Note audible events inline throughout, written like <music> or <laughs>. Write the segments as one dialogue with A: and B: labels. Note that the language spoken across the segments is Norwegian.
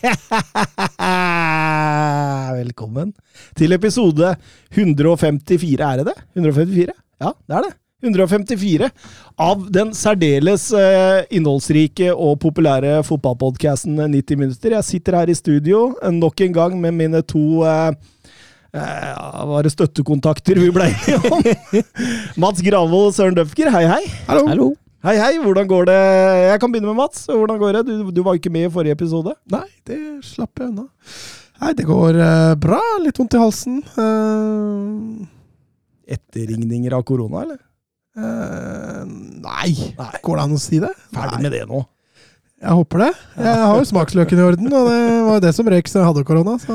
A: <laughs>
B: Velkommen til episode 154, er det det? 154? Ja, det er det. 154 av den særdeles eh, innholdsrike og populære fotballpodkasten 90 minutter. Jeg sitter her i studio eh, nok en gang med mine to eh, eh, var det støttekontakter vi ble enige om? <laughs> Mats Gravold og Søren Døfker, hei hei.
C: Hallo. Hallo.
B: Hei hei, hvordan går det? Jeg kan begynne med Mats. Hvordan går det? Du, du var ikke med i forrige episode.
C: Nei, det slapp jeg unna. Nei, det går eh, bra. Litt vondt i halsen. Uh,
B: Etterringninger av korona, eller?
C: eh, nei.
B: Nei.
C: Går det an å si det?
B: Ferdig med det nå.
C: Jeg håper det. Jeg har jo smaksløken i orden, og det var jo det som røyk så jeg hadde korona. Så.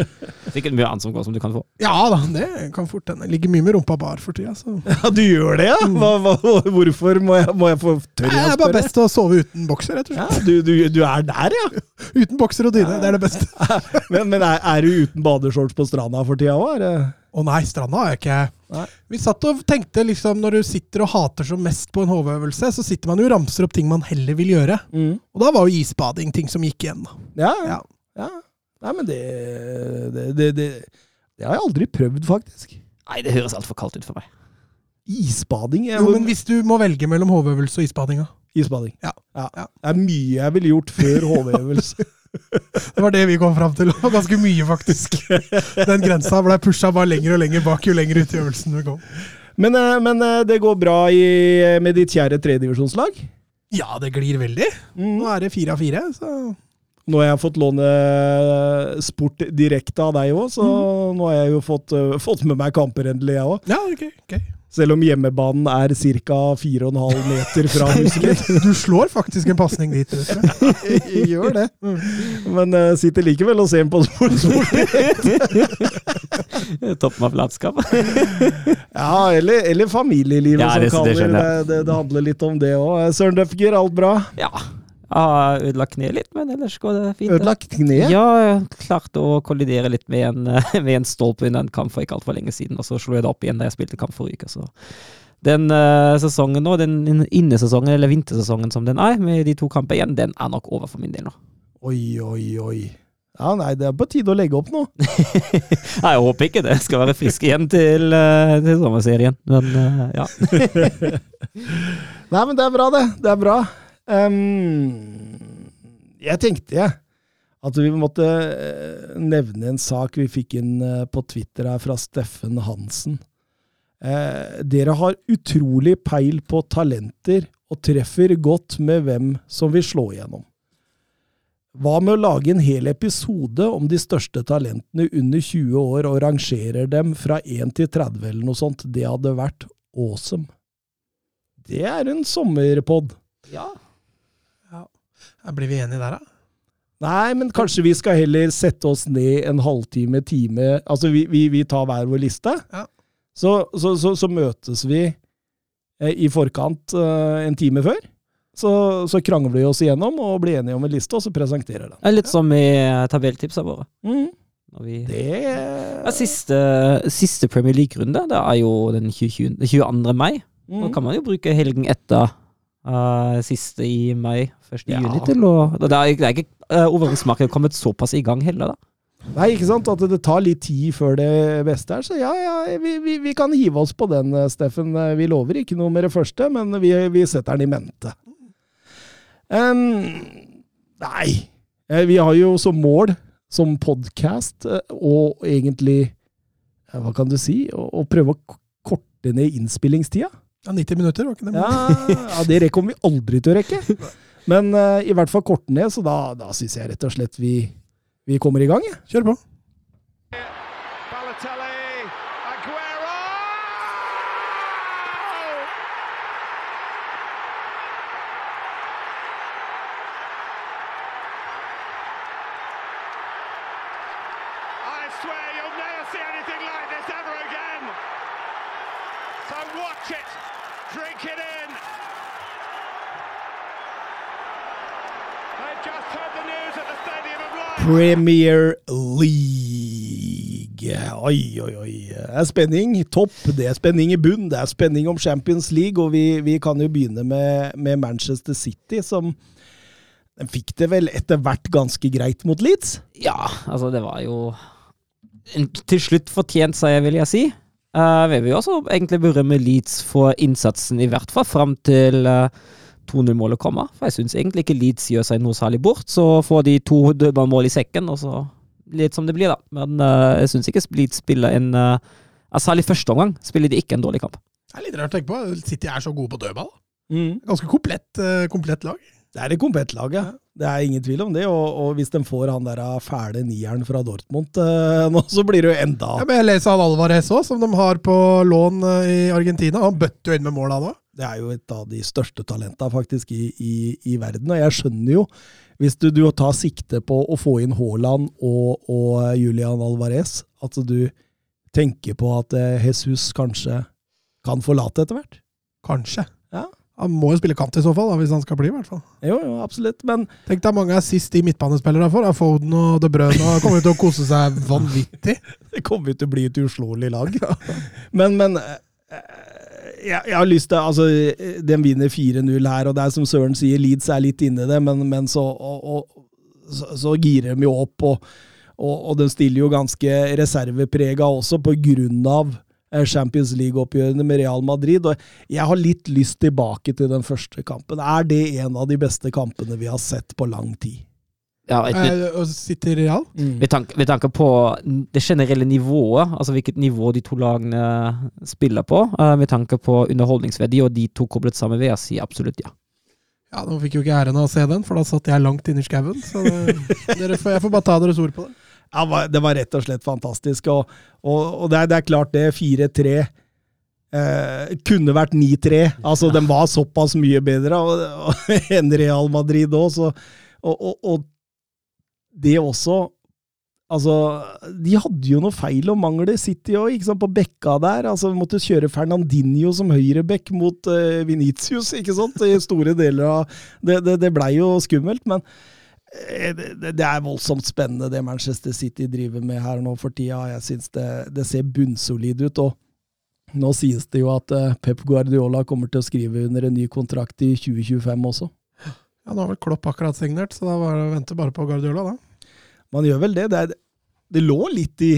C: <laughs>
D: Sikkert mye annet som går som du kan få.
C: Ja da, det kan fort hende. Ligger mye med rumpa bar for tida. Så.
B: Ja, du gjør det, ja? Hva, hva, hvorfor må jeg, må jeg få tørre
C: Jeg
B: Det
C: er bare best til å sove uten bokser, rett og
B: Ja, du, du, du er der, ja? <laughs>
C: Uten bokser og dyne. Det er det beste. <laughs>
B: Men, men er, er du uten badeshorts på stranda for tida òg?
C: Å nei, stranda har jeg ikke.
B: Nei.
C: Vi satt og tenkte liksom, når du sitter og hater som mest på en HV-øvelse, så sitter man jo og ramser opp ting man heller vil gjøre.
B: Mm.
C: Og da var jo isbading ting som gikk igjen.
B: Ja, ja.
C: Ja.
B: ja. Nei, men det det, det, det det har jeg aldri prøvd, faktisk.
D: Nei, det høres altfor kaldt ut for meg.
B: Isbading? Jeg,
C: Jo, men hvis du må velge mellom HV-øvelse og isbadinga.
B: Isbading.
C: Ja. Ja.
B: Det er mye jeg ville gjort før HV-øvelse. <laughs>
C: Det var det vi kom fram til. Og ganske mye, faktisk. Den grensa ble pusha bare lenger og lenger bak jo lenger ut i øvelsen vi kom.
B: men eh, men eh, det går bra i, med ditt kjære tredivisjonslag?
C: Ja, det glir veldig. Nå er det fire av fire, så
B: Nå har jeg fått låne eh, sport direkte av deg òg, så nå har jeg jo fått, eh, fått med meg kamper endelig, jeg òg.
C: Ja, ok. ok.
B: Selv om hjemmebanen er ca. 4,5 meter fra huset mitt.
C: Du slår faktisk en pasning dit. vet du. <laughs>
B: Jeg gjør det. Men uh, sitter likevel og ser på sport. <laughs>
D: Toppen av latskap. <laughs>
B: Ja, eller, eller familielivet,
D: Ja,
B: som
D: det
B: kaller det
D: det,
B: det. Det handler litt om det òg. Søren Døfger, alt bra?
D: Ja. Jeg har ødelagt kneet litt, men ellers går det fint.
B: Ødelagt kneet?
D: Ja, jeg klarte å kollidere litt med en, <laughs> med en stolpe under en kamp for ikke altfor lenge siden, og så slo jeg det opp igjen da jeg spilte kamp forrige uke. Så den uh, sesongen nå, den innesesongen, eller vintersesongen som den er, med de to kamper igjen, den er nok over for min del nå.
B: Oi, oi, oi. Ja, nei, det er på tide å legge opp nå. <laughs>
D: Nei, jeg håper ikke det. Jeg skal være frisk igjen til, uh, til sommerserien, men uh, ja. <laughs>
B: Nei, men det er bra, det. Det er bra. Ehm, jeg tenkte, jeg, at vi måtte eh, nevne en sak vi fikk inn eh, på Twitter her fra Steffen Hansen. Eh, dere har utrolig peil på talenter og treffer godt med hvem som vil slå igjennom. Hva med å lage en hel episode om de største talentene under 20 år og rangerer dem fra 1 til 30 eller noe sånt? Det hadde vært awesome. Det er en sommerpod.
D: ja.
C: Ja, Blir vi enige der, da?
B: Nei, men kanskje vi skal heller sette oss ned en halvtime, time Altså, vi, vi, vi tar hver vår liste.
C: Ja.
B: Så, så, så, så møtes vi eh, i forkant eh, en time før. Så, så krangler vi oss igjennom og blir enige om en liste, og så presenterer den.
D: Det er litt som i eh, tabelltipsa våre.
B: Mm.
D: Når vi
B: Det
D: ja, siste, siste Premier League-runde, det er jo den 20, 22. mai. Da
B: mm.
D: kan man jo bruke helgen etter eh, siste i mai, 1.
B: Ja.
D: juni til å Det er, det er ikke uh, overgangsmarkedet kommet såpass i gang heller, da.
B: Nei, ikke sant? At det tar litt tid før det beste er. Så ja, ja, vi, vi, vi kan hive oss på den, eh, Steffen. Eh, Vi lover ikke noe med det første, men vi, vi setter den i mente. Um, nei. Eh, Vi har jo som mål, som podkast, og egentlig eh, Hva kan du si? Å, å prøve å korte ned innspillingstida.
C: Ja, 90 minutter, var ikke det?
B: Ja, ja, det kommer vi aldri til å rekke. Men uh, i hvert fall korte ned, så da, da syns jeg rett og slett vi, vi kommer i gang. Ja.
C: Kjør på.
B: Premier League. Oi, oi, oi. Det er spenning topp, det er spenning i bunn, det er spenning om Champions League, og vi, vi kan jo begynne med, med Manchester City, som den fikk det vel etter hvert ganske greit mot Leeds?
D: Ja, altså det var jo en til slutt fortjent seier, vil jeg si. Uh, vi vil jo også egentlig berømme Leeds for innsatsen, i hvert fall fram til uh, 2-0-målet komme. For jeg syns egentlig ikke Leeds gjør seg noe særlig bort. Så får de to dødballmål i sekken, og så litt som det blir, da. Men uh, jeg syns ikke Leeds spiller en uh, Særlig første omgang spiller de ikke en dårlig kamp.
C: Det er litt rart å tenke på. City er så gode på dødball.
B: Mm.
C: Ganske komplett, eh, komplett lag.
B: Det er et komplett lag, ja. Det er ingen tvil om det. Og, og hvis de får han der fæle nieren fra Dortmund eh, nå, så blir det jo enda
C: Ja, men jeg leser han Alvarez òg, som de har på lån i Argentina. Han bøtter jo inn med mål, han òg.
B: Det er jo et av de største talenta faktisk i, i, i verden. Og jeg skjønner jo, hvis du, du tar sikte på å få inn Haaland og, og Julian Alvarez, at du tenker på at eh, Jesus kanskje kan forlate etter hvert.
C: Kanskje.
B: Ja.
C: Han må jo spille kant i så fall, da, hvis han skal bli, i hvert fall.
B: Jo, jo, absolutt. Men
C: Tenk deg mange assist de midtbanespillere får. Foden og De Brøne kommer til å kose seg vanvittig. <laughs>
B: det kommer til å bli et uslåelig lag. men, men eh, jeg, jeg har lyst til Altså, den vinner 4-0 her, og det er som Søren sier, Leeds er litt inni det, men, men så, og, og, så, så girer de jo opp, og, og, og de stiller jo ganske reserveprega også, på grunn av eh, Champions League-oppgjørene med Real Madrid. Og jeg har litt lyst tilbake til den første kampen. Er det en av de beste kampene vi har sett på lang tid?
D: Ja, et,
C: Eh, og City Real.
D: Med tanke, med tanke på det generelle nivået, altså hvilket nivå de to lagene spiller på, uh, med tanke på underholdningsverdi og de to koblet sammen, vil jeg si absolutt ja.
C: Ja, Nå fikk jo ikke æren av å se den, for da satt jeg langt inne i skauen. Så det, <laughs> dere får, jeg får bare ta deres ord på det.
B: Ja, det var rett og slett fantastisk. Og, og, og det, er, det er klart det, 4-3 eh, kunne vært 9-3. Altså, den var såpass mye bedre og, og, <laughs> enn Real Madrid òg, så og, og, og det også Altså, de hadde jo noe feil og mangler, City òg, på bekka der. Altså, vi måtte kjøre Fernandinho som høyrebekk mot uh, Venitius, ikke sant? I store deler av Det, det, det blei jo skummelt, men eh, det- det er voldsomt spennende det Manchester City driver med her nå for tida. Jeg syns det, det ser bunnsolid ut. og Nå sies det jo at eh, Pep Guardiola kommer til å skrive under en ny kontrakt i 2025 også.
C: Ja, Nå har vel Klopp akkurat signert, så da var det å vente bare på Guardiola, da.
B: Man gjør vel det. Det, er, det lå litt i,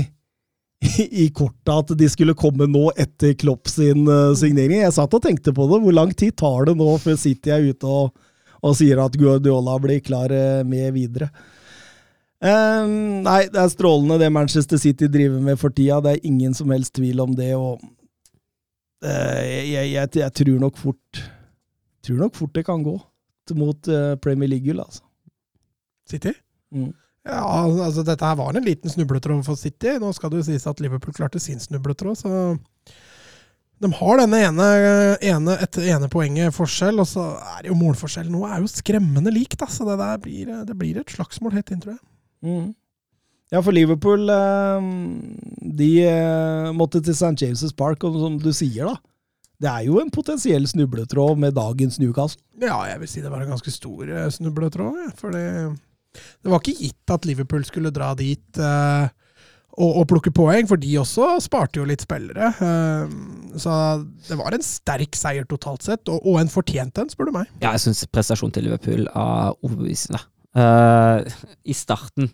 B: i, i kortet at de skulle komme nå etter Klopp sin uh, signering. Jeg satt og tenkte på det. Hvor lang tid tar det nå før City er ute og, og sier at Guardiola blir klar uh, med videre? Um, nei, det er strålende det Manchester City driver med for tida. Det er ingen som helst tvil om det. og eh, jeg, jeg, jeg tror nok fort tror nok fort det kan gå mot eh, Premier League-gull, altså.
C: City?
B: Mm.
C: Ja, altså Dette her var en liten snubletråd for City. Nå skal det jo sies at Liverpool klarte sin snubletråd, så De har denne ene, ene, ene poenget forskjell, og så er det jo målforskjell. Nå er jo skremmende likt, da, så det der blir, det blir et slagsmål helt inn, tror jeg.
B: Mm. Ja, for Liverpool eh, De eh, måtte til St. James' Park, og som du sier, da Det er jo en potensiell snubletråd med dagens Newcastle.
C: Ja, jeg vil si det var en ganske stor eh, snubletråd. For det, det var ikke gitt at Liverpool skulle dra dit eh, og, og plukke poeng, for de også sparte jo litt spillere. Eh, så det var en sterk seier totalt sett, og, og en fortjent en, spør du meg.
D: Ja, jeg syns prestasjonen til Liverpool er overbevisende. Eh, I starten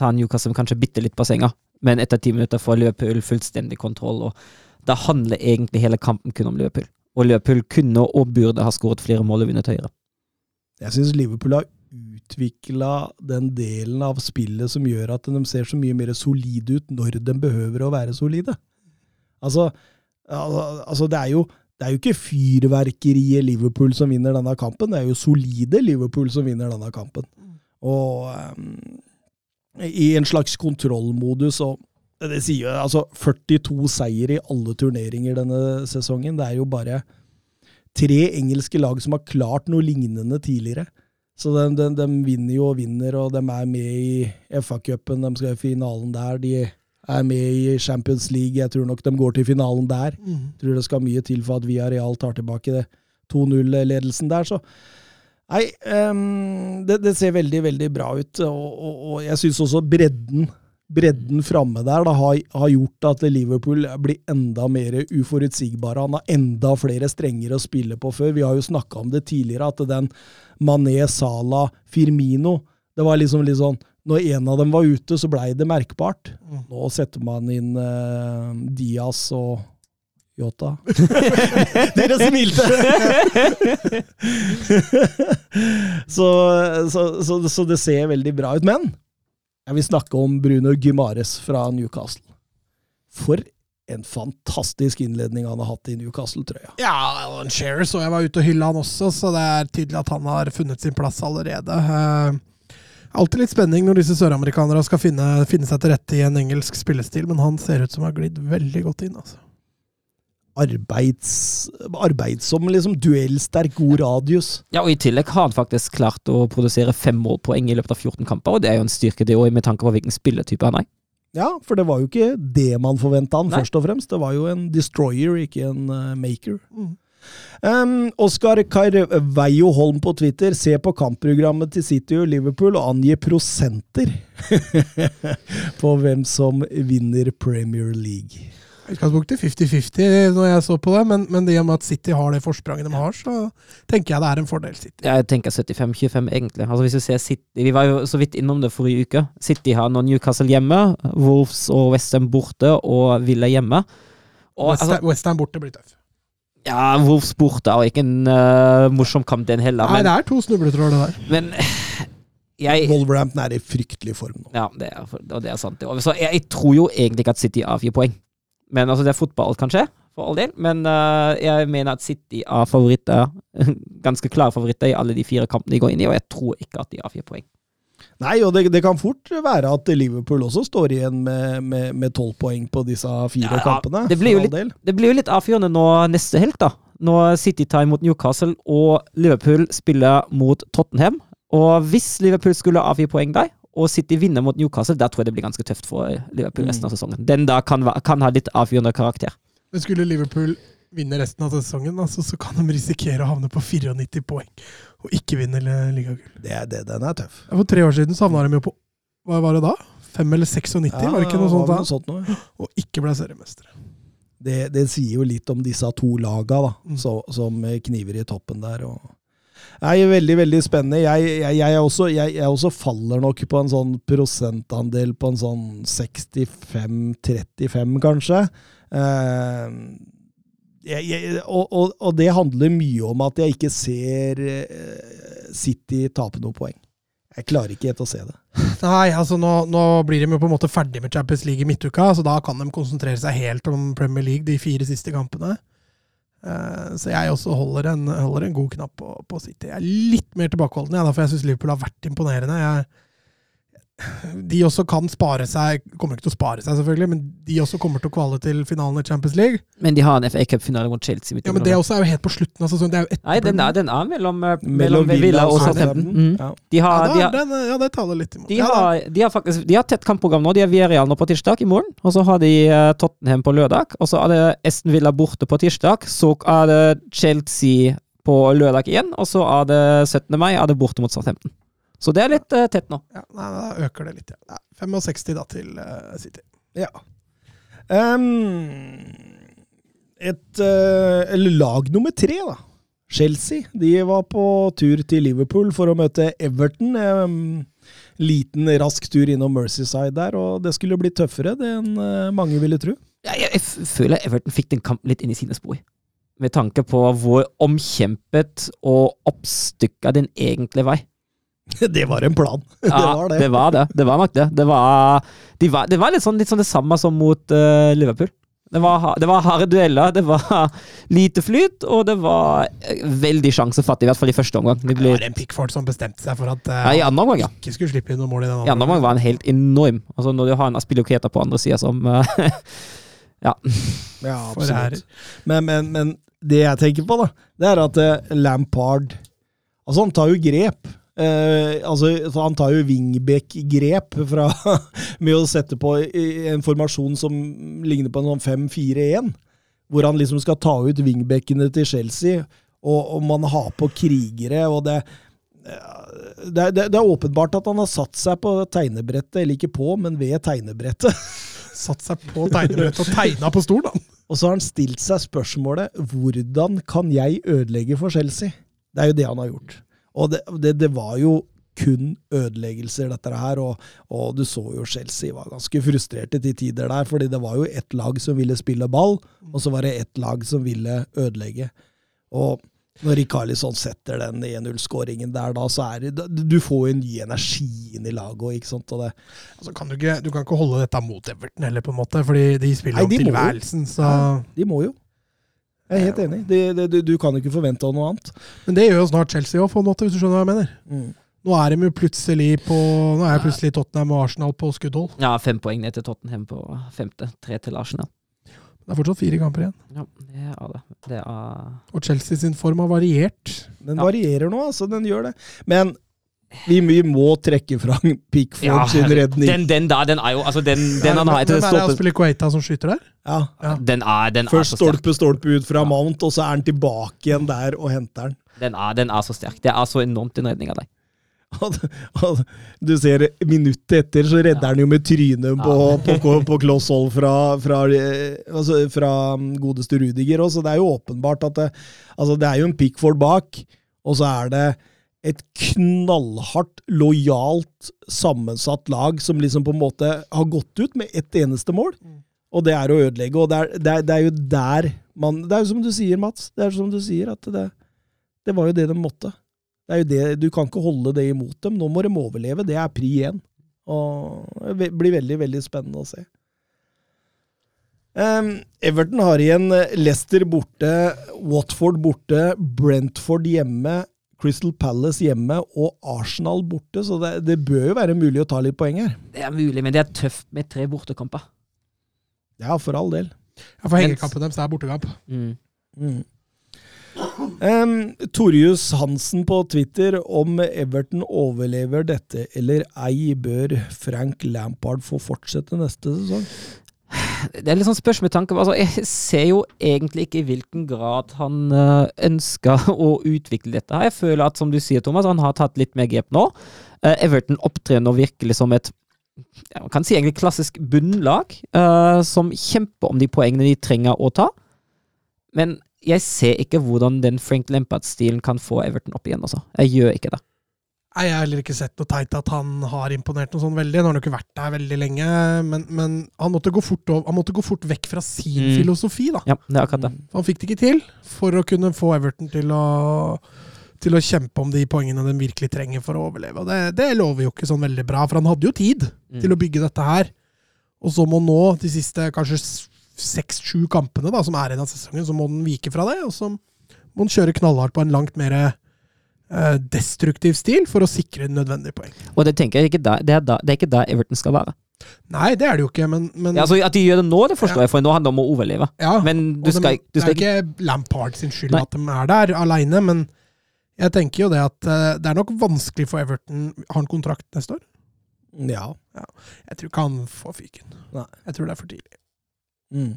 D: tar Newcastle kanskje bitte litt på senga, men etter ti minutter får Liverpool fullstendig kontroll, og da handler egentlig hele kampen kun om Liverpool. Og Liverpool kunne og burde ha skåret flere mål og vunnet høyere.
B: Jeg syns Liverpool har utvikla den delen av spillet som gjør at de ser så mye mer solide ut når de behøver å være solide. Altså, al- altså det, er jo, det er jo ikke fyrverkeriet Liverpool som vinner denne kampen, det er jo solide Liverpool som vinner denne kampen. Og um, i en slags kontrollmodus. og det sier jo, altså 42 seier i alle turneringer denne sesongen. Det er jo bare tre engelske lag som har klart noe lignende tidligere. Så de, de, de vinner jo og vinner, og de er med i FA-cupen. De skal i finalen der. De er med i Champions League. Jeg tror nok de går til finalen der.
C: Mm.
B: Tror det skal mye til for at Villarreal tar tilbake det 2-0-ledelsen der. Så nei, um, det, det ser veldig, veldig bra ut. Og, og, og jeg syns også bredden bredden framme der da, har, har gjort at Liverpool blir enda mer uforutsigbare. Han har enda flere strenger å spille på før. Vi har jo snakka om det tidligere, at den Mané, Salah, Firmino Det var liksom litt sånn Når en av dem var ute, så blei det merkbart.
C: Mm.
B: Nå setter man inn eh, Diaz og Yota. <laughs> Dere smilte! <laughs> <laughs> så, så, så, så det ser veldig bra ut. Men jeg vil snakke om Bruno Gymares fra Newcastle. For en fantastisk innledning han har hatt i Newcastle-trøya.
C: Ja, Alan Shearer så jeg var ute og hylla han også, så det er tydelig at han har funnet sin plass allerede. Uh, alltid litt spenning når disse søramerikanerne skal finne, finne seg til rette i en engelsk spillestil, men han ser ut som har glidd veldig godt inn. altså.
B: Arbeids, arbeidsom, liksom duellsterk, god radius.
D: Ja, og I tillegg har han faktisk klart å produsere fem målpoeng i løpet av 14 kamper, og det er jo en styrke det òg, med tanke på hvilken spilletype han er.
B: Ja, for det var jo ikke det man forventa han,
D: Nei.
B: først og fremst. Det var jo en destroyer, ikke en uh, maker.
C: Mm.
B: Um, Oskar Carveio Holm på Twitter. Se på kampprogrammet til City og Liverpool og angi prosenter <laughs> på hvem som vinner Premier League.
C: I utgangspunktet 50-50 når jeg så på det, men, men det med at City har det forspranget de har, så tenker jeg det er en fordel City.
D: Jeg tenker 75-25, egentlig. Altså hvis du ser City Vi var jo så vidt innom det forrige uke. City har nå Newcastle hjemme, Wolves og Westham borte og Villa hjemme. Og,
C: West,
D: altså,
C: West borte blir tøff.
D: ja, Wolves borte er ikke en uh, morsom kamp, den heller.
C: Nei,
D: Men,
C: det er to snubletråder, der.
D: men <sighs> jeg
B: Wolverhampton er i fryktelig form nå.
D: Ja, det er, og det er sant. Så jeg, jeg tror jo egentlig ikke at City avgir poeng. Men altså, det er fotball, kanskje, for all del. Men uh, jeg mener at City er favoritter, <laughs> ganske klare favoritter i alle de fire kampene de går inn i, og jeg tror ikke at de har fire poeng.
B: Nei, og det, det kan fort være at Liverpool også står igjen med tolv poeng på disse fire
D: Ja,
B: kampene.
D: det blir jo litt-. Det blir jo litt avgjørende nå neste helg, da. Når City tar imot Newcastle og Liverpool spiller mot Tottenham. Og hvis Liverpool skulle avgi poeng der, og City vinner mot Newcastle, da tror jeg det blir ganske tøft for Liverpool resten av sesongen. Den da kan, kan ha litt avgjørende karakter.
C: Men skulle Liverpool vinne resten av sesongen, altså, så kan de risikere å havne på 94 poeng og ikke vinne li- ligagull.
B: Det, er- det, den er tøff.
C: For tre år siden så havna de jo på hva var det da? 5 eller 96, var det ikke noe sånt
B: var
C: da?
B: noe sånt noe.
C: Og ikke ble seriemestere.
B: Det, det sier jo litt om disse to laga da,
C: Mm.
B: så, som kniver i toppen der. Og Nei, veldig, veldig spennende. Jeg, jeg, jeg, også, jeg, også faller nok på en sånn prosentandel på en sånn 65-35, kanskje. Eh, og, og, og det handler mye om at jeg ikke ser eh, City tape noe poeng. Jeg klarer ikke helt å se det. <laughs>
C: Nei, altså nå, nå blir de jo på en måte ferdig med Champions League i midtuka, så da kan de konsentrere seg helt om Premier League de fire siste kampene. Eh, Så jeg også holder en, holder en god knapp på, på City. Jeg er litt mer tilbakeholden, jeg, for jeg syns Liverpool har vært imponerende. Jeg, de også kan spare seg Kommer ikke til å spare seg, selvfølgelig, men de også kommer til å kvale til finalen i Champions League.
D: Men de har en FA Cup-finale mot Chelsea.
C: Ja, Men det også er jo helt på slutten av sesongen. Det er jo
D: Nei, den er, den er mellom, eh,
B: Mellom
D: mellom
B: Villa
D: Villa og Southampton. Mm.
B: Ja.
D: De har,
C: ja,
D: de har,
C: den, ja, det taler litt imot.
D: de
C: Ja,
D: har, de har faktisk De har tett kampprogram nå. De har Villarreal nå på tirsdag i morgen. Og så har de eh, Tottenham på lørdag. Og så er det Esten Villa borte på tirsdag. Så er det Chelsea på lørdag igjen. Og så er det 17. mai er det borte mot Southampton. Så det er litt uh, tett nå.
C: Ja, nei, da øker det litt. Ja. Nei, 65 da til uh, City.
B: Ja. Um, et uh, Eller lag nummer tre, da. Chelsea. De var på tur til Liverpool for å møte Everton. Um, liten, rask tur innom Mercyside der, og det skulle bli tøffere enn eh, mange ville tro.
D: Jeg, jeg, jeg føler Everton fikk den kampen litt inn i sine spor. Med tanke på hvor omkjempet og oppstykka den egentlig var. <laughs>
B: det var en plan. <laughs> det var det.
D: Det var det. Det var nok det. Det var, de var, det var litt, sånn, litt sånn det samme som mot uh, Liverpool. Det var, det var harde dueller, det var <laughs> lite flyt, og det var eh, veldig sjansefattig, i hvert fall i første omgang. Det
C: Det var en Pickford som bestemte seg for at uh,
D: ja, I andre omgang, ja.
C: ikke skulle slippe inn noe mål i den
D: I andre omgang var han helt enorm. Altså Når du har en Aspiloketa på andre sida som uh,
B: Ja,
C: det
B: absolutt. Men, men, men det jeg tenker på, da, det er at uh, Lampard Altså, han tar jo grep. Eh, altså, han tar jo wingback-grep fra- <laughs> med å sette på en formasjon som ligner på en sånn 5-4-1. Hvor han liksom skal ta ut wingbackene til Chelsea, og, og man har på krigere. og det det er, det, det er åpenbart at han har satt seg på tegnebrettet, eller ikke på, men ved tegnebrettet. <laughs>
C: Satt seg på tegnebrettet og tegna på stolen, da.
B: Og så har han stilt seg spørsmålet hvordan kan jeg ødelegge for Chelsea? Det er jo det han har gjort. Og det, det, det var jo kun ødeleggelser, dette her. Og, og du så jo Chelsea var ganske frustrerte til tider der, fordi det var jo ett lag som ville spille ball, og så var det ett lag som ville ødelegge. Og når Rikarlisson setter den 1-0-skåringen der, da, så er det Du får jo en ny energi inn i laget òg, ikke sant. Og det,
C: Altså, kan du, ikke, du kan ikke holde dette mot Everton heller, på en måte, fordi de spiller
B: Nei, de om
C: tilværelsen. Så.
B: de må jo. Jeg er helt enig. Det, det, du, du kan ikke forvente noe annet.
C: Men det gjør jo snart Chelsea òg, på en måte, hvis du skjønner hva jeg mener.
B: Mm.
C: Nå er de jo plutselig på Nå er plutselig Tottenham og Arsenal på skuddhold.
D: Ja, fem poeng ned til Tottenham på femte. Tre til Arsenal.
C: Det er fortsatt fire kamper igjen.
D: Ja, det er det. Det er
C: Og Chelsea sin form har variert.
B: Den
D: Ja.
B: varierer nå, altså. Den gjør det. Men vi, vi må trekke fram Pickford
D: Ja,
B: sin redning.
D: Den, den da, den er jo Altså, den, den han har
C: Hvem er det
D: stolpen
C: Kuwaita som skyter der?
B: ja.
C: Ja.
D: Den er, den er
B: Først
D: sterk.
B: stolpe, stolpe ut fra Mount, og så er han tilbake igjen der og henter den.
D: Den er, den er så sterk. Det er så enormt en redning av deg.
B: Du ser minuttet etter, så redder han jo med trynet på, på, på, på kloss hold fra, fra, altså fra godeste Rudiger òg, så det er jo åpenbart at det, altså det er jo en Pickford bak, og så er det et knallhardt, lojalt sammensatt lag som liksom på en måte har gått ut med ett eneste mål. Og det er å ødelegge. Og det er, det er, det er jo der man Det er jo som du sier, Mats. Det er som du sier, at det, det var jo det de måtte. Det er jo det, Du kan ikke holde det imot dem. Nå må de overleve. Det er pri én. Og det blir veldig, veldig spennende å se. Um, Everton har igjen eh, Leicester borte, Watford borte, Brentford hjemme, Crystal Palace hjemme og Arsenal borte, så det, det bør jo være mulig å ta litt poeng her.
D: Det er mulig, men det er tøft med tre bortekamper.
B: Ja, for all del.
C: Ja, for hengekampen deres er bortekamp.
D: Mm.
B: Mm. Um, Torjus Hansen på Twitter om Everton overlever dette eller ei, bør Frank Lampard få fortsette neste sesong?
D: Det er litt sånn spørsmål med tanke altså, Jeg ser jo egentlig ikke i hvilken grad han eh, ønsker å utvikle dette. her. Jeg føler at, som du sier, Thomas, han har tatt litt mer grep nå. Eh, Everton opptrer nå virkelig som et man kan si egentlig klassisk bunnlag, eh, som kjemper om de poengene de trenger å ta. Men jeg ser ikke hvordan den Frank Lampard-stilen kan få Everton opp igjen. Altså. Jeg gjør ikke det.
C: Nei, Jeg har heller ikke sett noe tegn til at han har imponert noe sånn veldig. Nå har han jo ikke vært der veldig lenge, men, men han, måtte gå fort, ov- han måtte gå fort vekk fra sin
D: Mm.
C: filosofi, da.
D: Ja, det er akkurat det.
C: Han fikk det ikke til for å kunne få Everton til å, til å kjempe om de poengene de virkelig trenger for å overleve. Og det, det lover jo ikke sånn veldig bra, for han hadde jo tid
D: Mm.
C: til å bygge dette her. Og så må nå, de siste kanskje seks-sju kampene da, som er igjen av sesongen, så må den vike fra det. Og så må den kjøre knallhardt på en langt mer destruktiv stil for å sikre nødvendige poeng.
D: Og det tenker jeg ikke da, det, er da, det er ikke der Everton skal være.
C: Nei, det er det jo ikke, men, men
D: Ja, altså At de gjør det nå, det forstår jeg, for nå handler det om å overleve.
C: ja,
D: Men du
C: og
D: skal,
C: de,
D: du skal
C: Det er ikke Lampard sin skyld
D: Nei.
C: at de er der aleine, men jeg tenker jo det at uh, det er nok vanskelig for Everton Har han kontrakt neste år?
B: Ja.
C: Jeg tror ikke han får fyken.
B: Nei.
C: Jeg tror det er for tidlig.
B: Mm.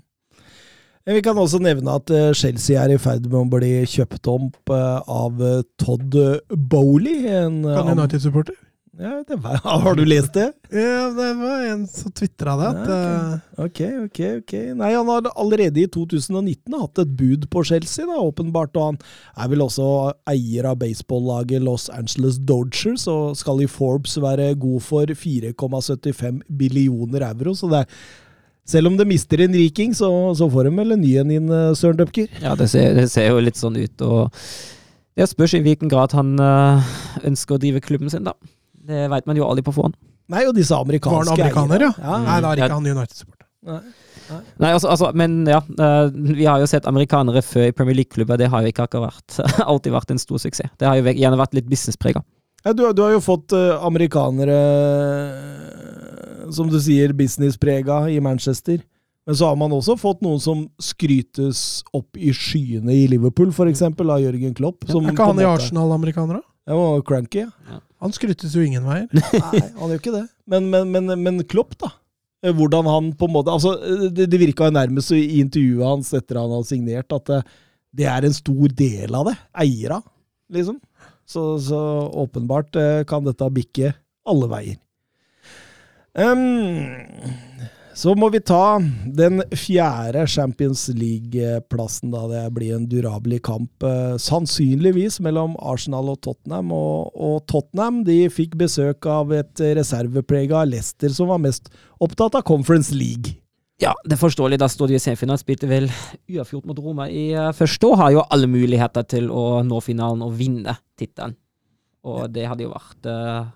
B: Vi kan også nevne at eh, Chelsea er i ferd med å bli kjøpt opp eh, av eh, Todd Bowley. En,
C: Kan United-supporter?
B: ja, det var, <laughs> har du lest det?
C: Ja, det var en som tvitra det. At, eh,
B: Ok, ok, ok. Nei, han har allerede i 2019 hatt et bud på Chelsea, da, åpenbart. Og han er vel også eier av baseballaget Los Angeles Dodgers, og skal i Forbes være god for 4,75 billioner euro. Så det er selv om de mister en riking, så, så får de vel en ny en inn, eh, Søren Dupker.
D: Ja, det ser, det ser jo litt sånn ut. og Det spørs i hvilken grad han øh, ønsker å drive klubben sin, da. Det veit man jo aldri på forhånd.
B: Nei, og disse
C: var
B: amerikanske
C: han amerikaner, ja?
B: ja?
C: Nei, da er ikke han United-supporter.
B: Nei.
D: Nei, altså, altså, men ja. øh, vi har jo sett amerikanere før i Premier League-klubber. Det har jo ikke akkurat vært, <laughs> alltid vært en stor suksess. Det har jo gjerne vært litt businessprega.
B: Ja, du, har- du har jo fått eh, amerikanere, eh, som du sier, businessprega i Manchester. Men så har man også fått noen som skrytes opp i skyene i Liverpool, f.eks. av Jørgen Klopp. Som
C: er ikke han i Arsenal amerikaner, da?
B: Det var cranky, ja.
C: Han skrytes jo ingen veier. <laughs>
B: Nei, han gjør ikke det. Men, men, men, men Klopp, da? Eh, Hvordan han på en måte altså, Det, det virka nærmest i intervjuet hans etter han hadde signert, at det, det er en stor del av det. Eiera, liksom. Så, så åpenbart eh, kan dette bikke alle veier. Ehm, så må vi ta den fjerde Champions League-plassen, da. Det blir en durabelig kamp, eh, sannsynligvis mellom Arsenal og Tottenham. Og, og Tottenham de fikk besøk av et reserveprega Leicester, som var mest opptatt av Conference League.
D: Ja, det er forståelig. Da står de i semifinalen. Spilte vel uavgjort mot Roma i uh, første og har jo alle muligheter til å nå finalen og vinne tittelen. Og det hadde jo vært uh,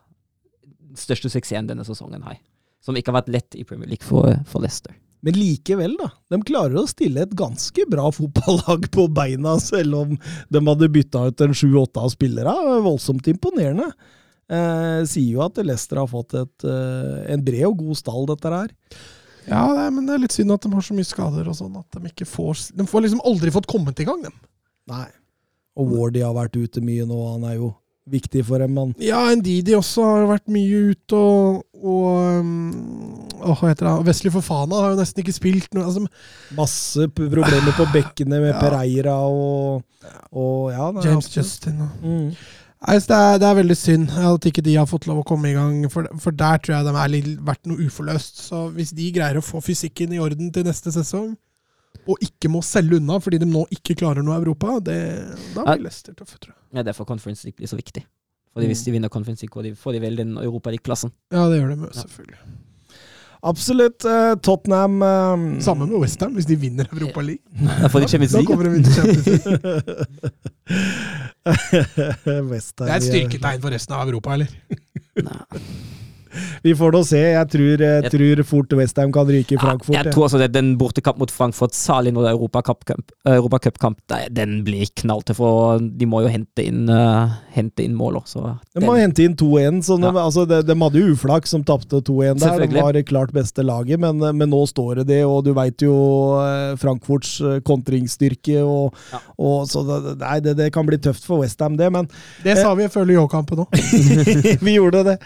D: største suksessen denne sesongen her. Som ikke har vært lett i Premier League for, for Leicester.
B: Men likevel, da. De klarer å stille et ganske bra fotballag på beina, selv om de hadde bytta ut en sju-åtte av spillere. Voldsomt imponerende. Eh, sier jo at Leicester har fått et, eh, en bred og god stall, dette her.
C: Ja, det er, men det er litt synd at de har så mye skader og sånn at de ikke får De får liksom aldri fått kommet i gang, dem.
B: Nei. Og Wardy har vært ute mye nå, han er jo viktig for dem. mann
C: Ja, Ndidi også har vært mye ute, og, og um, Hva heter det? Wesley Fofana har jo nesten ikke spilt noe. Altså,
B: Masse problemer på bekkene med
C: Ja.
B: Pereira og, og ja, er
C: James Justin og
B: Mm.
C: Nei, det, er, det er veldig synd at ikke de har fått lov å komme i gang, for, for der tror jeg de har vært noe uforløst. Så hvis de greier å få fysikken i orden til neste sesong, og ikke må selge unna fordi de nå ikke klarer noe i Europa, det, da blir Leicester tøffe, tror jeg.
D: Ja, Derfor Conference League blir så viktig. Fordi Hvis de vinner Conference League, får de, vel den Europaliga-plassen.
C: Ja, det gjør de selvfølgelig.
D: Ja.
B: Absolutt. eh, Tottenham eh,
C: Samme med Westham, hvis de vinner <laughs> Europa League.
D: Da får de Champions
C: Da kommer de til Champions League. <laughs> Det er et styrketegn for resten av Europa, eller?
D: Nei. <laughs>
B: Vi får nå se. Jeg tror, jeg tror fort Westham kan ryke i Frankfurt.
D: Ja, jeg tror også det, Den bortekamp mot Frankfurt, særlig når det er Europacup-kamp, Europa den blir knalltøff. For de må jo hente inn, uh, hente inn mål også.
B: De må hente inn 2-1. så de,
D: Ja.
B: altså, de, de hadde jo uflaks som tapte 2-1 der. De var klart beste laget, men, men nå står det det, og du veit jo eh, Frankfurts eh, kontringsstyrke. Og,
D: Ja.
B: og, så det, nei, det, det kan bli tøft for Westham, det, men
C: Det sa vi før Lyon-kampen òg. <laughs>
B: vi gjorde det.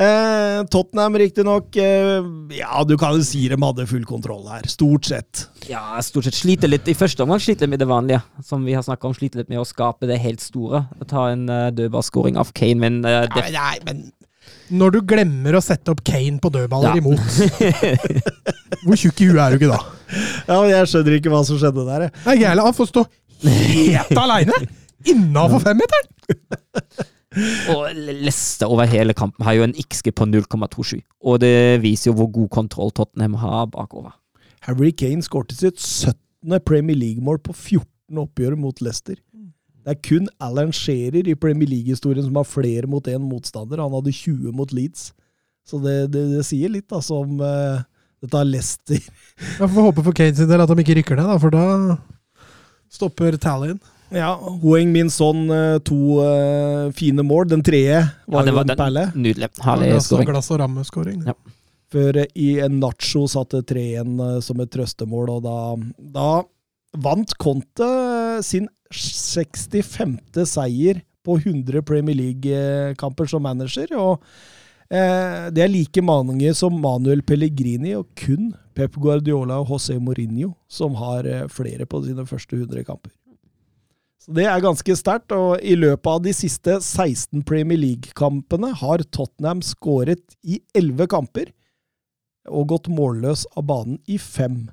B: Eh, Tottenham riktignok eh, Ja, du kan jo si de hadde full kontroll her. Stort sett.
D: Ja, stort sett sliter litt I første omgang sliter litt med det vanlige, som vi har snakka om. Sliter litt med å skape det helt store. Ta en uh, dødballskåring av Kane, men uh,
C: Nei, men nei, men når du glemmer å sette opp Kane på dødballer
D: Ja.
C: imot <laughs> Hvor tjukk i huet er du ikke da?
B: Ja, men Jeg skjønner ikke hva som skjedde der. jeg.
C: Nei, gjerne, han får stå helt <laughs> aleine innafor femmeteren! <laughs>
D: Og Leste over hele kampen har jo en XG på 0,27. Og det viser jo hvor god kontroll Tottenham har bakover.
B: Harry Kane skårte sitt 17. Premier League-mål på 14 oppgjør mot Leicester. Det er kun Alan Shearer i Premier League-historien som har flere mot én motstander. Han hadde 20 mot Leeds. Så det, det, det sier litt altså, om uh, dette Leicester.
C: Jeg får håpe for Kane sin del at de ikke rykker ned, da, for da stopper tallyen.
B: Ja, Hoeng Min Son, eh, to uh, fine mål. Den tredje var,
D: Ja, det
B: jo
D: var
B: en
D: den-
B: perle.
D: Nydelig. Herlig skåring.
C: glass og rammeskåring.
D: Ja.
B: Før eh, i en Nacho satte 3-1 eh, som et trøstemål, og da, da vant Conte sin 65. seier på 100 Premier League-kamper som manager. og eh, Det er like mange som Manuel Pellegrini, og kun Pep Guardiola og José Mourinho som har eh, flere på sine første 100 kamper. Så Det er ganske sterkt, og i løpet av de siste 16 Premier League-kampene har Tottenham skåret i 11 kamper og gått målløs av banen i fem.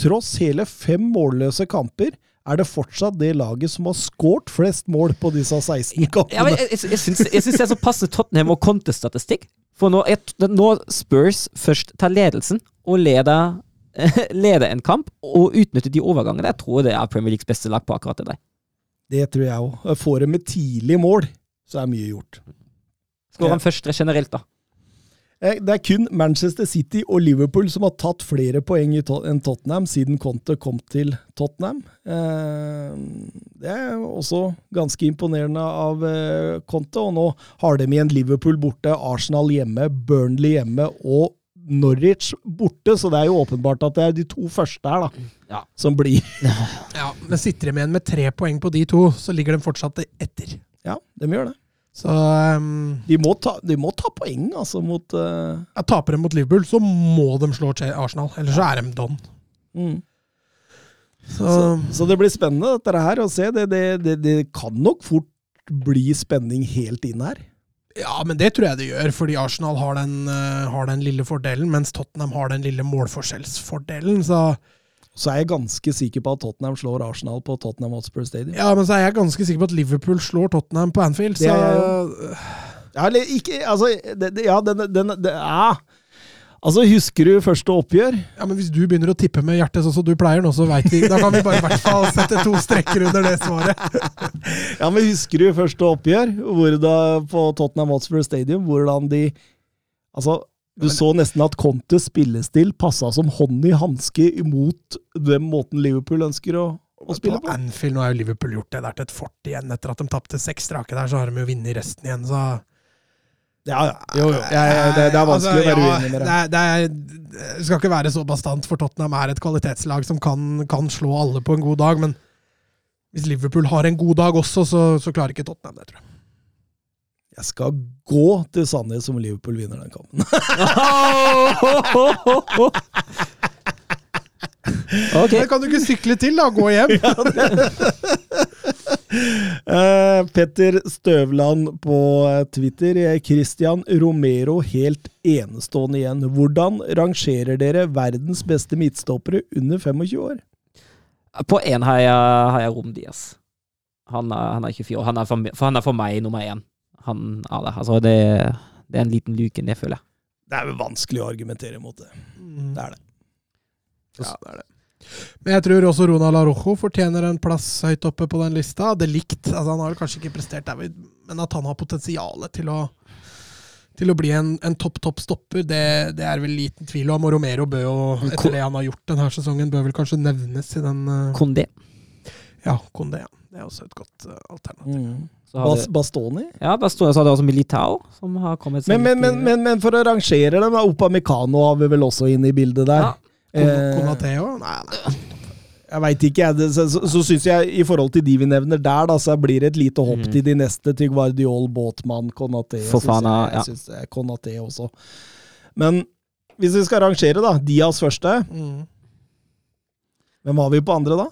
B: Tross hele fem målløse kamper er det fortsatt det laget som har skåret flest mål på disse 16
D: Ja,
B: kampene.
D: men jeg, jeg, jeg, syns, det er så passe Tottenham og Conte-statistikk. For nå, jeg, nå, Spurs først tar ledelsen og leder, <laughs> leder en kamp, og utnytter de overgangene, jeg tror det er Premier Leagues beste lag på akkurat det der.
B: Det tror jeg òg. Får de med tidlig mål, så er mye gjort.
D: Skårer han først generelt, da.
B: Eh, Det er kun Manchester City og Liverpool som har tatt flere poeng enn Tottenham siden Conte kom til Tottenham. Eh, Det er også ganske imponerende av eh, Conte, og nå har de igjen Liverpool borte, Arsenal hjemme, Burnley hjemme og Norwich borte, så det er jo åpenbart at det er de to første her da,
D: Ja.
B: som blir
C: Ja, men sitter de igjen med tre poeng på de to, så ligger de fortsatt etter.
B: Ja, de gjør det.
C: Så um,
B: De må ta, de må ta poeng, altså, mot uh,
C: ja, Taper de mot Liverpool, så må de slå Arsenal. Ellers så er de don.
B: mm.
C: Så,
B: så, så det blir spennende, dette her, å se. Det, det, det, det kan nok fort bli spenning helt inn her.
C: Ja, men det tror jeg det gjør, fordi Arsenal har den, uh, har den lille fordelen, mens Tottenham har den lille målforskjellsfordelen. Så
B: Så er jeg ganske sikker på at Tottenham slår Arsenal på Tottenham Hotspur Stadium.
C: ja, men så er jeg ganske sikker på at Liverpool slår Tottenham på Anfield.
B: Det
C: Så
B: er Ja, eller ikke Altså, det, det, ja, den, den, det, ja. Altså, husker du første oppgjør?
C: ja, men hvis du begynner å tippe med hjertet sånn som du pleier nå, så veit vi Da kan vi bare i hvert fall sette to strekker under det svaret. <laughs>
B: Ja, men husker du første oppgjør hvor da, på Tottenham Hotspur Stadium? Hvordan de Altså, du så nesten at Contes spillestil passa som hånd i hanske imot den måten Liverpool ønsker å, å spille
C: På. Anfield nå har jo Liverpool gjort det der til et fort igjen. Etter at de tapte seks strake der, så har de jo vunnet resten igjen, så
B: Ja. Jo, jo. Jeg, det, det er vanskelig
C: Altså,
B: å være
C: ja,
B: uenig med
C: det.
B: deg.
C: Det, er, det skal ikke være så bastant, for Tottenham er et kvalitetslag som kan, kan slå alle på en god dag. Men hvis Liverpool har en god dag også, så, så klarer ikke Tottenham det, tror jeg.
B: Jeg skal gå til Sandnes som Liverpool vinner den kampen. <laughs>
D: okay.
C: Men kan du ikke sykle til, da? Gå hjem? <laughs>
B: Eh, Petter Støvland på eh, Twitter. Christian Romero helt enestående igjen. Hvordan rangerer dere verdens beste midtstoppere under 25 år?
D: På én har jeg, har jeg Rom Diaz. Han er, han er 24 år. Han er for, for han er for meg nummer én. Han er det. Altså, det, det er en liten luke ned, det føler jeg.
B: Det er vel vanskelig å argumentere mot det.
C: Mm.
B: Det er det.
C: Ja, det er det. Men jeg tror også Ronald Arrojo fortjener en plass høyt oppe på den lista. Det likt. Altså, han har vel kanskje ikke prestert der, men at han har potensial til å til å bli en, en topp, topp stopper, det, det er vel liten tvil om. Og Romero bør jo, etter det han har gjort denne sesongen, bør vel kanskje nevnes i den uh...
D: Kondé.
C: Ja, Kondé. Ja. Det er også et godt uh, alternativ.
D: Så har
B: Bas Bastoni?
D: ja, Bastoni, så hadde også Militao, som har kommet
B: Men, men, men, men, men for å rangere dem, Opa Mikano har vi vel også inne i bildet der.
D: Ja.
C: Kon-
B: Eh?
C: Nei, nei.
B: Jeg veit ikke, jeg. Så, så, så syns jeg i forhold til de vi nevner der, da, så blir det et lite hopp
D: mm.
B: til de neste. Til Guardiol, Båtmann, Konaté.
D: For
B: faen, jeg, jeg synes det er Konaté også. Men hvis vi skal rangere, da. Dias første.
C: Mm.
B: Hvem har vi på andre, da?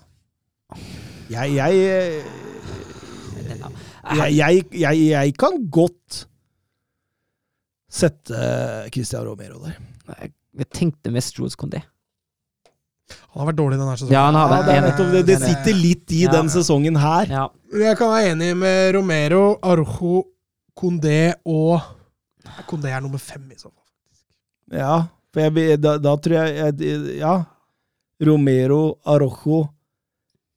B: Jeg Jeg, jeg, jeg, jeg, kan godt sette Christian Romero der.
D: Jeg tenkte mest Jules Condé.
C: Han har vært dårlig denne sesongen.
D: Ja, han har
B: Ja,
D: det.
B: det, nettopp det, det sitter litt i
D: Ja.
B: den sesongen her.
D: Ja.
C: Jeg kan være enig med Romero, Arojo, Kondé og Kondé er nummer fem, i så fall.
B: Ja, for jeg, da, da tror jeg, jeg Ja. Romero, Arojo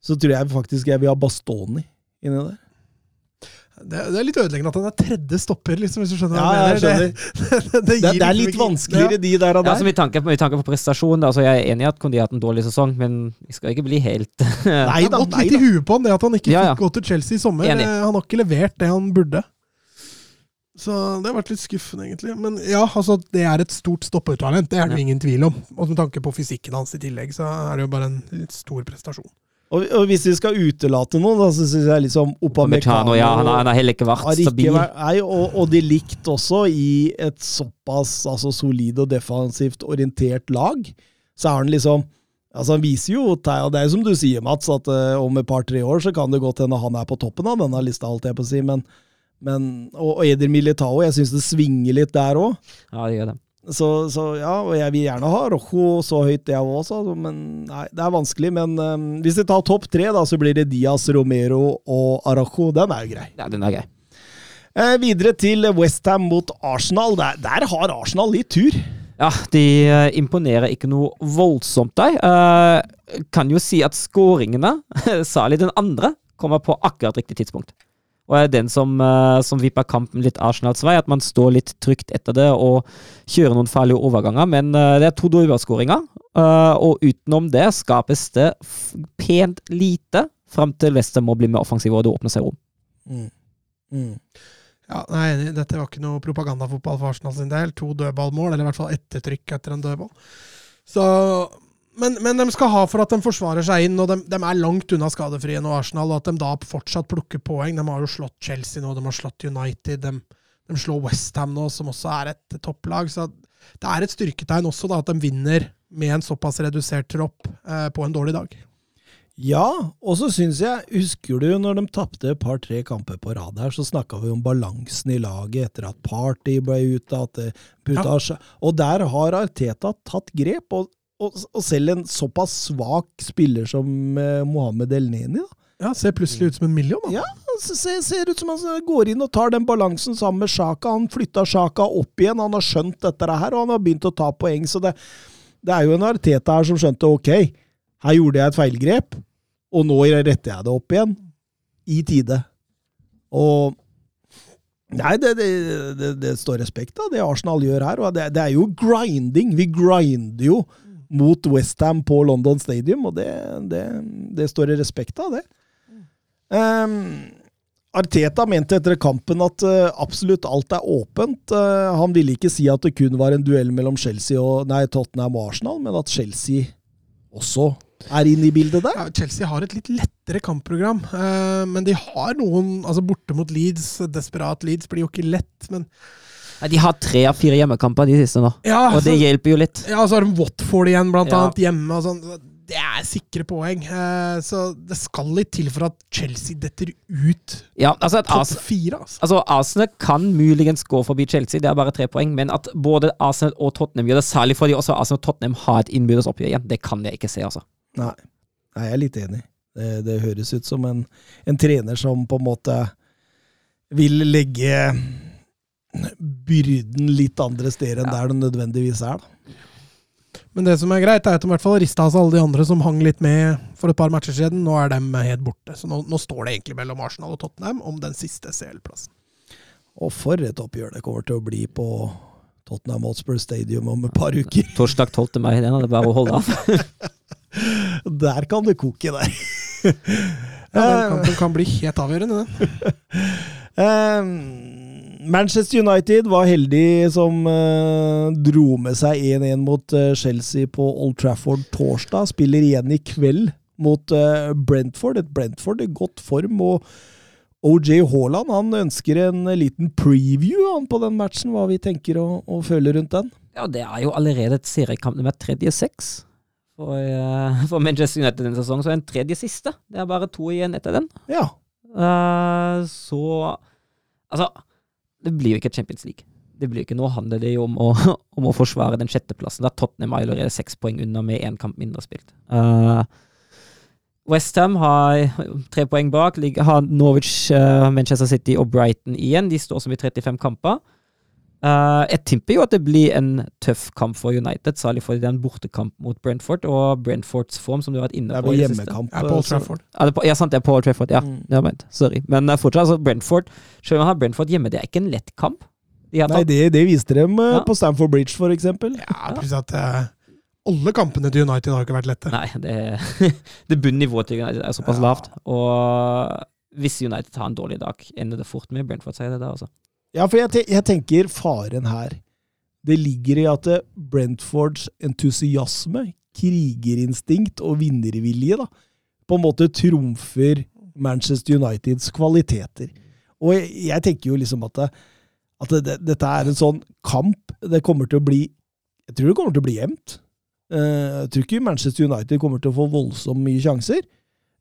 B: Så tror jeg faktisk jeg vil ha Bastoni inni der.
C: Det, det er litt ødeleggende at han er tredje stopper, liksom, hvis du skjønner
B: Ja,
C: hva
B: jeg
C: mener. <laughs> Det, det,
B: Det,
C: gir
B: det er
C: liksom
B: litt vanskeligere, de der og
D: Ja,
B: der.
D: altså, med, tanke på, med tanke på prestasjon, altså, jeg er enig i at Kondi har hatt en dårlig sesong, men vi skal ikke bli helt <laughs>
C: Nei, Det har gått litt i huet på han, det at han ikke
D: Ja, ja.
C: fikk gå til Chelsea i sommer.
D: Enig.
C: Eh, Han har ikke levert det han burde. Så det har vært litt skuffende, egentlig. Men ja, altså, det er et stort stoppertalent, det er det
D: Ja.
C: ingen tvil om. Og med tanke på fysikken hans i tillegg, så er det jo bare en litt stor prestasjon.
B: Og, og hvis vi skal utelate noen, da, så syns jeg liksom
D: Opamecano ja, han, har, han har heller ikke vært stabil.
B: vært, nei, og, og de likt også i et såpass altså, solid og defensivt orientert lag. Så er han liksom Altså Han viser jo det er jo som du sier, Mats, at uh, om et par-tre år så kan det godt hende han er på toppen av denne lista, holdt jeg på å si. Men, men, og, og Eder Militao, jeg syns det svinger litt der òg.
D: Ja, det gjør det.
B: Så, så ja, og jeg vil gjerne ha Rojo så høyt, jeg også, altså, men nei, det er vanskelig. Men um, hvis vi tar topp tre, da, så blir det Diaz, Romero og Arajo. Den er jo grei.
D: Ja, den er grei.
B: Eh, videre til Westham mot Arsenal. Der, der har Arsenal litt tur.
D: Ja, de eh, imponerer ikke noe voldsomt de. Eh, kan jo si at skåringene, <laughs> særlig den andre, kommer på akkurat riktig tidspunkt. Og er den som, uh, som vipper kampen litt Arsenals vei, at man står litt trygt etter det og kjører noen farlige overganger. Men eh, det er to dødballskåringer, uh, og utenom det skapes det pent lite fram til Western må bli mer offensive og det åpner seg rom.
B: Mm. Mm.
C: Ja, nei. Dette var ikke noe propagandafotball for Arsenal sin del. To dødballmål, eller i hvert fall ettertrykk etter en dødball. Så Men, men de skal ha for at de forsvarer seg inn, og de, de er langt unna skadefrie nå, Arsenal. Og at de da fortsatt plukker poeng. De har jo slått Chelsea nå, de har slått United. De, de slår Westham nå, som også er et topplag. Så det er et styrketegn også da, at de vinner med en såpass redusert tropp eh, på en dårlig dag.
B: Ja, og så syns jeg Husker du når de tapte et par-tre kamper på rad her, så snakka vi om balansen i laget etter at Party ble ute, at det ja. Og der har Arteta tatt grep. Og, og, og selv en såpass svak spiller som eh, Mohammed El-Neni, da.
C: Ja, Ser plutselig ut som en million, da.
B: Ja, ser, ser ut som han går inn og tar den balansen sammen med Sjaka. Han flytta Sjaka opp igjen, han har skjønt dette her, og han har begynt å ta poeng. Så det, det er jo en Arteta her som skjønte ok, her gjorde jeg et feilgrep, og nå retter jeg det opp igjen. I tide. Og Nei, det, det, det, det står respekt av det Arsenal gjør her. og det, er jo grinding. Vi grinder jo mot Westham på London Stadium, og det, står i respekt av, det. Um, Arteta mente etter kampen at uh, absolutt alt er åpent. Uh, han ville ikke si at det kun var en duell mellom Chelsea og, nei, Tottenham og Arsenal, men at Chelsea også er inne i bildet der?
C: Ja, Chelsea har et litt lettere kampprogram, uh, men de har noen altså Borte mot Leeds, desperat Leeds blir jo ikke lett, men
D: Nei, De har tre av fire hjemmekamper de siste nå,
C: ja,
D: og det hjelper jo litt.
C: Ja, så har de Watford igjen, blant ja. annet, hjemme. og sånn. Det er sikre poeng. Uh, så det skal litt til for at Chelsea detter ut
D: ja, altså
C: topp fire. Altså.
D: altså Arsenal kan muligens gå forbi Chelsea, det er bare tre poeng, men at både Arsenal og Tottenham gjør det, særlig fordi også Arsenal og Tottenham har et innbyrdes oppgjør igjen, det kan jeg ikke se, altså.
B: Nei. Nei, jeg er litt enig. Det, det høres ut som en, en, trener som på en måte vil legge byrden litt andre steder enn ja. der det nødvendigvis er. da.
C: Men det som er greit, er at de i hvert fall rista av seg alle de andre som hang litt med for et par matcher siden. Nå er de helt borte. Så nå, nå står det egentlig mellom Arsenal og Tottenham om den siste CL-plassen.
B: Og for et oppgjør det kommer til å bli på Tottenham Hotspur Stadium om et par uker. <laughs>
D: Torsdag 12. mai, den er det bare å holde av. <laughs>
B: der kan det koke, der.
C: ja, den kampen kan bli helt avgjørende, den. <laughs>
B: um, Manchester United var heldig som uh, dro med seg 1-1 mot uh, Chelsea på Old Trafford torsdag. Spiller igjen i kveld mot uh, Brentford. Et Brentford i godt form. og OJ Haaland han ønsker en liten preview han, på den matchen, hva vi tenker og, og føler rundt den.
D: Ja, Det er jo allerede et seriekamp nummer tredje seks for, uh, for, Manchester United denne sesongen. Så en tredje siste. Det er bare to igjen etter den.
B: Ja.
D: Uh, så Altså, det blir jo ikke Champions League. Det blir jo ikke Nå handler det jo om å, <laughs> om å forsvare den sjetteplassen. Da Tottenham er allerede seks poeng unna med én kamp mindre spilt. Uh, Westham har tre poeng bak. Har Norwich, uh, Manchester City og Brighton igjen. De står som i 35 kamper. Uh, jeg tipper jo at det blir en tøff kamp for United, særlig fordi det er en bortekamp mot Brentford, og Brentfords form, som du har vært inne på.
B: Det er på hjemmekamp.
C: Ja, Paul Trafford.
D: Ja, ja, sant, det er Paul Trafford. Ja, mm. ja men, sorry. Men uh, fortsatt, altså, Brentford Selv om han har Brentford hjemme, det er ikke en lett kamp.
B: De Nei, det, det, viste dem uh, ja. på Stamford Bridge, for eksempel.
C: Ja, pluss at alle kampene til United har ikke vært lette.
D: Nei, det, <laughs> det bunnivået til United er såpass lavt. Og hvis United har en dårlig dag, ender det fort med Brentford sier det da, altså.
B: Ja, for jeg, jeg, tenker faren her Det ligger i at Brentfords entusiasme, krigerinstinkt og vinnervilje da, på en måte trumfer Manchester Uniteds kvaliteter. Og jeg, jeg tenker jo liksom at, det, at det, dette er en sånn kamp Det kommer til å bli Jeg tror det kommer til å bli jevnt. Uh, jeg tror ikke Manchester United kommer til å få voldsomt mye sjanser.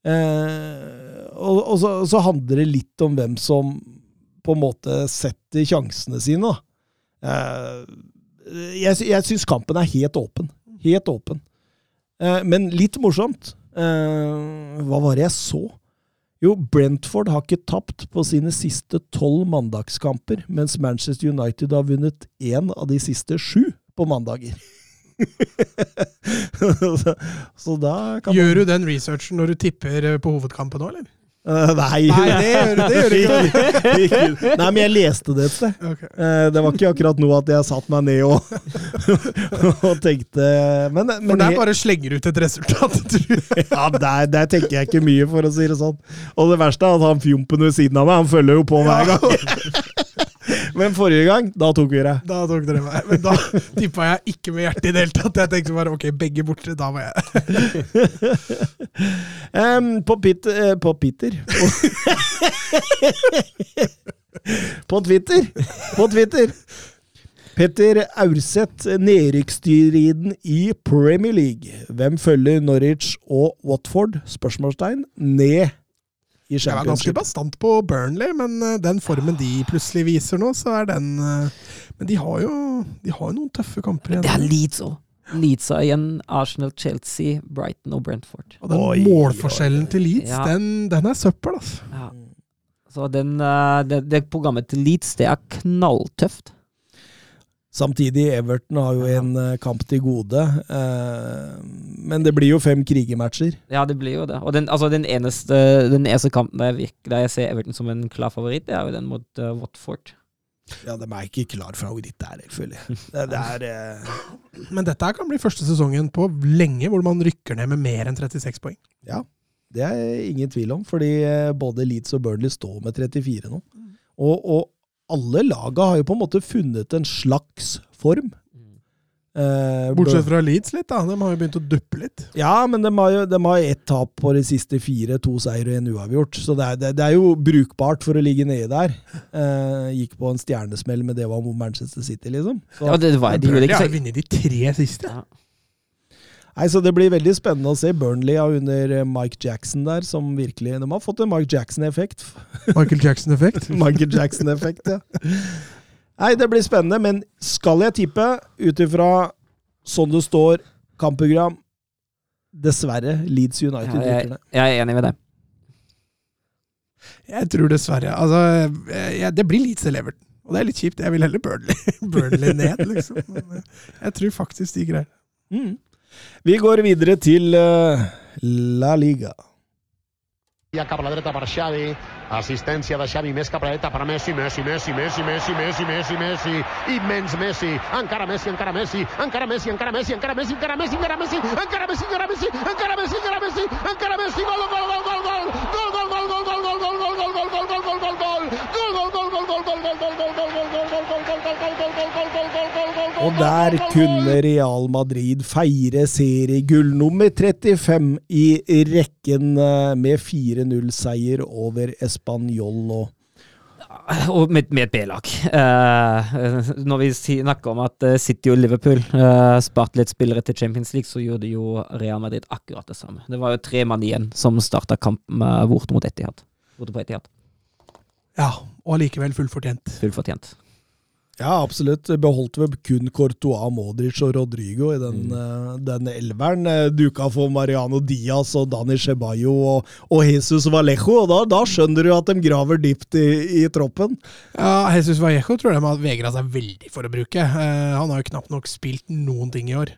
B: Og, og så, så, handler det litt om hvem som på en måte setter sjansene sine. Eh, jeg jeg syns kampen er helt åpen. Helt åpen. Eh, men litt morsomt. Eh, hva var det jeg så? Jo, Brentford har ikke tapt på sine siste tolv mandagskamper, mens Manchester United har vunnet én av de siste sju på mandager. <laughs> så, så da
C: kan Gjør du den researchen når du tipper på hovedkampen nå, eller?
B: Uh, nei.
C: nei, det gjør det, gjør <laughs>
B: ikke. nei, men jeg leste det et sted. Okay. Uh, det var ikke akkurat nå at jeg satte meg ned og, <laughs> og tenkte men, men,
C: For der bare slenger ut et resultat, <laughs>
B: ja, der, der, tenker jeg ikke mye, for å si det sånn. Og det verste er at han fjompen ved siden av meg, han følger jo på hver gang. Men forrige gang, da tok vi deg.
C: Da tok dere meg. Men da <laughs> tippa jeg ikke med hjertet i det hele tatt. Jeg tenkte bare ok, begge borte, da var jeg <laughs>
B: um, på, Pit, uh, på Peter <laughs> på, Twitter. På Twitter. Petter Aurseth, nedrykksstriden i Premier League. Hvem følger Norwich og Watford? Spørsmålstegn. Ned i
C: Jeg var ganske bastant på Burnley, men eh, den formen de plutselig viser nå, så er den eh, Men de har jo de har jo noen tøffe kamper igjen.
D: Det er Leeds òg. Leeds har igjen Arsenal, Chelsea, Brighton og Brentford.
C: Og den
B: Oi,
C: målforskjellen til Leeds,
D: Ja.
C: den, den er søppel, altså.
D: Ja. Så den, eh, det, det programmet til Leeds, det er knalltøft.
B: Samtidig, Everton har jo en eh, kamp til gode. eh, men det blir jo fem krigematcher.
D: Ja, det blir jo det. Og den, altså, den, eneste, den eneste kampen der jeg, virker, der jeg ser Everton som en klar favoritt, det er jo den mot uh, Watford.
B: Ja, de er ikke klar favoritt der, føler jeg. Det, det er uh...
C: Men dette kan bli første sesongen på lenge hvor man rykker ned med mer enn 36 poeng.
B: Ja, det er ingen tvil om, fordi både Leeds og Burnley står med 34 nå. Og, og alle laga har jo på en måte funnet en slags form. Eh,
C: Bortsett fra Leeds litt, da. De har jo begynt å duppe litt.
B: Ja, men de har jo de har ett tap på de siste fire, to seier og en uavgjort. Så det er, det, det er jo brukbart for å ligge nede der. Eh, gikk på en stjernesmell, med det var mot Manchester City, liksom. Så,
D: Ja, det, det var, de
C: de,
D: de
C: har vunnet de tre siste.
D: ja.
B: Nei, så det blir veldig spennende å se Burnley under eh, Mike Jackson der, som virkelig De har fått en Mike Jackson-effekt. <laughs>
C: Michael Jackson-effekt. <laughs>
B: Michael Jackson-effekt, ja. Nei, det blir spennende, men skal jeg tippe, ut ifra sånn det står, kampprogram Dessverre, Leeds United
D: Ja, jeg, jeg er enig med deg.
C: Jeg tror dessverre Altså, jeg, det blir Leeds eller Everton. Og det er litt kjipt. Jeg vil heller Burnley, <laughs> Burnley ned, liksom. Men eh, jeg tror faktisk de greier det.
B: Mm. Vi går videre til eh, La Liga.
E: Ja cap a la dreta para Xavi, assistència de Xavi més cap a dreta per Messi, Messi, Messi, Messi, Messi, Messi, Messi, Messi, immens Messi, encara Messi, encara Messi, encara Messi, encara Messi, encara Messi, encara Messi, encara Messi, encara Messi, encara Messi, encara Messi, encara Messi, encara Messi, gol, gol, gol, gol, gol, gol, gol, gol, gol, gol, gol, gol, gol, gol, gol, gol, gol, gol, gol,
B: Og der kunne Real Madrid feire seriegull nummer 35 i rekken eh, med 4-0-seier over Español. Og
D: Og med, med et B-lag. Eh, når vi snakker om at eh, City og Liverpool uh, sparte litt spillere til Champions League, så gjorde jo Real Madrid akkurat det samme. Det var jo tre mann igjen som starta kampen bort borte mot Etihad. Borte på Etihad.
C: Ja, og allikevel fullfortjent.
D: Fullt fortjent.
B: Ja, absolutt. Beholdt vel kun Courtois, Modric og Rodrigo i den, mm. den elveren. Eh, Duka for Mariano Diaz og Dani Ceballo og, og Jesus Vallejo. Og da, da skjønner du at de graver dypt i, i troppen.
C: Ja, Jesus Vallejo tror jeg de har vegra seg veldig for å bruke. Eh, han har jo knapt nok spilt noen ting i år.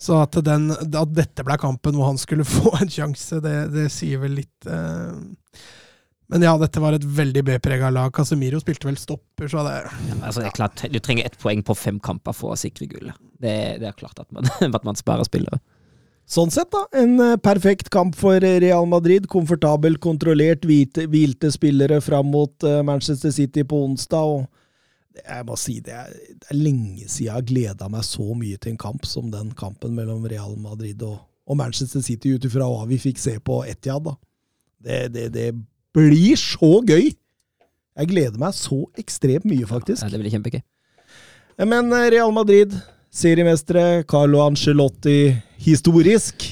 C: Så at, den, at dette ble kampen hvor han skulle <laughs> få en sjanse, det, det sier vel litt eh. Men ja, dette var et veldig B-prega lag. Casemiro spilte vel stopper, så det
D: Ja, altså, det er klart, Du trenger ett poeng på fem kamper for å sikre gullet. Det, det er klart at man, <laughs> at man sparer spillere.
B: Sånn sett, da. En eh, perfekt kamp for Real Madrid. Komfortabelt kontrollert, hvite, hvilte spillere fram mot eh, Manchester City på onsdag. og jeg må si det er, det er lenge siden jeg har gleda meg så mye til en kamp som den kampen mellom Real Madrid og, og Manchester City, ut ifra hva vi fikk se på Etiad. da. Det, det, det blir så gøy! Jeg gleder meg så ekstremt mye, faktisk.
D: Ja, det blir kjempegøy.
B: Men eh, Real Madrid, seriemestere, Carlo Ancelotti, historisk.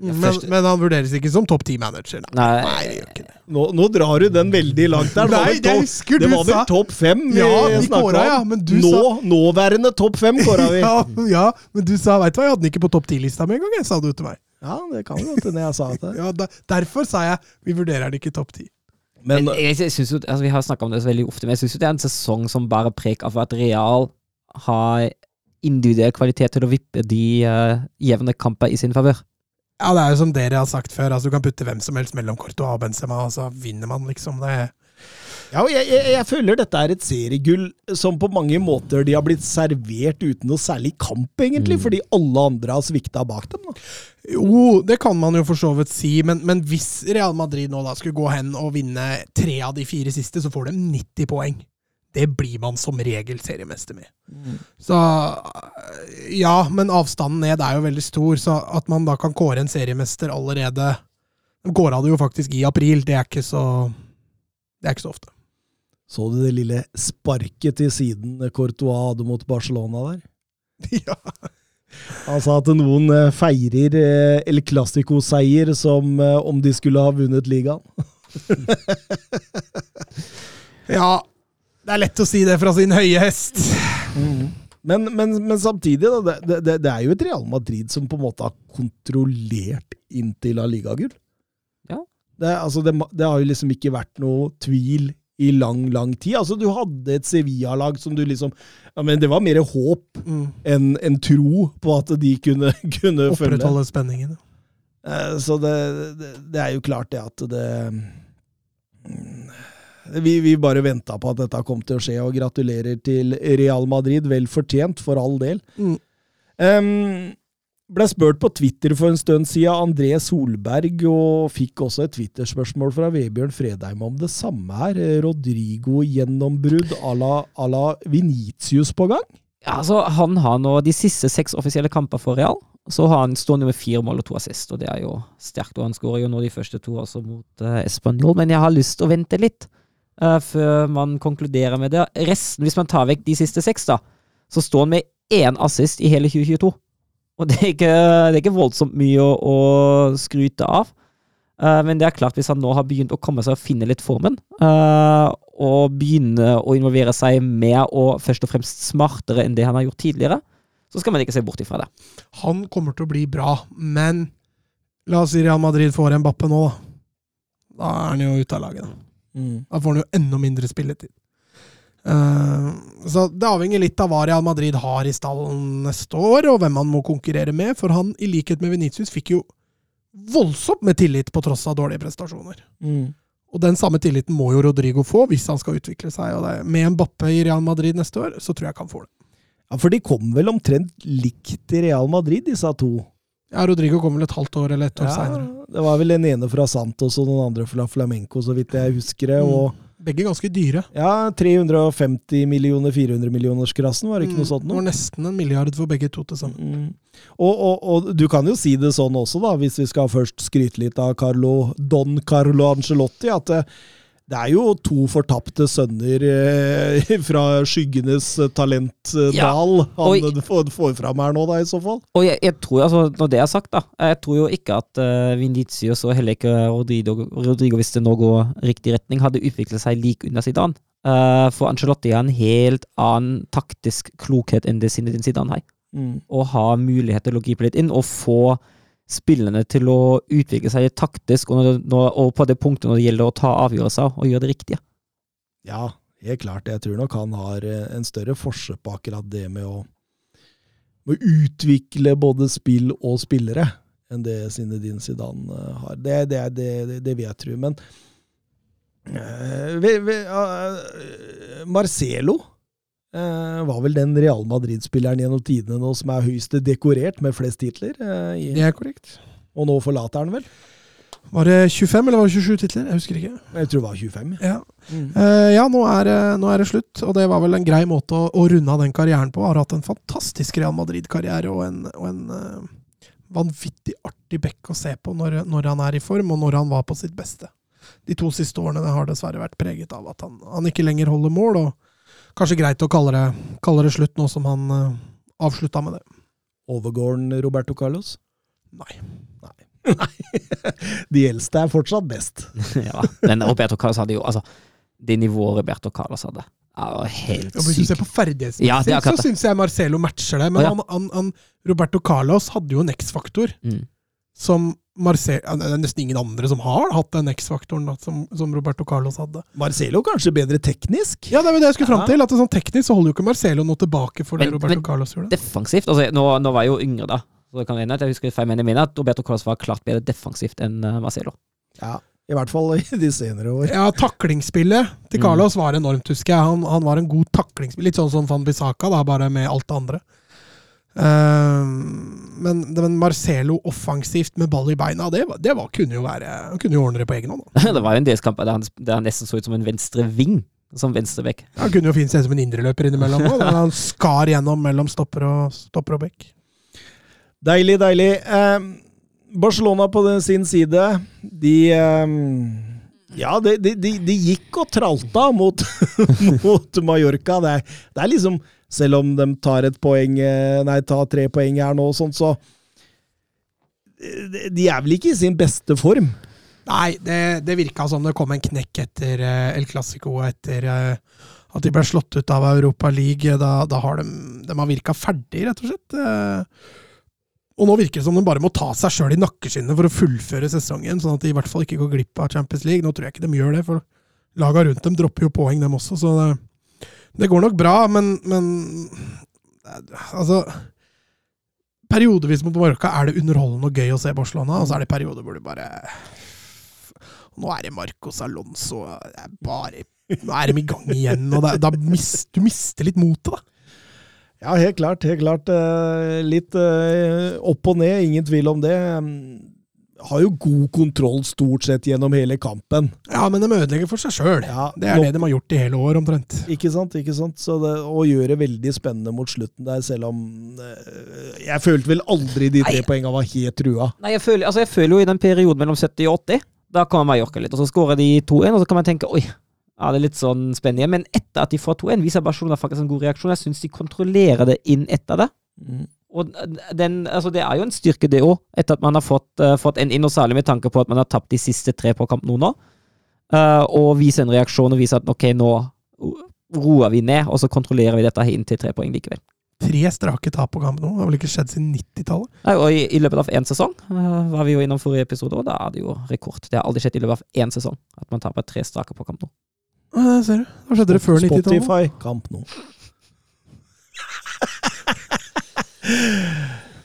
C: men, men han vurderes ikke som topp ti-manager.
D: Nei,
C: Nei, det gjør ikke det.
B: Nå, nå drar du den veldig langt der. Det var
C: Nei,
B: vel topp-
C: husker
B: det var vel topp fem vi
C: Ja, vi kåra, ja, men du
B: Nå,
C: sa-
B: Nåværende topp fem kåra vi. <laughs>
C: Ja, ja, men du sa veit du hva, jeg hadde den ikke på topp ti-lista med en gang, sa du til meg.
B: Ja, det kan godt hende jeg sa det. <laughs>
C: Ja, da, Derfor sa jeg vi vurderer den ikke topp ti.
B: Men
D: Men jeg, jeg synes jo, altså Vi har snakka om det så veldig ofte, men jeg syns det er en sesong som bærer preg av at Real har individuell kvalitet til å vippe de uh, jevne kamper i sin favør.
C: Ja, det er jo som dere har sagt før, altså du kan putte hvem som helst mellom Courtois og Benzema, og så vinner man, liksom. Det
B: ja, og jeg, jeg, jeg føler dette er et seriegull som på mange måter de har blitt servert uten noe særlig kamp, egentlig,
C: Mm.
B: fordi alle andre har svikta bak dem. Da.
C: Jo, det kan man jo for så vidt si, men, men hvis Real Madrid nå da skulle gå hen og vinne tre av de fire siste, så får de 90 poeng. det blir man som regel seriemester med. Så ja, men avstanden ned er jo veldig stor, så at man da kan kåre en seriemester allerede Går av det jo faktisk i april, det er ikke så Det er ikke så ofte.
B: Så du det lille sparket til siden Courtois hadde mot Barcelona der? <laughs>
C: ja.
B: Han sa at noen eh, feirer eh, El Clásico-seier som eh, om de skulle ha vunnet ligaen. <laughs>
C: ja, det er lett å si det fra sin høye hest.
B: Men, men, men samtidig, da, det, det, det er jo et Real Madrid som på en måte har kontrollert inntil av Liga-gull.
D: Ja.
B: Det, altså det, det har jo liksom ikke vært noe tvil i lang, lang tid. Altså, du hadde et Sevilla-lag som du liksom ja, men Det var mer håp
C: Mm.
B: enn en tro på at de kunne, <laughs> kunne følge.
C: Opprettholde spenningen.
B: Eh, Så det, det, det er jo klart det at det mm, vi, vi bare venta på at dette kom til å skje, og gratulerer til Real Madrid. Vel fortjent, for all del.
C: Mm.
B: Em, ble spurt på Twitter for en stund siden André Solberg, og fikk også et Twitter-spørsmål fra Vebjørn Fredheim om det samme her. Rodrigo-gjennombrudd à la, la Vinicius på gang?
D: Ja, altså, han har nå de siste seks offisielle kamper for Real. Så har han stående med fire mål og to assist, og det er jo sterkt. Og han skårer jo nå de første to altså mot uh, Español, men jeg har lyst til å vente litt uh, før man konkluderer med det. Resten, hvis man tar vekk de siste seks, da, så står han med én assist i hele 2022. Og det er ikke, det er ikke voldsomt mye å, å skryte av. Uh, men det er klart, hvis han nå har begynt å komme seg og finne litt formen, uh, og begynne å involvere seg mer og først og fremst smartere enn det han har gjort tidligere, så skal man ikke se bort ifra det.
C: Han kommer til å bli bra, men la oss si Real Madrid får en Bappe nå, da. Da er han jo ute av laget. Da. Da får han jo enda mindre spilletid. Eh, så det avhenger litt av hva Real Madrid har i stallen neste år, og hvem han må konkurrere med, for han, i likhet med Venitius, fikk jo voldsomt med tillit på tross av dårlige prestasjoner.
B: Mm.
C: Og den samme tilliten må jo Rodrigo få hvis han skal utvikle seg. og det, Med en Bappe i Real Madrid neste år, så tror jeg han får det.
B: Ja, For de kom vel omtrent likt i Real Madrid, disse to?
C: Ja, Rodrigo kom vel et halvt år eller et år
B: Ja,
C: seinere.
B: det var vel den ene fra Santos og den andre fra Flamenco, så vidt jeg husker det.
C: Mm.
B: Og
C: Begge ganske dyre.
B: ja, 350 millioner, 400 millioners-klassen, var det ikke noe sånt
C: Det var nesten en milliard for begge to til sammen.
B: Mm. Og, og, og du kan jo si det sånn også, da, hvis vi skal først skryte litt av Carlo, Don Carlo Ancelotti, at det, er jo to fortapte sønner eh, <laughs> fra skyggenes talentdal
D: Ja,
B: han får, får fram her nå, da, i så fall.
D: Og jeg, jeg tror, altså, når det er sagt, da, jeg tror jo ikke at uh, Vinicius og heller ikke Rodrigo, Rodrigo, hvis det nå går riktig retning, hadde utviklet seg lik under Zidane. Uh, for Ancelotti har en helt annen taktisk klokhet enn det Zinedine Zidane har.
B: Mm.
D: og ha mulighet til å gripe litt inn og få spillerne til å utvikle seg taktisk, og, og på det punktet når det gjelder å ta avgjørelser og gjøre det riktige.
B: Ja, helt klart. Jeg tror nok han har eh, en større forskjell på akkurat det med å, med å utvikle både spill og spillere enn det Zinedine Zidane eh, har. Det, det, det, det, vil jeg tro. Men eh, vi, vi, eh, Marcelo eh, var vel den Real Madrid-spilleren gjennom tidene nå som er høyest dekorert med flest titler. Uh, i,
C: Det er korrekt.
B: og nå forlater han vel?
C: Var det 25 eller var det 27 titler? Jeg husker ikke.
B: Jeg tror det var 25. Ja.
C: Ja,
B: Mm.
C: Uh, ja nå, er, nå er det slutt, og det var vel en grei måte å, å runde av den karrieren på. Har hatt en fantastisk Real Madrid-karriere og en, og en vanvittig artig bekk å se på når, når han er i form, og når han var på sitt beste. De to siste årene har dessverre vært preget av at han, han ikke lenger holder mål, og kanskje greit å kalle det, kalle det slutt nå som han uh, avslutta med det.
B: Overgår han Roberto Carlos?
C: Nei.
B: Nei. <laughs> De eldste er fortsatt best. <laughs>
D: ja. Men Roberto Carlos hadde jo altså Det nivået Roberto Carlos hadde, er jo helt
C: Ja, hvis du ser
D: sykt.
C: på ferdighetsmessig,
D: Ja,
C: så syns jeg Marcelo matcher det. Men
D: ja.
C: han, han, han, Roberto Carlos hadde jo en X-faktor
D: Mm.
C: som Marcelo Det er nesten ingen andre som har hatt den X-faktoren som, som Roberto Carlos hadde.
B: Marcelo kanskje bedre teknisk?
C: Ja, det var det jeg skulle fram til. at sånn Teknisk så holder jo ikke Marcelo noe tilbake for det
D: Men-
C: Roberto
D: men-
C: Carlos gjorde.
D: Defensivt altså nå, nå var jeg jo yngre, da. Så det kan hende at jeg husker feil, men jeg mener at Roberto Carlos var klart bedre defensivt enn eh, Marcelo.
B: Ja, i hvert fall i de senere år.
C: Ja, taklingsspillet til
D: Mm.
C: Carlos var enormt, husker jeg. Han, han var en god taklingsspiller. Litt sånn som Van Bissaka, da, bare med alt det andre. Eh, men, men Marcelo offensivt med ball i beina, det, det var, kunne jo være Han kunne jo ordne det på egen hånd. da. <laughs>
D: det var jo en del kamper der han, der han nesten så ut som en venstre ving. som venstreback.
C: Han kunne jo fint se ut som en indreløper innimellom nå. Han skar gjennom mellom stopper og, stopper og bekk.
B: Deilig, deilig. Eh, Barcelona på den, sin side, de eh, Ja, de, de, de, de gikk og tralta mot, <laughs> mot Mallorca. Det er, det er liksom Selv om de tar poeng eh, Nei, tar tre poeng her nå, og sånt, så eh, De er vel ikke i sin beste form?
C: Nei, det, det virka som det kom en knekk etter eh, El Clásico, etter at de ble slått ut av Europa League. Da, da har de, de har virka ferdig, rett og slett. Og nå virker det som de bare må ta seg sjøl i nakkeskinnet for å fullføre sesongen, sånn at de i hvert fall ikke går glipp av Champions League. Nå tror jeg ikke de gjør det, for laga rundt dem dropper jo poeng, dem også, så det, går nok bra, men, men Altså Periodevis mot Mallorca er det underholdende og gøy å se Barcelona, og så er det perioder hvor du bare Nå er det Marcos Alonso det er bare, Nå er de i gang igjen, og da mist, du mister litt motet, da.
B: Ja, helt klart. Helt klart. Eh, Litt eh, opp og ned, ingen tvil om det. Mm, Har jo god kontroll stort sett gjennom hele kampen.
C: Ja, men de ødelegger for seg sjøl.
B: Ja,
C: Det er det de har gjort i hele år, omtrent.
B: Ikke sant? ikke sant? Så det, og gjør det veldig spennende mot slutten der, selv om øh, Jeg følte vel aldri de tre poengene var helt trua.
D: Nei, jeg føler, altså jeg føler jo i den perioden mellom 70 og 80, da kommer Mallorca litt, og så skårer de 2-1, og så kan man tenke oi, ja, det er litt sånn spennende. Men etter at de får 2-1, viser Barcelona faktisk en god reaksjon. Jeg syns de kontrollerer det inn etter det. Og den, altså det er jo en styrke, det òg, etter at man har fått, uh, fått en inn, og særlig med tanke på at man har tapt de siste tre på kamp nå nå. Uh, og vise en reaksjon og vise at ok, nå roer vi ned, og så kontrollerer vi dette inn til tre poeng likevel.
C: Tre strake tap på kamp nå. Det har vel ikke skjedd siden 90-tallet?
D: Nei, og i, I løpet av én sesong uh, var vi jo innom forrige episode, og da er det jo rekord. Det har aldri skjedd i løpet av én sesong at man taper tre strake på kamp nå.
C: Ja, der ser du. Da skjedde det før 90-tallet.
B: Spotify, kamp nå. <laughs>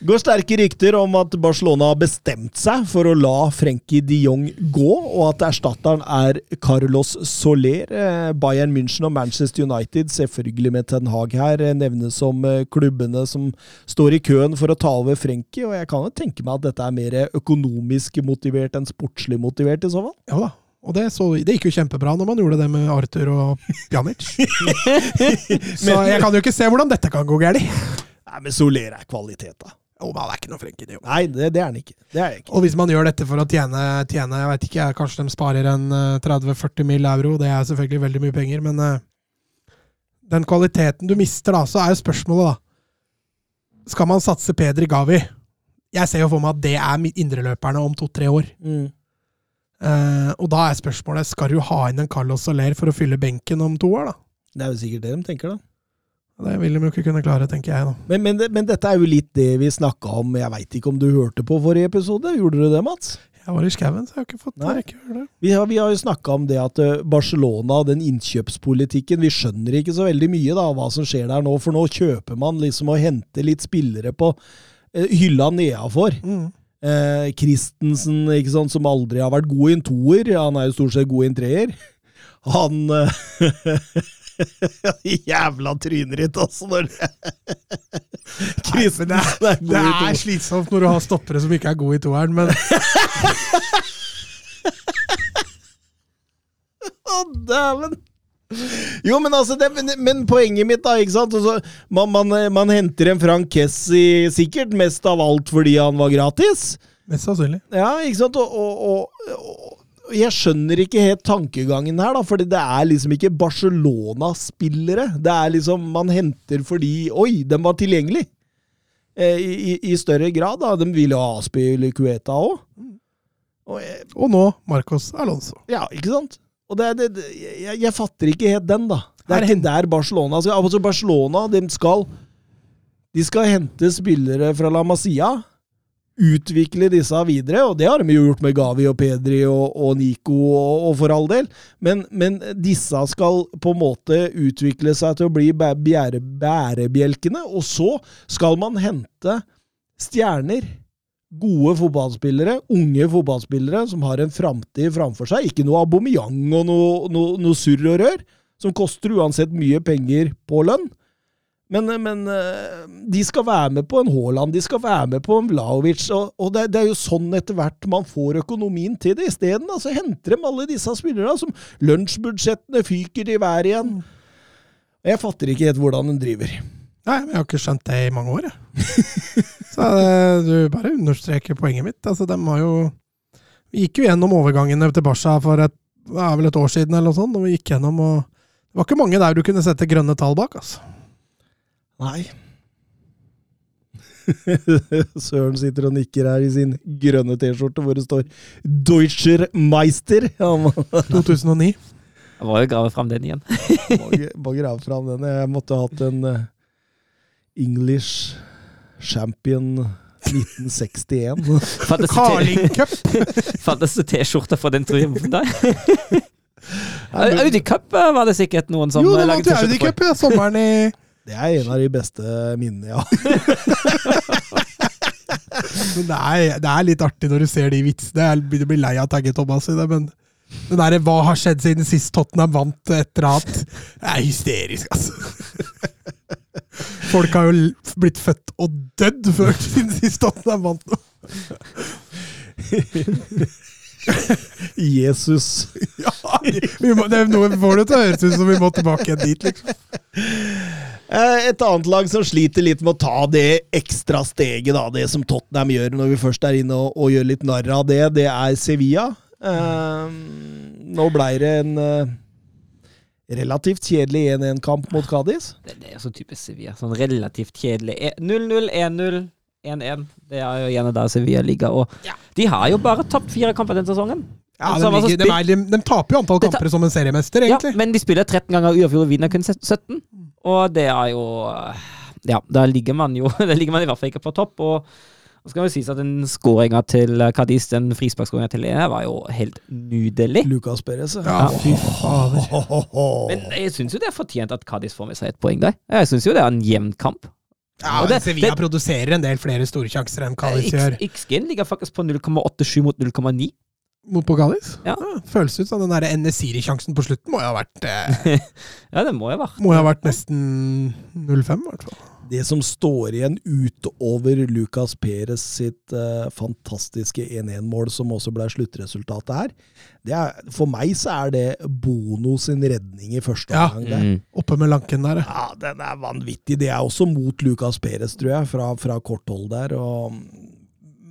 B: Går sterke rykter om at Barcelona har bestemt seg for å la Frenkie de Jong gå, og at erstatteren er Carlos Soler. Eh, Bayern München og Manchester United, selvfølgelig med Ten Hag her, eh, nevnes som eh, klubbene som står i køen for å ta over Frenkie, og jeg kan jo tenke meg at dette er mer økonomisk motivert enn sportslig motivert i så fall.
C: Ja da. Og det, så, det gikk jo kjempebra når man gjorde det med Arthur og Pjanic. <laughs> så jeg kan jo ikke se hvordan dette kan gå galt.
B: Nei, men Soler er kvalitet, da.
C: Jo, men han er ikke noe Frenkie, det jo.
B: Nei, det, det er han ikke. Det er ikke.
C: Og hvis man gjør dette for å tjene, tjene jeg vet ikke, kanskje de sparer en eh, 30-40 mill. euro, det er selvfølgelig veldig mye penger, men eh, den kvaliteten du mister da, så er jo spørsmålet da, skal man satse Pedri Gavi? Jeg ser jo for meg at det er indreløperne om to-tre år.
B: Mm.
C: Eh, og da er spørsmålet, skal du ha inn en Carlos Soler for å fylle benken om to år da?
B: Det er jo sikkert det de tenker, da.
C: Det vil de jo ikke kunne klare, tenker jeg da.
B: Men, men, men dette er jo litt det vi snakka om. Jeg veit ikke om du hørte på forrige episode? Gjorde du det, Mats?
C: Jeg var i skauen, så jeg har ikke fått
B: Nei.
C: rekke å høre det.
B: Vi har, vi har jo snakka om det at Barcelona Barcelona, den innkjøpspolitikken Vi skjønner ikke så veldig mye da, hva som skjer der nå, for nå kjøper man liksom og henter litt spillere på eh, hylla nedafor.
C: Mm.
B: Eh, Christensen, ikke sant, som aldri har vært god i en toer. Han er jo stort sett god i en treer. Han eh, <laughs> <laughs> Jævla trynet altså, når <laughs> det Christensen er god
C: Det er slitsomt når du har stoppere som ikke er gode i toeren, men <laughs>
B: Å, dæven! Jo, men altså, det, men, men poenget mitt, da, ikke sant altså, man, man, man henter en Frank Kessi sikkert mest av alt fordi han var gratis.
C: mest sannsynlig.
B: Ja, ikke sant? Og, og, og, og jeg skjønner ikke helt tankegangen her, da, fordi det er liksom ikke Barcelona-spillere. Det er liksom Man henter fordi Oi, den var tilgjengelig! Eh, I, i, større grad, da. De ville ha Aspil Cueta òg. Og jeg,
C: Og nå Marcos Alonso.
B: ja, ikke sant? Og det, det, det, jeg, jeg fatter ikke helt den, da. Det er ikke der Barcelona skal Altså, Barcelona, de skal De skal hente spillere fra La Masia. Utvikle disse videre, og det har de jo gjort med Gavi og Pedri og, og Nico og, og for all del. Men, men disse skal på en måte utvikle seg til å bli bæ- bære, bærebjelkene, og så skal man hente stjerner gode fotballspillere, unge fotballspillere som har en framtid framfor seg. Ikke noe Aubameyang og noe, noe, noe surr og rør, som koster uansett mye penger på lønn. Men, men eh, de skal være med på en Haaland, de skal være med på en Vlaovic, og, og det, det, er jo sånn etter hvert man får økonomien til det. Isteden så henter de alle disse spillerne som lunsjbudsjettene fyker i været igjen. Jeg fatter ikke helt hvordan de driver.
C: Nei, men jeg har ikke skjønt det i mange år, jeg. Så eh, du bare understreker poenget mitt. Altså, de har jo Vi gikk jo gjennom overgangene til Barca for et, ja, vel et år siden, eller noe sånt, og vi gikk gjennom, og det var ikke mange der du kunne sette grønne tall bak. altså.
B: Nei. <laughs> Søren sitter og nikker her i sin grønne T-skjorte hvor det står 'Deutscher Meister'.
C: 2009.
D: Jeg må jo grave fram den igjen.
B: må- må grave fram den. Jeg måtte ha hatt en eh, English Champion 1961. <laughs>
D: Fantes det
C: Carling Cup! <laughs>
D: Fantes det T-skjorte for den triumfen der? Audi Cup eh, var det sikkert noen som
C: Jo, det var
D: laget
C: til Audi. Cup, ja. Sommeren i
B: Det er en av de beste minnene jeg har. <laughs>
C: Men det er, det er litt artig når du ser de vitsene. Jeg begynner å bli lei av å tagge Thomas i det, men den derre 'hva har skjedd siden sist Tottenham vant et eller annet', det er hysterisk, altså. Folk har jo blitt født og dødd før <laughs> siden sist Tottenham vant noe.
B: Jesus.
C: Ja, vi må, det noe får det til å høres ut som vi må tilbake igjen dit, liksom.
B: Eh, Et annet lag som sliter litt med å ta det ekstra steget, da, det som Tottenham gjør når vi først er inne og, og gjør litt narr av det, det er Sevilla. Eh, nå ble det en eh, relativt kjedelig 1-1-kamp mot Cádiz.
D: Det, det er så typisk Sevilla. Sånn relativt kjedelig. E- 0-0, 1-0, 1-1. Det er jo gjerne der Sevilla ligger. Og de har jo bare tapt fire kamper den sesongen.
C: Ja,
D: Altså,
C: de, ligger, de, er, de, de taper jo antall kamper som en seriemester, egentlig.
D: Ja, men de spiller 13 ganger uavgjort og vinner kun 17. Og det er jo Ja, da ligger man jo <laughs> Da ligger man i hvert fall ikke på topp. Og så skal det sies at den skåringa til Cadiz, den frisparkskåringa til Lene, var jo helt nydelig.
B: Lucas Perez.
C: Ja, fy fader. <laughs>
D: Men jeg syns jo det er fortjent at Cadiz får med seg et poeng der. Jeg syns jo det er en jevn kamp.
C: Ja,
D: Og det-
C: Sevilla
D: det-
C: produserer en del flere storsjanser enn Cadiz gjør.
D: X-gen ligger faktisk på 0,87 mot 0,9.
C: Mot Pogalis?
D: Ja.
C: Føles ut som den der Enesiri-sjansen på slutten må jo ha vært <laughs> eh,
D: Ja, det må jo ha vært
C: Må jo ha vært nesten 0-5, i hvert fall.
B: Det som står igjen utover Lucas Perez sitt eh, fantastiske 1-1-mål, som også ble sluttresultatet her, det er, for meg så er det Bono sin redning i første
C: Ja.
B: omgang.
D: Mm.
C: Oppe med lanken der, ja.
B: Ja, den er vanvittig. Det er også mot Lucas Perez, tror jeg, fra, fra kort hold der. Og,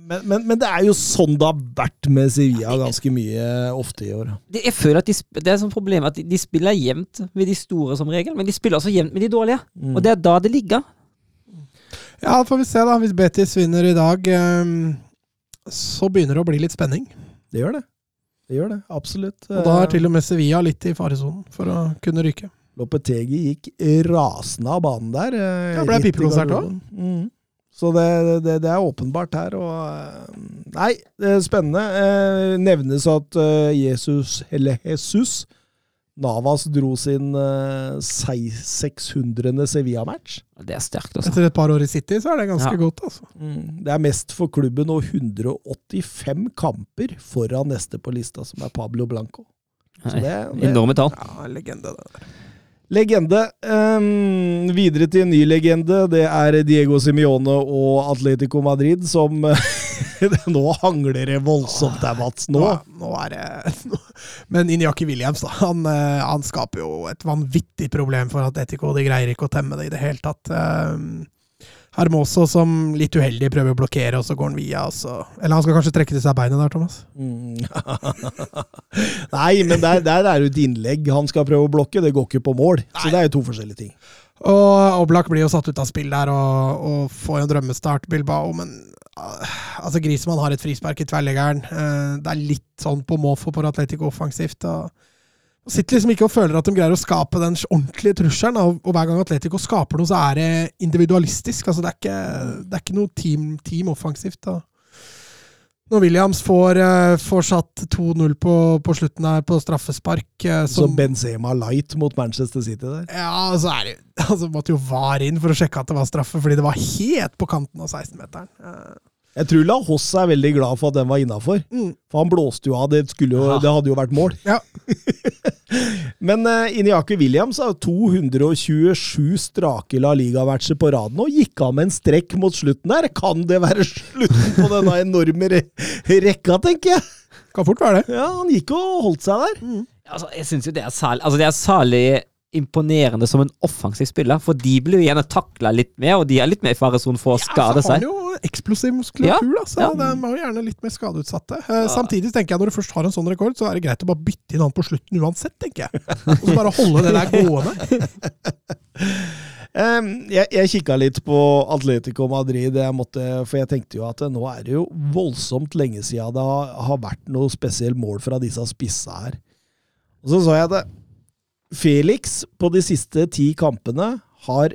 B: men, men, men det er jo sånn det har vært med Sevilla ganske mye ofte i år.
D: Det, jeg føler at de, det er sånn problem at de, de spiller jevnt med de store som regel, men de spiller også jevnt med de dårlige.
B: Mm.
D: Og det er da det ligger.
C: Ja, får vi se, da. Hvis Betis vinner i dag, eh, så begynner det å bli litt spenning.
B: Det gjør det. Det gjør det, absolutt.
C: Og da er til og med Sevilla litt i faresonen for å kunne ryke.
B: Lopetegi gikk rasende av banen der. eh,
C: Ja, ble pipekonsert
B: òg. Mm. Så det, det, det er åpenbart her. Og eh, Nei, det er spennende. Eh, nevnes at eh, Jesus, eller Jesus Navas dro sin eh, 600. Sevilla-match.
D: Det er sterkt, altså.
C: Etter et par år i City, så er det ganske
D: Ja.
C: godt, altså.
B: Mm. Det er mest for klubben og 185 kamper foran neste på lista, som er Pablo Blanco. Så det, det,
D: Enorme tall.
C: Ja, legende, det der.
B: Legende. Um, videre til en ny legende. Det er Diego Simione og Atletico Madrid som <laughs> Nå hangler det voldsomt der, Mats. Nå.
C: Nå, er det Men Injaki Williams, da. Han, eh, han skaper jo et vanvittig problem for Atletico. De greier ikke å temme det i det hele tatt. Eh, Hermoso som litt uheldig prøver å blokkere, og så går han via. så- Eller han skal kanskje trekke til seg beinet der, Thomas.
B: Mm. <laughs> Nei, men der, der er det jo et innlegg han skal prøve å blokke. Det går ikke på mål. Så det er jo to forskjellige ting.
C: Og Oblak blir jo satt ut av spill der og, og får en drømmestart, Bilbao, men ah, altså Grismann har et frispark i tverrleggeren. Eh, det er litt sånn på måfå for Atletico offensivt. og Sitter liksom ikke og føler at de greier å skape den ordentlige trusselen. Og, hver gang Atletico skaper noe, så er det individualistisk. altså Det er ikke, det er ikke noe team, team offensivt. da. Når Williams får, eh, får satt 2-0 på, på slutten der på straffespark eh,
B: Som
C: som,
B: Benzema light mot Manchester City der.
C: ja, så er det <laughs> altså måtte jo VAR inn for å sjekke at det var straffe, fordi det var helt på kanten av 16-meteren. Eh,
B: Jeg tror La Hoss er veldig glad for at den var innafor.
C: Mm.
B: For han blåste jo av. Det, jo,
D: Ja.
B: det hadde jo vært mål.
C: Ja. <laughs>
B: Men uh, Iniaki Williams har 227 strake La Liga-matcher på raden og gikk av med en strekk mot slutten der. Kan det være slutten på denne enorme re rekka, tenker jeg?
C: Kan fort være det.
B: Ja, Han gikk og holdt seg der.
D: Altså, jeg synes jo det er særlig Altså, det er særlig imponerende som en offensiv spiller, for de blir jo gjerne takla litt mer, og de er litt mer i faresonen for å skade
C: ja,
D: seg.
C: han jo eksplosiv muskulatur,
D: Ja,
C: da, så
D: ja.
C: de er jo gjerne litt mer skadeutsatte. Eh, Samtidig tenker jeg når du først har en sånn rekord, så er det greit å bare bytte inn han på slutten uansett, tenker jeg. Og så bare holde det der gående. <laughs>
B: Um, jeg jeg kikka litt på Atletico Madrid, jeg måtte, for jeg tenkte jo at eh, nå er det jo voldsomt lenge siden det har, har vært noe spesielt mål fra disse spissa her. Og så så jeg at Felix på de siste ti kampene har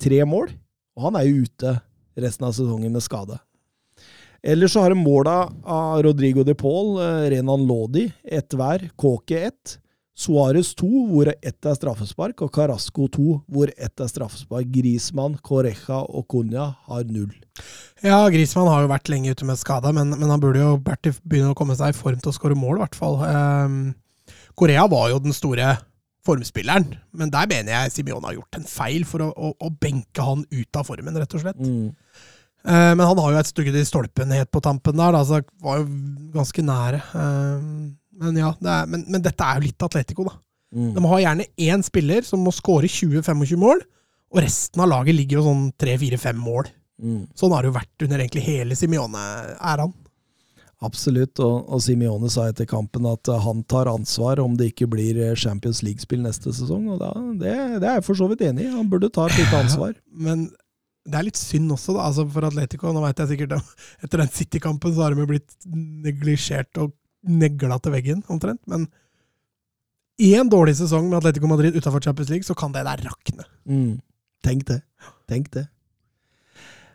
B: tre mål, og han er jo ute resten av sesongen med skade. Ellers så har de måla av Rodrigo de Paul, eh, Renan Lodi, ett hver, Kåke ett. Suárez 2, hvor ett er straffespark, og Carasco 2, hvor ett er straffespark. Grismann, Correja og Cunha har null.
C: Ja, Grismann har jo vært lenge ute med skade, men, men han burde jo begynne å komme seg i form til å skåre mål, i hvert fall. Um, Korea var jo den store formspilleren, men der mener jeg Simione har gjort en feil for å, å, å benke han ut av formen, rett og slett. Eh, men han har jo et stygge i stolpen helt på tampen der, da, så var jo ganske nære. Eh, men ja, det er, men, men dette er jo litt Atletico, da.
B: Mm.
C: De har gjerne én spiller som må skåre 20-25 mål, og resten av laget ligger jo sånn 3-4-5 mål.
B: Mm.
C: Sånn har det jo vært under egentlig hele Simione-æraen.
B: Absolutt, og, og Simione sa etter kampen at eh, han tar ansvar om det ikke blir eh, Champions League-spill neste sesong. og da, det, det er jeg for så vidt enig i. Han burde ta et lite ansvar. <laughs>
C: Men det er litt synd også, da, altså for Atletico. Nå vet jeg sikkert at <laughs> Etter den City-kampen så har de blitt neglisjert og negla til veggen, omtrent. Men i en dårlig sesong med Atletico Madrid utafor Champions League, så kan det der rakne.
B: Mm. Tenk det. Tenk det.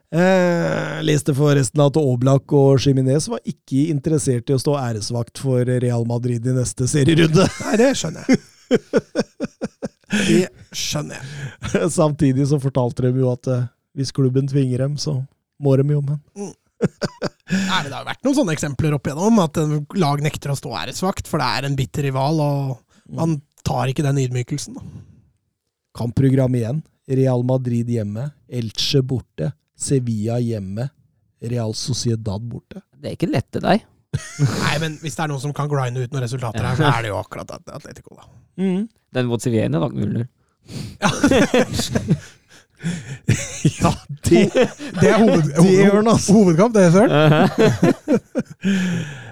B: Eh, leste forresten at Oblak og Jiminez var ikke interessert i å stå æresvakt for Real Madrid i neste serierunde. <laughs>
C: Nei, det skjønner jeg. <laughs> Det skjønner jeg.
B: Samtidig så fortalte de jo at eh, hvis klubben tvinger dem, så må de jo, men
C: Nei, men Det har jo vært noen sånne eksempler opp igjennom, at en lag nekter å stå æresvakt, for det er en bitter rival, og man tar ikke den ydmykelsen. da.
B: Kampprogram igjen. Real Madrid hjemme, Elche borte, Sevilla hjemme, Real Sociedad borte.
D: Det er ikke lett til deg. <laughs>
C: Nei, men hvis det er noen som kan grinde ut noen resultater her, så er det jo akkurat At- Atletico, da.
D: Den mot Sevilla er nok 0-0.
B: Ja, det
C: Det er hoved, <laughs>
B: altså.
C: hovedkamp, det, Søren. <laughs>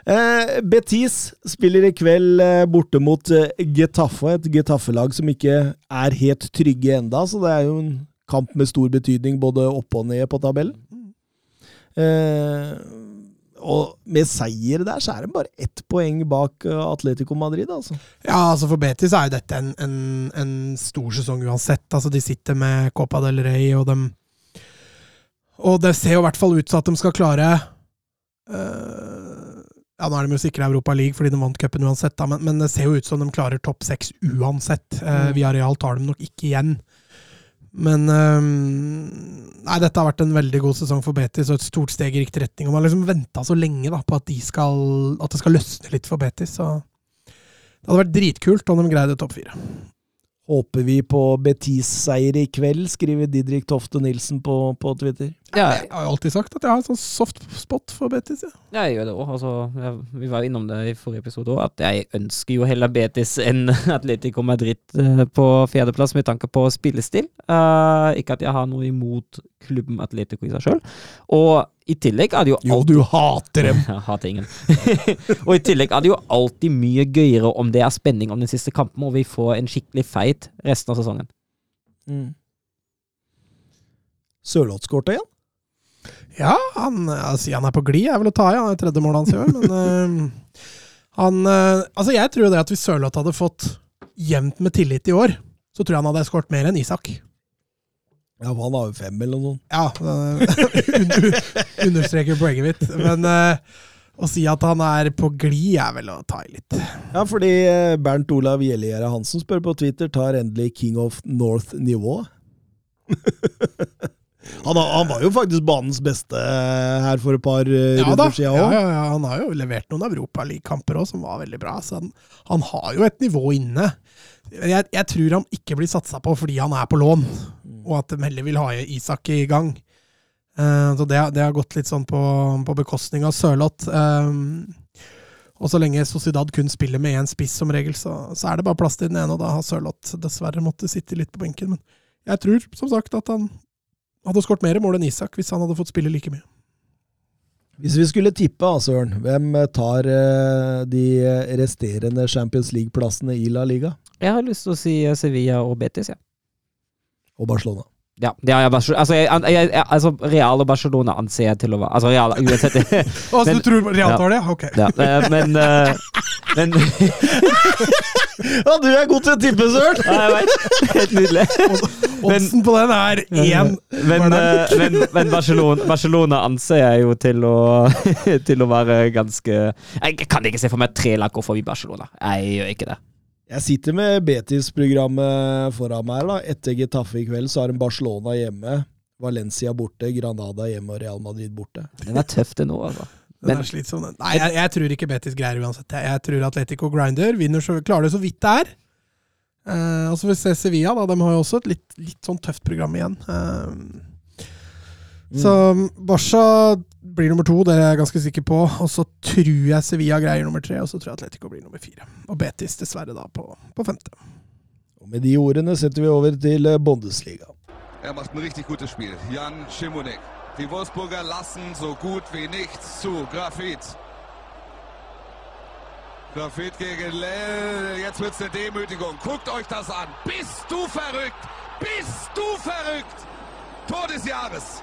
B: Eh, Betis spiller i kveld eh, borte mot eh, Getafe, et Getafe-lag som ikke er helt trygge enda, så det er jo en kamp med stor betydning både opp og ned på tabellen. Eh, og med seier der, så er det bare ett poeng bak eh, Atletico Madrid, altså.
C: Ja, altså For Betis er jo dette en, en, en stor sesong uansett. Altså De sitter med Copa del Rey, og dem Og det ser jo i hvert fall ut til at de skal klare øh, Ja, nå er de jo sikra Europa League fordi de vant cupen uansett, da, men, men det ser jo ut som de klarer topp seks uansett. Uh, Via Real tar dem nok ikke igjen. Men øhm, Nei, dette har vært en veldig god sesong for Betis, og et stort steg i riktig retning. Og man har liksom venta så lenge da, på at, de skal, at det skal løsne litt for Betis. Så det hadde vært dritkult om de greide topp fire.
B: Håper vi på Betis-seier i kveld, skriver Didrik Tofte Nilsen på, på Twitter.
D: Ja,
C: Jeg har jo alltid sagt at jeg har en sånn soft spot for Betis. Ja.
D: ja jeg gjør det òg. Altså, vi var innom det i forrige episode òg, at jeg ønsker jo heller Betis enn <laughs> Atletico Madrid eh, på fjerdeplass med tanke på spillestil. Uh, ikke at jeg har noe imot klubben Atletico i seg sjøl. Og i tillegg er det jo
B: Jo, du hater dem! <laughs>
D: Jeg hater ingen. <laughs> og i tillegg er det jo alltid mye gøyere om det er spenning om den siste kampen, og vi får en skikkelig feit resten av sesongen.
B: Mm. Sørlothskortet igjen?
C: Ja, han, altså, han er på glid er vel å ta i. Han er tredje målet hans i år, men uh, <laughs> han uh, Altså, jeg tror det at hvis Sørloth hadde fått jevnt med tillit i år, så tror jeg han hadde skåret mer enn Isak.
B: Ja, for han har jo fem eller noe.
C: Ja, under, <laughs> understreker poenget mitt. Men øh, å si at han er på glid, er vel å ta i litt.
B: Ja, fordi eh, Bernt Olav Gjellegjerde Hansen spør på Twitter tar endelig King of North nivå. <laughs> Han, han var jo faktisk banens beste her for et par eh,
C: Ja
B: runder siden
C: ja, ja, ja, han har jo levert noen Europaligakamper òg som var veldig bra. Så han, han har jo et nivå inne. Jeg, jeg tror han ikke blir satsa på fordi han er på lån, og at de heller vil ha Isak i gang. Uh, så det, har- det har gått litt sånn på, på bekostning av Sørloth. Um, og så lenge Sociedad kun spiller med én spiss som regel, så, så er det bare plass til den ene, og da har Sørloth dessverre måttet sitte litt på benken. Men jeg tror som sagt at han hadde skåret mer mål enn Isak hvis han hadde fått spille like mye.
B: Hvis vi skulle tippe, Søren, hvem tar eh, de resterende Champions League-plassene i La Liga?
D: Jeg har lyst til å si Sevilla og Betis, ja.
B: Og Barcelona.
D: Ja, ja, ja altså, jeg, jeg, jeg, altså, Real og Barcelona anser jeg til å være Altså, Real uansett <laughs>
C: altså,
D: Men-
C: du tror Real tar det? Ok.
D: ja, eh, Men, uh, men <laughs>
B: Ja, du er god til å tippe, Søren!
D: Ja, jeg vet. Helt nydelig.
C: Oddsen på den er én.
D: Men, eh, men, men Barcelona, Barcelona anser jeg jo til å, <laughs> til å være ganske Jeg kan ikke se for meg tre lag gå forbi Barcelona. Jeg gjør ikke det.
B: Jeg sitter med Betis-programmet foran meg. da. Etter Getafe i kveld så har en Barcelona hjemme, Valencia borte, Granada hjemme og Real Madrid borte.
D: Den er tøff, det nå, altså. Men-
C: er slitsom, den. Nei, jeg, jeg tror ikke Betis greier uansett. Jeg, jeg tror Atletico grinder. Vinner så, klarer det så vidt det er. Eh, og så får vi se Sevilla, da. De har jo også et litt, litt sånn tøft program igjen. Eh, Så Barca blir nummer to, det er jeg ganske sikker på. Og så tror jeg Sevilla greier nummer tre, og så tror jeg Atletico blir nummer fire. Og Betis dessverre da på, på femte.
B: Og med de ordene setter vi over til eh, Bundesliga.
F: Er macht ein richtig gutes Spiel. Jan Schimonek. Die Wolfsburger lassen so gut wie nichts zu. Grafit. Grafit gegen Lell. Jetzt wird's eine Demütigung. Guckt euch das an. Bist du verrückt? Bist du verrückt? Tor des Jahres.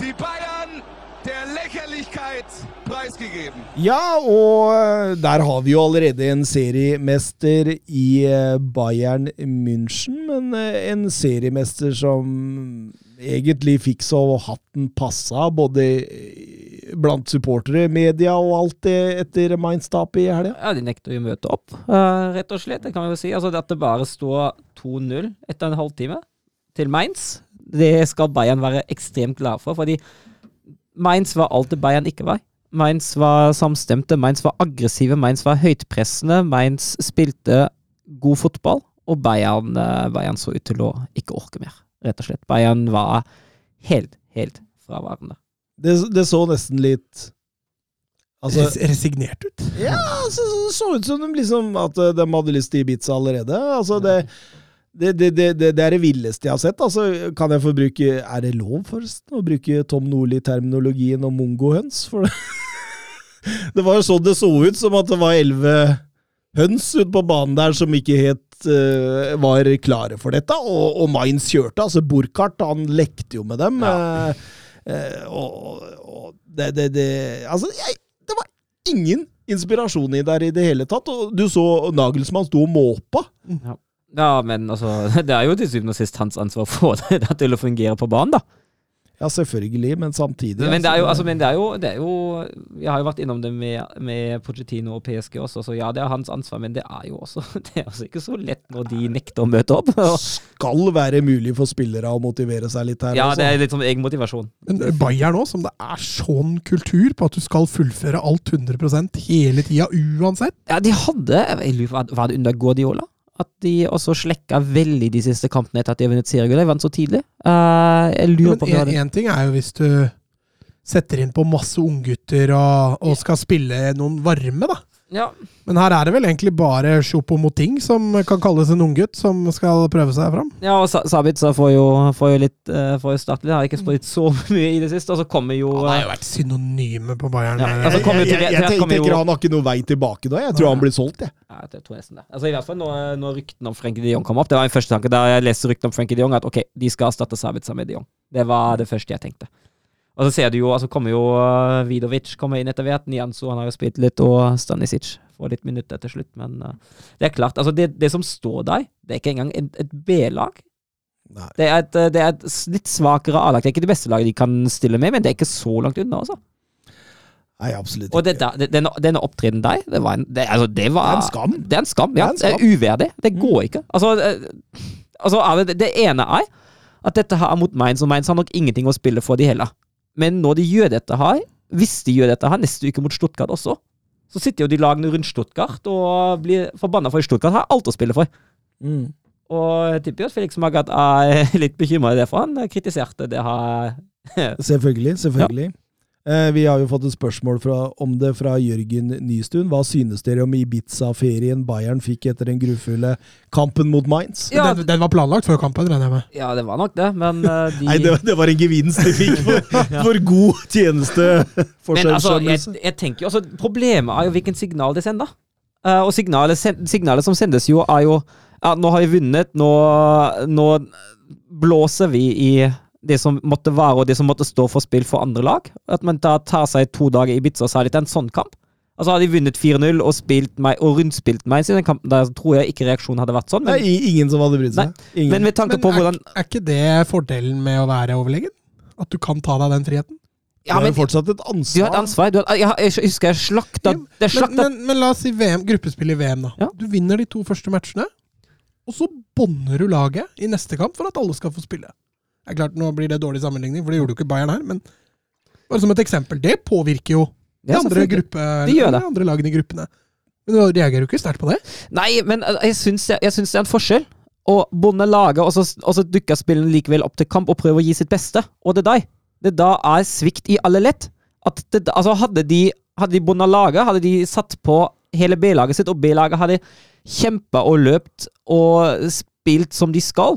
F: Die Bayern der Lächerlichkeit preisgegeben.
B: Ja, og eh, der har vi jo allerede en seriemester i eh, Bayern München, men eh, en seriemester som egentlig fikk så hatten passa, både blant supportere, media og alt det etter Mainz-tapet i helga.
D: Ja, de nekter jo å møte opp, eh, rett og slett. Det kan vi jo si. Altså, At det bare står 2-0 etter en halvtime til Mainz, det skal Bayern være ekstremt glad for. fordi Mainz var alt det Bayern ikke var. Mainz var samstemte, Mainz var aggressive, Mainz var høytpressende, Mainz spilte god fotball, og Bayern, eh, Bayern så ut til å ikke orke mer, rett og slett. Bayern var helt, helt fraværende.
B: Det, det så nesten litt Altså,
C: resignert ut.
B: ja, så, så, så ut som de liksom at eh, de hadde lyst til Ibiza allerede. Altså, det det, det, det, det, er det villeste jeg har sett. Altså, kan jeg få bruke Er det lov, forresten, å bruke Tom Nordli-terminologien om mongohøns? For det, <laughs> det var jo sånn det så ut, som at det var elleve høns ute på banen der som ikke helt uh, var klare for dette. Og, og Mainz kjørte. altså Burkhardt han lekte jo med dem. eh, uh, og og det, det, det Altså, jeg, det var ingen inspirasjon i der i det hele tatt. Og du så Nagelsmann sto og måpa.
D: Ja, men altså, <laughs> det er jo til syvende og sist hans ansvar å få <laughs> det til å fungere på banen, da.
B: Ja, selvfølgelig, men samtidig
D: Men det er jo, altså, men det er jo, det er jo Jeg har jo vært innom det med, med Pochettino og PSG også, så ja, det er hans ansvar, men det er jo også <laughs> Det er altså ikke så lett når de nekter å møte opp. Det
B: skal være mulig for spillere å motivere seg litt her.
D: ja,
B: også.
D: det er litt sånn egen motivasjon.
C: Men Bayern òg, som det er sånn kultur på at du skal fullføre alt 100% hele tida uansett.
D: Ja, de hadde jeg lurer på, Var var det under Guardiola? At de også slekka veldig de siste kampene etter at de har vunnet seriegull. De vant så tidlig. Uh, jeg lurer på om det
C: én ting er jo hvis du setter inn på masse unggutter og, og skal spille noen varme, da.
D: Ja,
C: Men her er det vel egentlig bare Choupo-Moting som kan kalles en unggutt, som skal prøve seg fram.
D: ja og Sabitza får jo, får jo litt uh, får jo starte litt. Har ikke spilt så <laughs> mye i det siste, og så kommer jo
C: Han har
D: eh,
C: jo vært synonyme på Bayern.
D: Ja,
C: eh,
D: altså,
B: jeg,
D: kommer
B: jeg, jeg, jeg, tenker han har ikke noe vei tilbake da. Jeg tror han blir solgt, jeg.
D: Ja, jeg tror nesten det. Altså I hvert fall når, når ryktene om Frenkie de Jong kom opp. Det var min første tanke da jeg leste ryktene om Frenkie de Jong, at ok, de skal erstatte Sabitza med de Jong. Det var det første jeg tenkte. Og så ser du jo, altså kommer jo uh, Vidovic kommer inn etter hvert. Nianzo han har jo spilt litt, og Stanisic får litt minutter til slutt. Men uh, det er klart, altså det, det som står der, det er ikke engang et, et B-lag. Det et, det er et litt svakere A-lag. Det er ikke det beste laget de kan stille med, men det er ikke så langt unna, altså.
B: Nei, absolutt
D: Og det,
B: ikke.
D: det, denne, denne opptredenen der, det var en, det, altså, det var
B: Det er en skam.
D: Det er en skam, ja.
B: Det er
D: er uverdig. Det går ikke. Altså, eh, altså det, det ene er at dette her er mot Mainz, og Mainz har nok ingenting å spille for de heller. Men når de gjør dette her, hvis de gjør dette her neste uke mot Stuttgart også, så sitter jo de lagene rundt Stuttgart og blir forbanna for Stuttgart har alt å spille for.
B: Mm.
D: Og jeg tipper jo at Felix Magath er <laughs> litt bekymra i det, for han kritiserte det her <laughs>
B: Selvfølgelig. selvfølgelig. Eh, vi har jo fått et spørsmål fra, om det fra Jørgen Nystuen. Hva synes dere om Ibiza-ferien Bayern fikk etter den grufulle kampen mot Mainz?
D: Ja,
C: den, den var planlagt før kampen, regner jeg med.
D: Ja, det var nok det, men eh, <laughs> de
B: Nei, det, det var en gevinst de fikk for, <laughs> for god tjeneste. <laughs>
D: Men altså, jeg, jeg tenker jo, altså, Problemet er jo hvilken signal de sender. Uh, og signalet, sen- signalet som sendes jo, er jo at nå har vi vunnet, nå, nå blåser vi i det som måtte være, og det som måtte stå for spill for andre lag. At man tar, tar seg to dager i Ibiza og særlig til en sånn kamp. Altså Hadde de vunnet 4-0 og, spilt meg, og rundspilt meg i den kampen, der tror jeg ikke reaksjonen hadde vært sånn. Men,
B: Nei, ingen som hadde brydd seg. Ingen.
D: men med tanke
C: Men
D: på
C: er,
D: hvordan
C: er ikke det fordelen med å være overlegen? At du kan ta deg den friheten?
D: Ja,
B: du har jo fortsatt et
D: du har et
B: ansvar.
D: ansvar. Du har, jeg, jeg husker jeg slakta Det
C: Men, men, men la oss si VM, gruppespill i VM, da.
D: Ja.
C: Du vinner de to første matchene, og så bånder du laget i neste kamp for at alle skal få spille. Det er klart, Nå blir det dårlig sammenligning, for det gjorde jo ikke Bayern her, men bare som et eksempel. Det påvirker jo de
D: Ja,
C: andre, gruppe,
D: De
C: de andre lagene i gruppene. Men du reagerer jo ikke sterkt på det.
D: Nei, men eh, jeg syns, jeg, jeg syns det er en forskjell. Og bonde lager, og så, og så dukker spillene likevel opp til kamp og prøver å gi sitt beste. Og det er deg. det da er svikt i alle lett. Det, altså hadde de, hadde de bonda laget, hadde de satt på hele B-laget sitt, og B-laget hadde kjempa og løpt og spilt som de skal,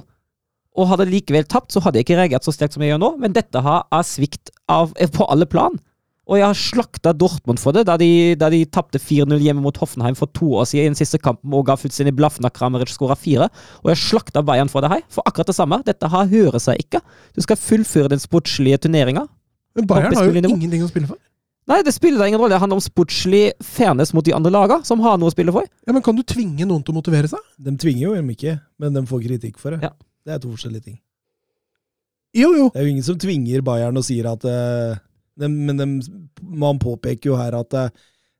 D: og hadde likevel tapt, så hadde jeg ikke reagert så sterkt som jeg gjør nå. Men dette her er svikt av, <laughs> på alle plan. Og jeg har slakta Dortmund for det, da de, da de tapte 4-0 hjemme mot Hoffenheim for to år siden i den siste kampen og ga fullstendig blaffen av Krameric skåra fire. Og jeg slakta Bayern for det her, for akkurat det samme. Dette her hører seg ikke. Du skal fullføre den sportslige turneringa.
C: Men Bayern har jo ingenting å spille for.
D: Nei, det spiller da ingen rolle. Det handler om sportslig fairness mot de andre lagene, som har noe å spille for.
C: Ja, men Kan du tvinge noen til å motivere seg?
B: De tvinger jo dem ikke, men de får kritikk for det.
D: Ja.
B: Det er to forskjellige ting.
C: Jo, jo.
B: Det er jo ingen som tvinger Bayern og sier at uh, dem- Men dem- man påpeker jo her at uh,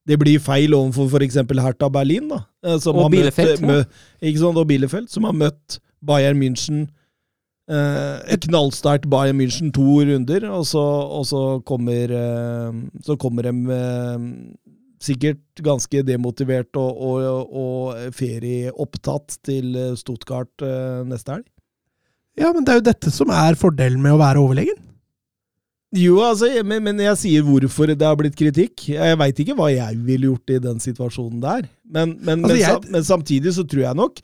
B: det blir feil overfor f.eks. Hertha Berlin, da. eh, Som
D: Og Bielefeld,
B: Møtt, mø, ikke sant, og Bielefeld, som har møtt Bayern München eh, Et knallsterkt Bayern München to runder, og så, og så kommer eh, Så kommer de eh, sikkert ganske demotivert og, og, og ferieopptatt til eh, Stuttgart eh, neste helg.
C: Ja, men det er jo dette som er fordelen med å være overlegen.
B: Jo, altså, men, men jeg sier hvorfor det har blitt kritikk. Jeg veit ikke hva jeg ville gjort i den situasjonen der. Men, men,
C: Altså,
B: men,
C: jeg-
B: men samtidig så tror jeg nok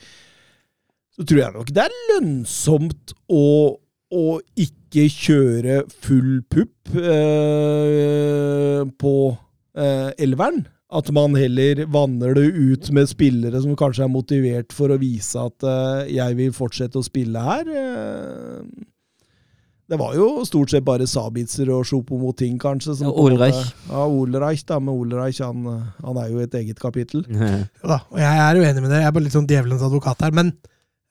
B: Så tror jeg nok det er lønnsomt å, å ikke kjøre full pupp eh, på eh, elveren. At man heller vanner det ut med spillere som kanskje er motivert for å vise at uh, jeg vil fortsette å spille her. Uh, Det var jo stort sett bare Sabitzer og Sjopomoting, kanskje. som ja,
D: Olreich.
B: Ja, Olreich, da. Men Olreich han, han er jo et eget kapittel.
C: Jo da, og jeg er uenig med dere, jeg er bare litt sånn djevelens advokat her. Men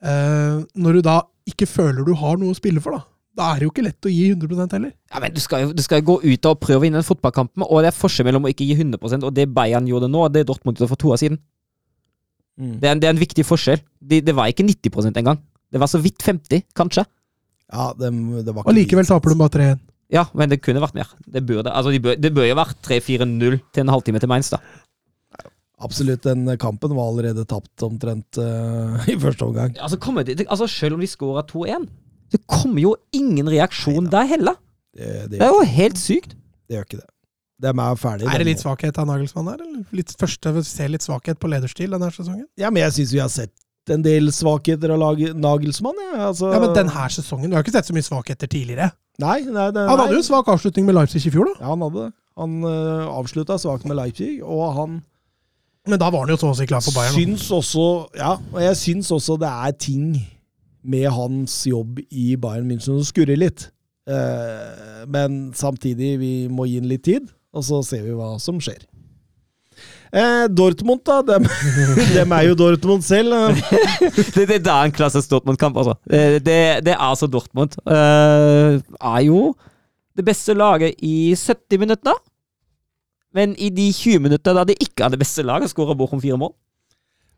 C: uh, når du da ikke føler du har noe å spille for, da, da er det jo ikke lett å gi 100% heller.
D: Ja, men du skal, jo, du skal jo gå ut og prøve å vinne den fotballkampen, og det er forskjell mellom å ikke gi 100% og det Bayern gjorde nå, og det Dortmund gjorde for to år siden.
B: Mm.
D: Det er, en, det er en viktig forskjell. Det, det var ikke 90% engang. Det var så vidt 50, kanskje.
B: Ja, det, det var ikke
C: Og likevel taper du bare 3-1.
D: Ja, men det kunne vært mer. Det burde, altså de bør, det bør jo vært 3-4-0 til en halvtime til Mainz, da.
B: Absolutt. Den kampen var allerede tapt omtrent uh, <laughs> i første omgang.
D: Altså, kommer det, det, altså Selv om de skåra 2-1, det kommer jo ingen reaksjon der heller.
B: Det, det,
D: Det er jo helt sykt.
B: det gjør ikke det. De er ferdig.
C: Er det litt svakhet av Nagelsmann her? Eller litt første vi ser litt svakhet på lederstil denne sesongen?
B: Ja, men jeg syns vi har sett en del svakheter av Nagelsmann. Ja. Altså,
C: Ja, men denne sesongen Du har ikke sett så mye svakheter tidligere.
B: Nei, nei, det,
C: Han hadde jo svak avslutning med Leipzig i fjor, da.
B: Ja, han hadde det. Han uh, avslutta svakt med Leipzig, og han
C: Men da var han jo så å si klar for Bayern.
B: syns også Ja, og jeg syns også det er ting med hans jobb i Bayern München og skurrer litt. Eh, men samtidig, vi må gi den litt tid, og så ser vi hva som skjer. Eh, Dortmund, da. Dem, <laughs> dem er jo Dortmund selv. <laughs>
D: Det, det, er en klassisk Dortmund-kamp, altså. Det, det, det er altså Dortmund. Eh, er jo det beste laget i 70 minutter. Men i de 20 minutter da det ikke er det beste laget, skårer Bochum fire mål.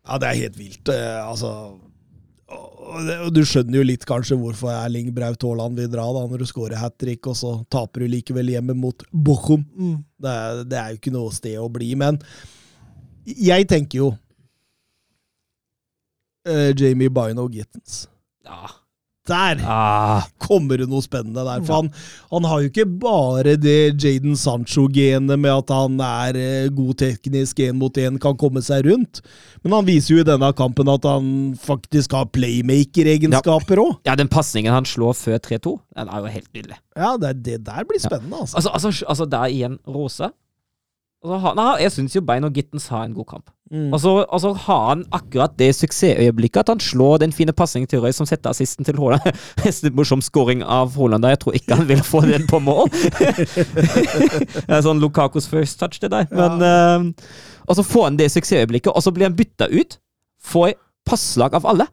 B: Ja, det er helt vilt. eh, altså og du skjønner jo litt kanskje hvorfor Erling Braut Haaland vil dra, da, når du scorer hat trick, og så taper du likevel hjemme mot Bochum.
C: Mm.
B: Det det er jo ikke noe sted å bli, men jeg tenker jo uh, Jamie Bino Gittens.
D: Ja.
B: Der
D: Ah,
B: kommer det noe spennende der. For han, han har jo ikke bare det Jaden Sancho-genet med at han er eh, god teknisk én mot én, kan komme seg rundt. Men han viser jo i denne kampen at han faktisk har playmaker-egenskaper òg.
D: ja, den pasningen han slår før 3-2, den er jo helt nydelig.
B: Ja, det, det der blir spennende, altså.
D: Altså, altså, altså der igjen, Rose. Altså, han, jeg syns jo Bein og Gittens har en god kamp.
B: Mm.
D: Og så og så har han akkurat det suksessøyeblikket at han slår den fine pasningen til Røy som setter assisten til Haaland. <laughs> Nesten morsom scoring av Haaland der. Jeg tror ikke han vil få den på mål. <laughs> det er sånn Lukakos first touch, det der. Men, eh, og så får han det suksessøyeblikket, og så blir han bytta ut. Får passlag av alle.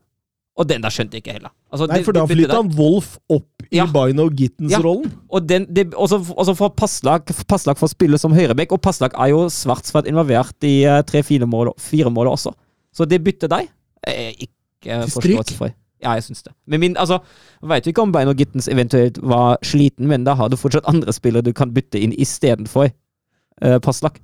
D: Og den der skjønte jeg ikke heller. Altså,
B: Nei, for da flytta han Wolf opp i
D: Ja.
B: Bino Gittens-rollen.
D: og den, det, også, så for Passlag, Passlag får spille som høyrebekk, og Passlag er jo svært involvert i uh, tre-fire mål, mål også. Så det bytter deg er ikke
C: Til
D: forståelse for. Ja, jeg syns det. Men min, altså, Veit ikke om Bino Gittens eventuelt var sliten, men da har du fortsatt andre spillere du kan bytte inn istedenfor uh, Passlag.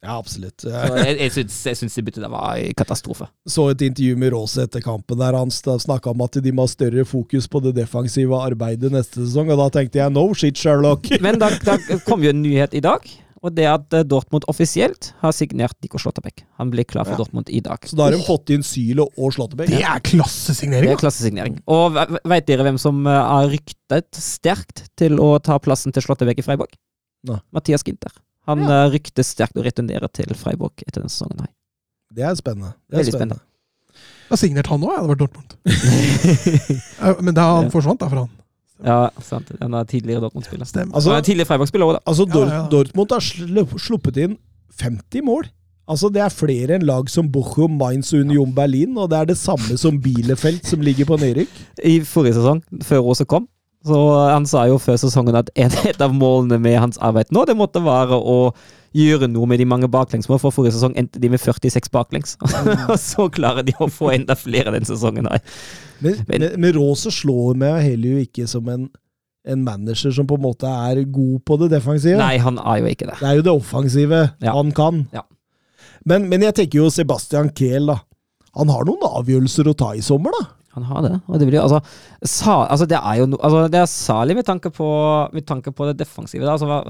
B: Ja, absolutt.
D: Jeg, jeg syns, det byttet der var en katastrofe.
B: så et intervju med Rose etter kampen der han snakka om at de må ha større fokus på det defensive arbeidet neste sesong, og da tenkte jeg no shit, Sherlock. <laughs>
D: Men da, da kom jo en nyhet i dag, og det at eh, Dortmund offisielt har signert Nico Slåttebeck. Han blir klar for
B: Ja.
D: Dortmund i dag.
B: Så da har de fått inn Sylo og Slåttebekk.
C: Det er klassesignering,
D: Det er klassesignering. Og veit vet dere hvem som eh, har ryktet sterkt til å ta plassen til Slåttebekk i Freiburg?
B: Nei.
D: Mathias Ginter. Han
B: Ja.
D: eh, ryktes sterkt å returnere til Freiburg etter denne sesongen. her.
B: Det er spennende. Det er
D: Veldig
B: spennende.
C: Da signert han òg. Det var Dortmund. <laughs> Men da han
D: Ja.
C: forsvant, da, for han.
D: Ja, sant. Han er tidligere Dortmund-spiller.
C: Stemmer.
B: Altså,
D: er tidligere Freiburg-spiller òg, da.
B: altså Dor
C: Ja, ja.
B: Dortmund har sluppet inn 50 mål. Altså Det er flere enn lag som Bochum, Mainz og Union Berlin, og det er det samme som Bielefeld, som ligger på nedrykk.
D: I forrige sesong, før Rose kom, så han sa jo før sesongen at en <laughs> et av målene med hans arbeid nå, det måtte være å gjøre noe med de mange baklengsmål, for forrige sesong endte de med 46 baklengs. Og <laughs> så klarer de å få enda flere den sesongen her.
B: Men,
D: Men-
B: men, men Rose slår meg heller jo ikke som en, en manager som på en måte er god på det defensive.
D: Nei, han er jo ikke det.
B: Det er jo det offensive
D: Ja.
B: han kan.
D: Ja.
B: Men, men jeg tenker jo Sebastian Kehl, da. Han har noen avgjørelser å ta i sommer, da.
D: Han har det. Og det blir altså, sa, altså Det er jo no, altså Det er salig med tanke på, med tanke på det defensive. Da. Altså, hva,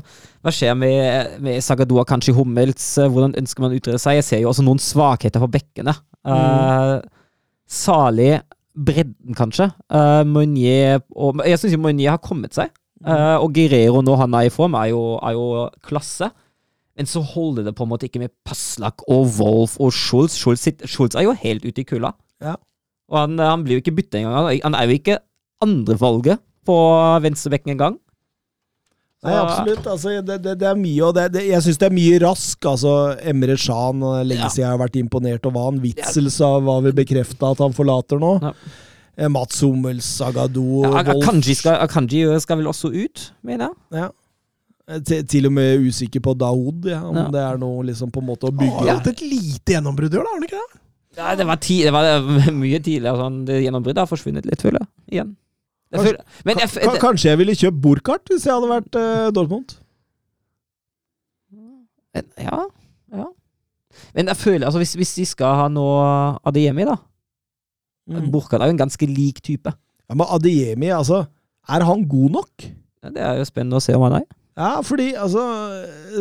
D: hva skjer med, med Sagadua, kanskje Hummels? Hvordan ønsker man å utrede seg? Jeg ser jo også noen svakheter på bekkene. Eh, salig bredden, kanskje. Uh, Meunier og, Jeg syns Meunier har kommet seg. Uh, og Guerrero, når han er i form, er jo, er jo klasse. Men så holder det på en måte ikke med Paslak og Wolf og Schulz. Schulz, Schulz er jo helt ute i kulda.
B: Ja.
D: Og han, han blir jo ikke bytta engang. Han- Han er jo ikke andrevalget på venstrebekken engang.
B: Nei, absolutt. Altså, det, det, det er mye, og det, det, jeg syns det er mye rask. Altså, Emre Shan, eh, lenge
D: Ja.
B: siden jeg har vært imponert over han. Witzel sa var vel bekrefta at han forlater nå.
D: Ja.
B: Eh, Mats Hummels, Sagado,
D: Ja,
B: Wolf
D: Akanji skal, Akanji skal vel også ut, mener jeg.
B: Ja. Eh, Til, til og med usikker på Daoud, ja, om
D: Ja.
B: det er noe liksom på en måte å bygge
C: har hatt et lite gjennombrudd i år, har han ikke det?
D: Ja, det var, ti, det var eh, <laughs> mye tidligere. Sånn, det Gjennombruddet har forsvunnet litt, føler jeg. Igjen. Jeg føler, men jeg, det,
B: Kanskje jeg ville kjøpt Burkhardt hvis jeg hadde vært eh, Dortmund?
D: men, ja, ja. Men jeg føler, altså hvis, hvis de skal ha noe av det hjemme i, da
B: Mm.
D: Burkhardt er jo en ganske lik type.
B: Ja, men Adiemi, altså Er han god nok?
D: Ja, Det er jo spennende å se om han er.
B: Ja, fordi altså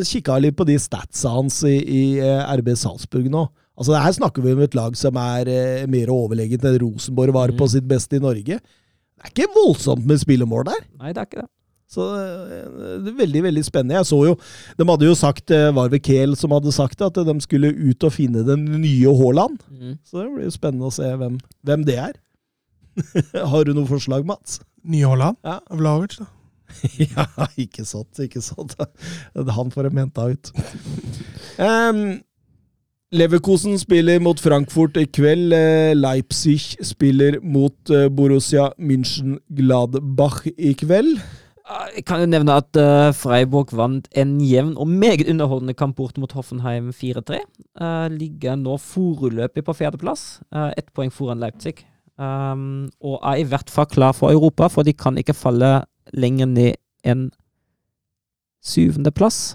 B: Kikka litt på de statsa hans i, i eh, RB Salzburg nå. Altså Her snakker vi om et lag som er eh, mer overlegent enn Rosenborg var på
D: Mm.
B: sitt beste i Norge. Det er ikke voldsomt med spillemål der.
D: Nei, det er ikke det.
B: Så eh, det er veldig veldig spennende. Jeg så jo, De hadde jo sagt, Varve var ved Kehl som hadde sagt det, at de skulle ut og finne den nye Haaland.
D: Mm.
B: Så det blir jo spennende å se hvem, hvem det er. <laughs> Har du noe forslag, Mats?
C: Nye Haaland.
B: Ja.
C: Vlaovic, da. <laughs>
B: Ja, ikke sant, ikke sant. <laughs> Han får dem henta ut. Em, Leverkosen spiller mot Frankfurt i kveld. Eh, Leipzig spiller mot eh, Borussia München-Gladbach i kveld.
D: Jeg kan jo nevne at uh, Freiburg vant en jevn og meget underholdende kamp bort mot Hoffenheim 4-3. Uh, ligger nå foreløpig på fjerdeplass, uh, ett poeng foran Leipzig. Um, og er i hvert fall klar for Europa, for de kan ikke falle lenger ned enn syvendeplass.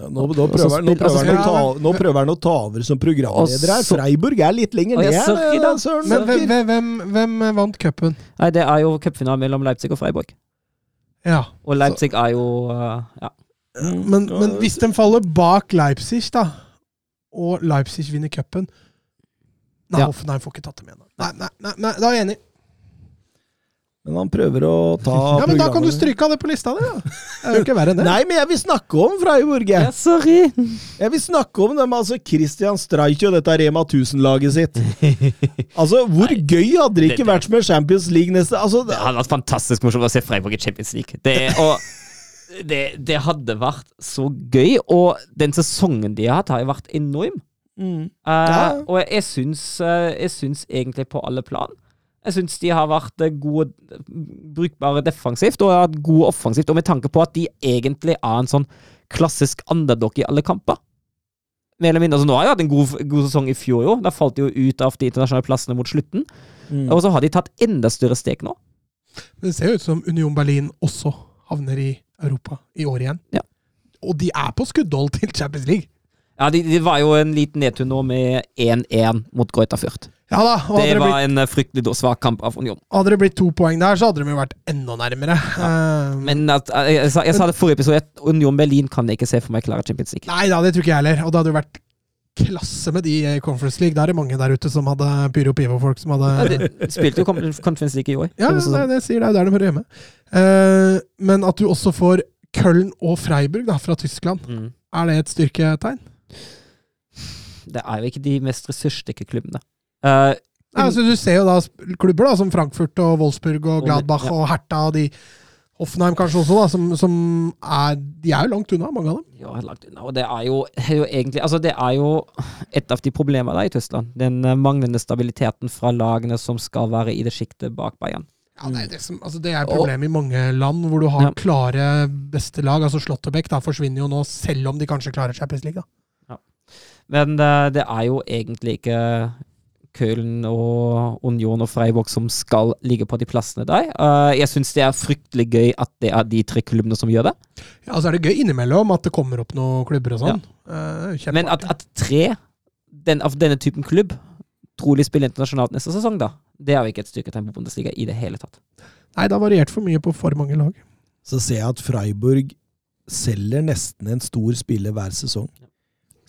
B: Ja, nå, nå, prøver, han- nå, prøver han å ta, nå prøver han å ta over som programleder her. Freiburg er litt lenger
D: ja,
B: ned.
D: da.
B: eh, Søren
C: Men hvem, hvem, hvem, hvem vant cupen?
D: Det er jo cupfinalen mellom Leipzig og Freiburg.
C: Ja.
D: Og Leipzig er jo uh, Ja.
C: Men, men hvis de faller bak Leipzig, da, og Leipzig vinner cupen Nei,
D: Ja.
C: Hoffenheim får ikke tatt dem igjen. Nei, nei, nei, nei, da er jeg enig.
B: Men han prøver å ta
C: Ja, Men da kan du stryke av det på lista di. Det er jo ikke verre enn det.
B: Nei, men jeg vil snakke om Freiburg. jeg.
D: ja, sorry!
B: Jeg vil snakke om dem, altså Christian Streich og dette Rema 1000-laget sitt. <laughs> Altså, Hvor gøy hadde det ikke vært med Champions League neste altså,
D: Det hadde vært fantastisk morsomt å se Freiburg i Champions League. Det, og <laughs> det, det hadde vært så gøy, og den sesongen de har hatt, har jo vært enorm.
B: mm.
D: Uh,
B: Ja.
D: Og jeg syns, eh, jeg syns egentlig på alle plan Jeg syns de har vært eh, gode, brukbare defensivt og har vært gode offensivt, og med tanke på at de egentlig er en sånn klassisk underdog i alle kamper. Mer eller mindre, altså Nå har de hatt en god, god sesong i fjor, jo. Da falt de jo ut av de internasjonale plassene mot slutten.
B: Mm.
D: Og så har de tatt enda større steg nå.
C: Det ser jo ut som Union Berlin også havner i Europa i år igjen.
D: Ja.
C: Og de er på skuddhold til Champions League.
D: Ja, det de var jo en liten nedtur nå med 1-1 mot Goita Fürth.
C: Ja da, og hadde
D: Det var
C: blitt,
D: en eh, fryktelig svak kamp av Union.
C: hadde det blitt to poeng der, så hadde de jo vært enda nærmere. Eh,
D: Men at, jeg, jeg, sa, jeg sa det forrige episode, at Union Berlin kan jeg ikke se for meg klare Champions League.
C: Nei da, det tror ikke jeg heller. Og det hadde jo vært klasse med de i Conference League. Da er det mange der ute som hadde Pyro Pivo-folk som hadde Ja,
D: de spilte jo Conference League i år.
C: Ja, det,
D: sesongen.
C: det sier det. Det er der de hører hjemme. Uh, men at du også får Köln og Freiburg da, fra Tyskland,
D: Mm.
C: er det et styrketegn?
D: Det er jo ikke de mest ressurssterke klubbene. Uh,
C: Nei, altså, du ser jo da klubber da, som Frankfurt og Wolfsburg og
D: Og-
C: Gladbach
D: ja.
C: og Hertha og de Hoffenheim kanskje også, da, som, som er De er jo langt unna, mange av dem.
D: ja, langt unna. Og det er jo, er jo egentlig Altså, det er jo et av de problemene der i Tyskland. Den eh, manglende stabiliteten fra lagene som skal være i det sjiktet bak Bayern.
C: Ja, det, er det, som, altså, det er problemet i mange land hvor du har
D: Ja.
C: klare beste lag. altså Slåttebekk forsvinner jo nå, selv om de kanskje klarer seg League. da.
D: Men eh, det er jo egentlig ikke Köln og Union og Freiburg som skal ligge på de plassene der. Eh, jeg syns det er fryktelig gøy at det er de tre klubbene som gjør det.
C: Ja, så er det gøy innimellom at det kommer opp noen klubber og sånn. Ja.
D: Men at, at tre den, av denne typen klubb trolig spiller internasjonalt neste sesong, da, det er jo ikke et styrketegn på Bundesliga i det hele tatt.
C: Nei, det har variert for mye på for mange lag.
B: Så ser jeg at Freiburg selger nesten en stor spiller hver sesong.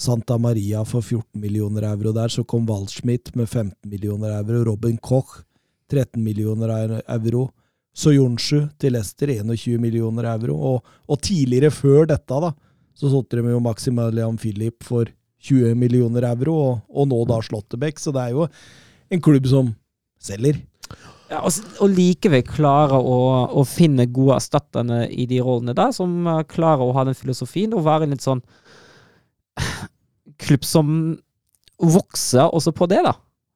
B: Santa Maria for 14 millioner euro der. Så kom Waldschmidt med 15 millioner euro. Robin Koch 13 millioner euro. Soyonshu til Leicester 21 millioner euro. Og, og tidligere, før dette, da, så solgte de jo Maximilian Philip for 20 millioner euro, og, og nå da Slåttebekk. Så det er jo en klubb som selger.
D: Ja, og, og likevel klare å, å finne gode erstatterne i de rollene der, som eh, klarer å ha den filosofien og være litt sånn klubb som vokser også på det, da,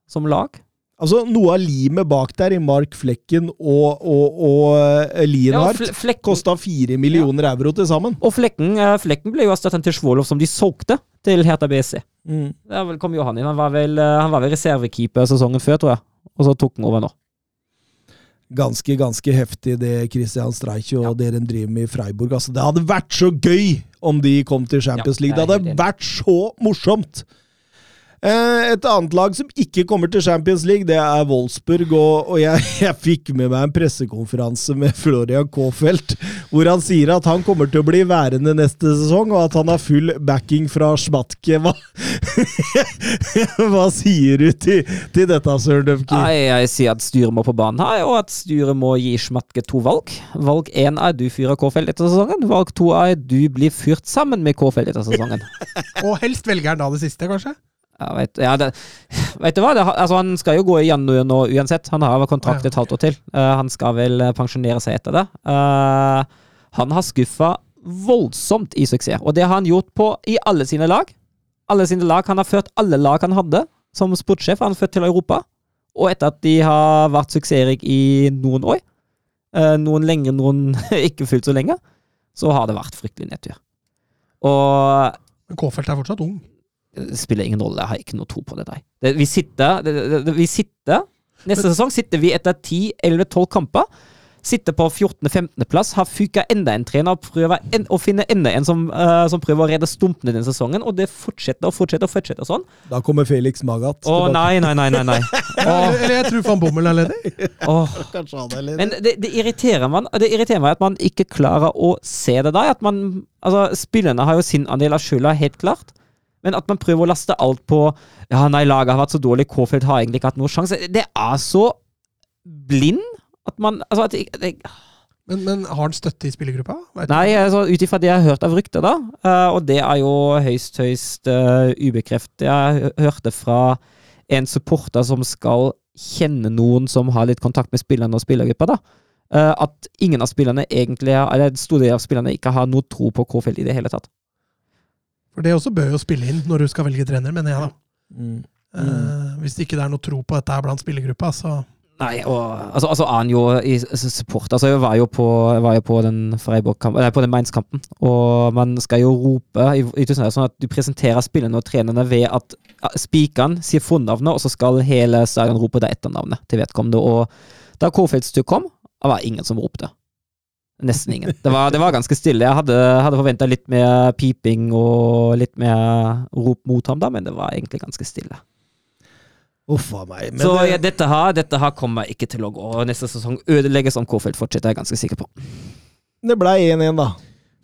D: som lag.
B: Altså, Noe av limet bak der, i Mark Flekken og, og, og Lienhardt
D: ja, Fle-
B: kosta fire millioner euro til sammen.
D: og Flekken, eh, Flekken ble jo erstattet til Svolov, som de solgte til Heta BSC.
B: Mm.
D: Der kom jo han inn. Han var vel, eh, han var vel reservekeeper sesongen før, tror jeg. Og så tok han over nå.
B: Ganske, ganske heftig det Christian Streicher og dere driver med i Freiburg. Altså, det hadde vært så gøy om de kom til Champions
D: Ja,
B: League. Det hadde vært så morsomt! Eh, Et annet lag som ikke kommer til Champions League, det er Wolfsburg. Og, og jeg, <laughs> jeg fikk med meg en pressekonferanse med Florian Kaafeldt, hvor han sier at han kommer til å bli værende neste sesong, og at han har full backing fra Schmatke. Hva, <laughs> Hva sier du til, til dette, Søren Døfki?
D: Jeg sier at styret må på banen her, og at styret må gi Schmatke to valg. Valg én er du fyrer K-felt etter sesongen. Valg to er du blir fyrt sammen med K-felt etter sesongen. <laughs>
C: Og helst velger han da det siste, kanskje?
D: Ja, vet, ja, det, vet du hva? Det, altså, han skal jo gå i januar nå uansett. Han har kontrakt et halvt år til. Uh, han skal vel eh, pensjonere seg etter det. Uh, han har skuffa voldsomt i suksess, og det har han gjort på i alle sine lag. Alle sine lag. Han har ført alle lag han hadde som sportssjef, han har ført til Europa. Og etter at de har vært suksessrike i noen år, noen lenger, noen <laughs> ikke fullt så lenge, så har det vært fryktelig nedtur. Og
C: Men K-felt er fortsatt ung.
D: Det spiller ingen rolle, jeg har ikke noe tro på det nei. Det, vi sitter, det, det, det, vi sitter Neste sesong sitter vi etter 10-11-12 kamper. Sitter på 14.-15.-plass, har fyka enda en trener og prøver en, å finne enda en som, uh, som prøver å redde stumpene denne sesongen, og det fortsetter og fortsetter og fortsetter sånn.
B: Da kommer Felix Magath.
D: Å nei, nei, nei, nei. nei. <laughs>
C: Eller, eller jeg tror van Bommel er ledig. <laughs>
D: Åh.
B: Kanskje han er ledig.
D: Men det, det, irriterer man, det irriterer meg at man ikke klarer å se det der. At man, altså, spillerne har jo sin andel av skylda, helt klart. Men at man prøver å laste alt på Ja, nei, laget har vært så dårlig, K-felt har egentlig ikke hatt noen sjanse. Det er så blind at man Altså, at jeg, jeg,
C: Men, men har han støtte i spillergruppa?
D: Nei, altså, ut ifra det jeg har hørt av rykter, da, eh, og det er jo høyst, høyst uh, ubekreftet Jeg hørte fra en supporter som skal kjenne noen som har litt kontakt med spillerne og spillergruppa, da, eh, at ingen av spillerne egentlig, eller en stor del av spillerne ikke har noe tro på K-felt i det hele tatt.
C: For det også bør jo spille inn når du skal velge trener, mener jeg, da.
B: Mm.
C: Eh, hvis ikke er noe tro på dette blant spillergruppa, så
D: Nei, og altså, altså han jo i support Altså, jeg var jo på, var jo på den Freiburg-kampen Nei, på den Mainz-kampen, og man skal jo rope i, i Tusenøy, sånn at du presenterer spillerne og trenerne ved at spikeren sier fornavnet, og så skal hele stadion rope det etternavnet til vedkommende. Og da Kårfeldts kom, det var ingen som ropte. Nesten ingen. Det var, det var ganske stille. Jeg hadde, hadde forventa litt mer piping og litt mer rop mot ham, da, men det var egentlig ganske stille.
B: Uff a meg. Men
D: Så
B: det-
D: ja, dette, her, dette her kommer ikke til å gå. Neste sesong ødelegges om K-felt fortsetter, jeg er ganske sikker på.
B: det ble 1-1, da.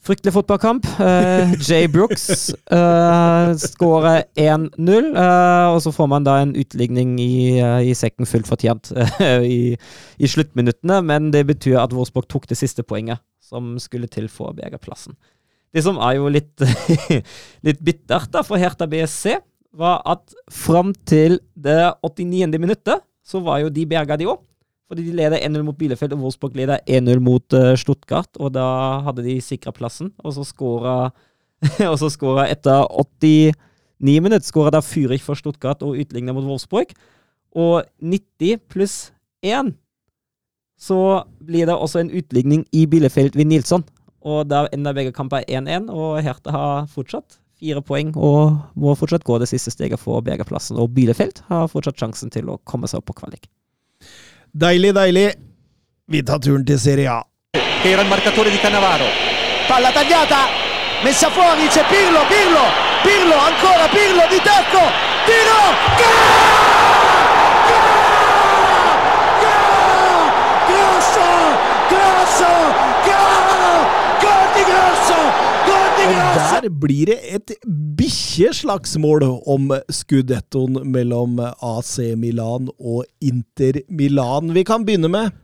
D: Fryktelig fotballkamp. Uh, Jay Brooks uh, skårer 1-0, Uh, og så får man da en utligning i, eh, i sekken fullt fortjent eh, i, i sluttminuttene, men det betyr at Wolfsburg tok det siste poenget som skulle til for å berge plassen. Det som er jo litt, <laughs> litt bittert da for Hertha BSC, var at fram til det 89. minuttet så var jo de berga, de òg. Fordi de leder 1-0 mot Bielefeld, og Wolfsburg leder 1-0 mot uh, Stuttgart. Og da hadde de sikra plassen, og så skåra <laughs> etter 89 minutter skåra da Fürich for Stuttgart og utligna mot Wolfsburg. Og 90 pluss 1 så blir det også en utligning i Bielefeld ved Nilsson. Og da ender begge kamper 1-1, og Hertha har fortsatt fire poeng og må fortsatt gå det siste steget for å. Og Bielefeld har fortsatt sjansen til å komme seg opp på kvalik.
B: Deilig, deilig. Vi tar turen til Serie A.
A: era il marcatore di Cannavaro. Palla tagliata, messa fuori, c'è Pirlo, Pirlo, Pirlo, ancora Pirlo di tacco, tiro, Grosso, grosso, gol di gol di Grosso.
B: Og der blir det et bikkjeslagsmål om skudettoen mellom AC Milan og Inter Milan. Vi kan begynne med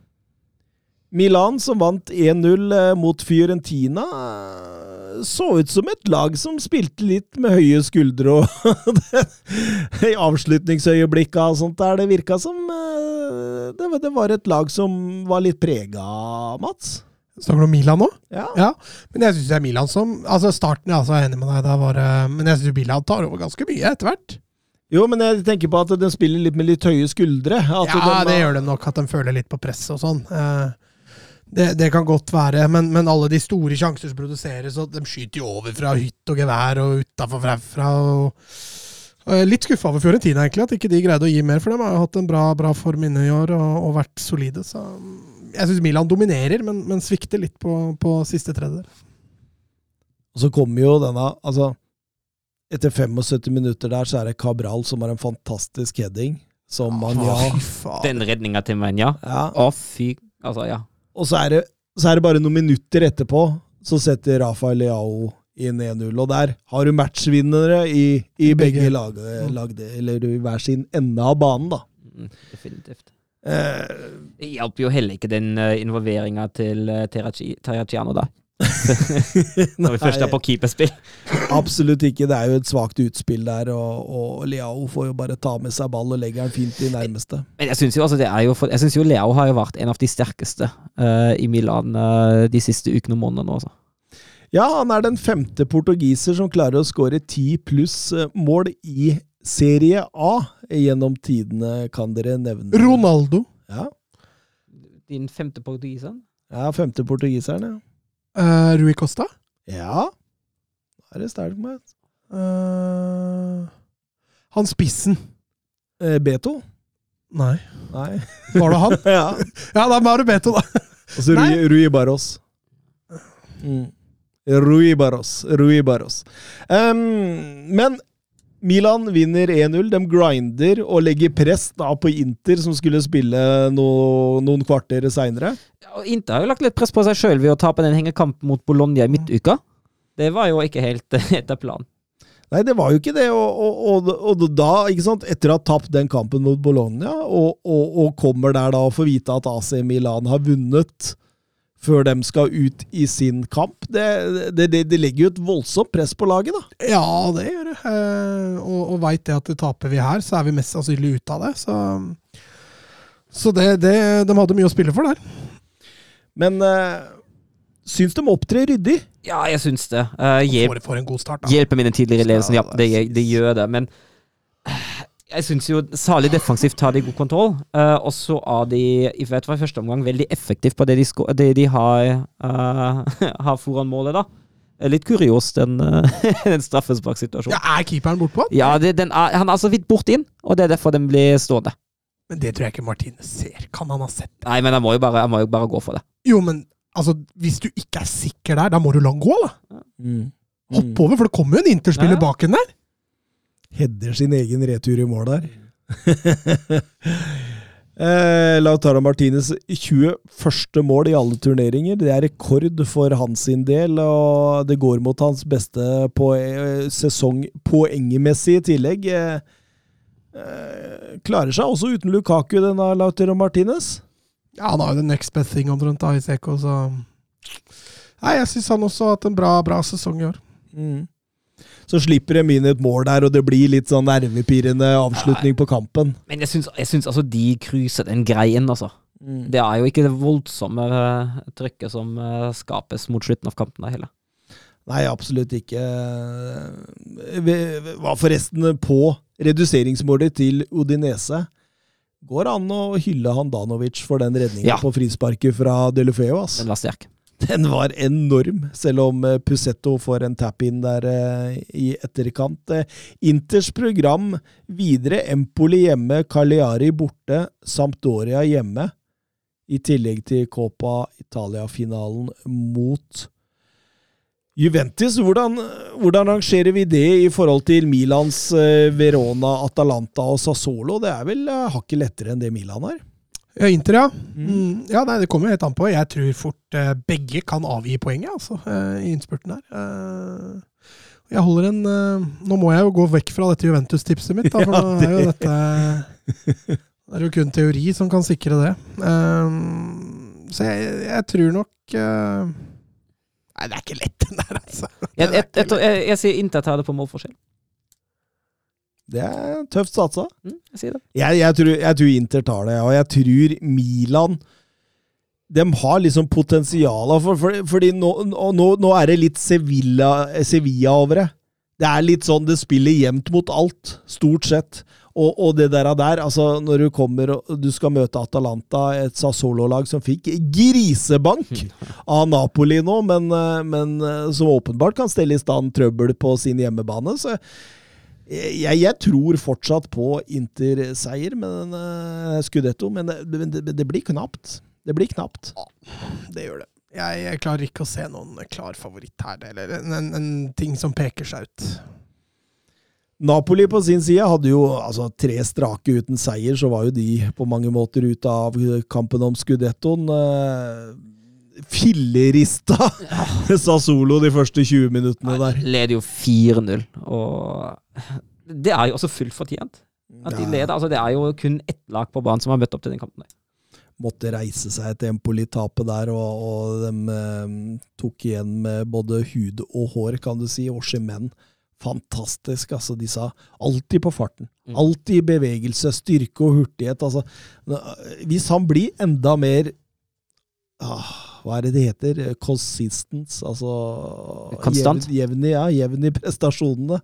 B: Milan, som vant 1-0 mot Fiorentina. Så ut som et lag som spilte litt med høye skuldre og <laughs> I avslutningsøyeblikka og sånt der. Det virka som eh, det var et lag som var litt prega, Mats.
C: Snakker du om Milan nå?
B: Ja.
C: Ja, men jeg syns det er Milan som Altså Starten, ja, så er jeg enig med deg. Da var, men jeg syns Milan tar over ganske mye etter hvert.
B: Jo, men jeg tenker på at den spiller litt med litt høye skuldre.
C: Ja,
B: de,
C: det gjør det nok, at de føler litt på press og sånn. Eh, Det, det kan godt være, men, men alle de store sjanser som produseres, og de skyter jo over fra hytt og gevær og utafor herfra. Og, jeg er litt skuffa over Fiorentina, egentlig, at ikke de greide å gi mer. For de har jo hatt en bra, bra form inne i år og, og vært solide. Så jeg syns Milan dominerer, men, men svikter litt på, på siste tredjedel.
B: Og så kommer jo denne Altså, etter 75 minutter der, så er det Cabral som har en fantastisk heading. Som man, ja.
C: Fy faen.
D: Den redninga til Menja.
B: ja.
D: Å, fy Altså, ja.
B: Og så er, det, så er det bare noen minutter etterpå, så setter Rafael Leao inn 1-0. Og der har du matchvinnere i, i begge,
C: Begge.
B: lag, lagde, eller i hver sin ende av banen, da.
D: Mm, definitivt.
B: Eh,
D: Det hjelper jo heller ikke den uh, involveringa til uh, Terraciano, da. <laughs> Når vi først er på keeperspill.
B: absolutt ikke. Det er jo et svakt utspill der, og, og Leao får jo bare ta med seg ball og legger den fint i nærmeste.
D: Men jeg syns jo, altså, jo, jo Leao har jo vært en av de sterkeste uh, i Milan uh, de siste ukene og månedene. Også.
B: Ja, han er den femte portugiser som klarer å skåre ti pluss eh, mål i Serie A gjennom tidene, kan dere nevne.
C: Ronaldo.
B: Ja.
D: Din femte portugiser?
B: Ja, femte portugiseren, ja.
C: Uh, Rui Costa?
B: Ja. Da er det sterkt med
C: uh, han spissen?
B: Uh, Beto.
C: Nei.
B: Nei.
C: Var det han? <laughs>
B: ja.
C: ja, da var det Beto, da.
B: Og så Rui, Rui Barros. Mm. Rui Barros. Rui Barros. Um, men Milan vinner 1-0. De grinder og legger press da på Inter, som skulle spille no, noen kvarter seinere.
D: Ja, Inter har jo lagt litt press på seg sjøl ved å tape den hengekampen mot Bologna i midtuka. Det var jo ikke helt <laughs> etter planen.
B: Nei, det var jo ikke det. Og, og, og, og da, ikke sant, etter å ha tapt den kampen mot Bologna, og, og, og kommer der da og får vite at AC Milan har vunnet før de skal ut i sin kamp, det, det, det, det legger jo et voldsomt press på laget, da.
C: Ja, det gjør det. Eh, og og veit det at taper vi her, så er vi mest sannsynlig ute av det. Så, så det, det, de hadde mye å spille for der.
B: Men uh, syns de opptrer ryddig.
D: Ja, jeg syns det. Uh, hjelp,
C: For, for en god start, da.
D: hjelper mine tidligere ledelsen, ja, det,
C: det
D: gjør det. Men jeg syns jo særlig defensivt har de god kontroll. Uh, og så er de i hvert fall i første omgang veldig effektive på det de, sko det de har, uh, <laughs> har foran målet, da. Litt kurios, den, uh, <laughs> den straffesparksituasjonen.
C: Ja, er keeperen bortpå?
D: Ja, det, den er, han er så vidt bort inn, og det er derfor den blir stående.
C: Men det tror jeg ikke Martine ser. Kan han ha sett det?
D: Nei, men han må jo bare, må jo bare gå for det.
C: Jo, men altså, hvis du ikke er sikker der, da må du la han gå, da. Hopp over, for det kommer jo en interspiller
D: Ja.
C: bak en der.
B: Header sin egen retur i mål der. <laughs> eh, Lautaro Martinez 21. mål i alle turneringer. Det er rekord for hans sin del, og det går mot hans beste på, eh, sesong poengmessig i tillegg. Eh, eh, klarer seg også uten Lukaku, denne Lautaro Martinez.
C: Ja, han har jo the next best thing omtrent da, i CK, så Nei, jeg syns han også har hatt en bra, bra sesong i år.
B: Mm. Så slipper de inn et mål der, og det blir litt sånn nervepirrende avslutning på kampen.
D: Men jeg syns, jeg syns altså de cruiser den greien, altså.
B: Mm.
D: Det er jo ikke det voldsomme eh, trykket som eh, skapes mot slutten av kampen der heller.
B: Nei, absolutt ikke. Vi var forresten på reduseringsmålet til Odinese. Går det an å hylle Handanovic for den redningen
D: Ja.
B: på frisparket fra Delofeo?
D: Den var sterk.
B: Den var enorm, selv om eh, Pussetto får en tap-in der eh, i etterkant. Eh, Inters program videre. Empoli hjemme, Cagliari borte, Sampdoria hjemme. I tillegg til Copa Italia-finalen mot Juventus. Hvordan, hvordan rangerer vi det i forhold til Milans Verona, Atalanta og Sassolo? Det er vel hakket lettere enn det Milan har?
C: Ja, Inter, ja. Mm. Ja, nei, Det kommer jo helt an på. Jeg tror fort eh, begge kan avgi poenget altså, eh, i innspurten her. Eh, jeg holder en eh, Nå må jeg jo gå vekk fra dette Juventus-tipset mitt, da, <laughs> for
B: Ja,
C: det... er jo dette Det er jo kun teori som kan sikre det. Eh, så jeg, jeg tror nok eh, Nei, det er ikke lett, <laughs> den der, altså.
D: Jeg, jeg, jeg, tror- jeg, jeg sier Inter tar det på målforskjell.
B: Det er tøft satsa.
D: Mm, jeg det.
B: Jeg, jeg, tror, jeg tror Inter tar det, og jeg tror Milan De har liksom potensial for, for, Fordi nå, nå, nå er det litt Sevilla, Sevilla over det. Det er litt sånn det spiller jevnt mot alt, stort sett. Og, og det der, der altså Når du kommer og du skal møte Atalanta, et Sassolo-lag som fikk grisebank av Napoli nå, men, eh, men eh, som åpenbart kan stelle i stand trøbbel på sin hjemmebane. så jeg, jeg tror fortsatt på Inter-seier, men uh, Scudetto, men det, det, det blir knapt. Det blir knapt.
C: Ja, Det gjør det. Jeg, jeg klarer ikke å se noen klar favoritt her, eller en, en, en ting som peker seg ut.
B: Napoli på sin side hadde jo altså, tre strake uten seier, så var jo de på mange måter ute av kampen om Scudettoen. Uh, fillerista <laughs> Sassolo de første 20 minuttene der.
D: Leder jo 4-0, og det er jo også fullt fortjent. At de leder, altså Det er jo kun ett lag på banen som har møtt opp til den kampen. der.
B: måtte reise seg etter Empoli-tapet der, og, og de eh, tok igjen med både hud og hår, kan du si, og Chemen. Fantastisk, altså. De sa alltid på farten.
D: Mm.
B: Alltid i bevegelse, styrke og hurtighet. Altså, hvis han blir enda mer ah, Hva er det det heter? Consistence, altså
D: Konstant.
B: Jevn, ja, jevn i <laughs> prestasjonene.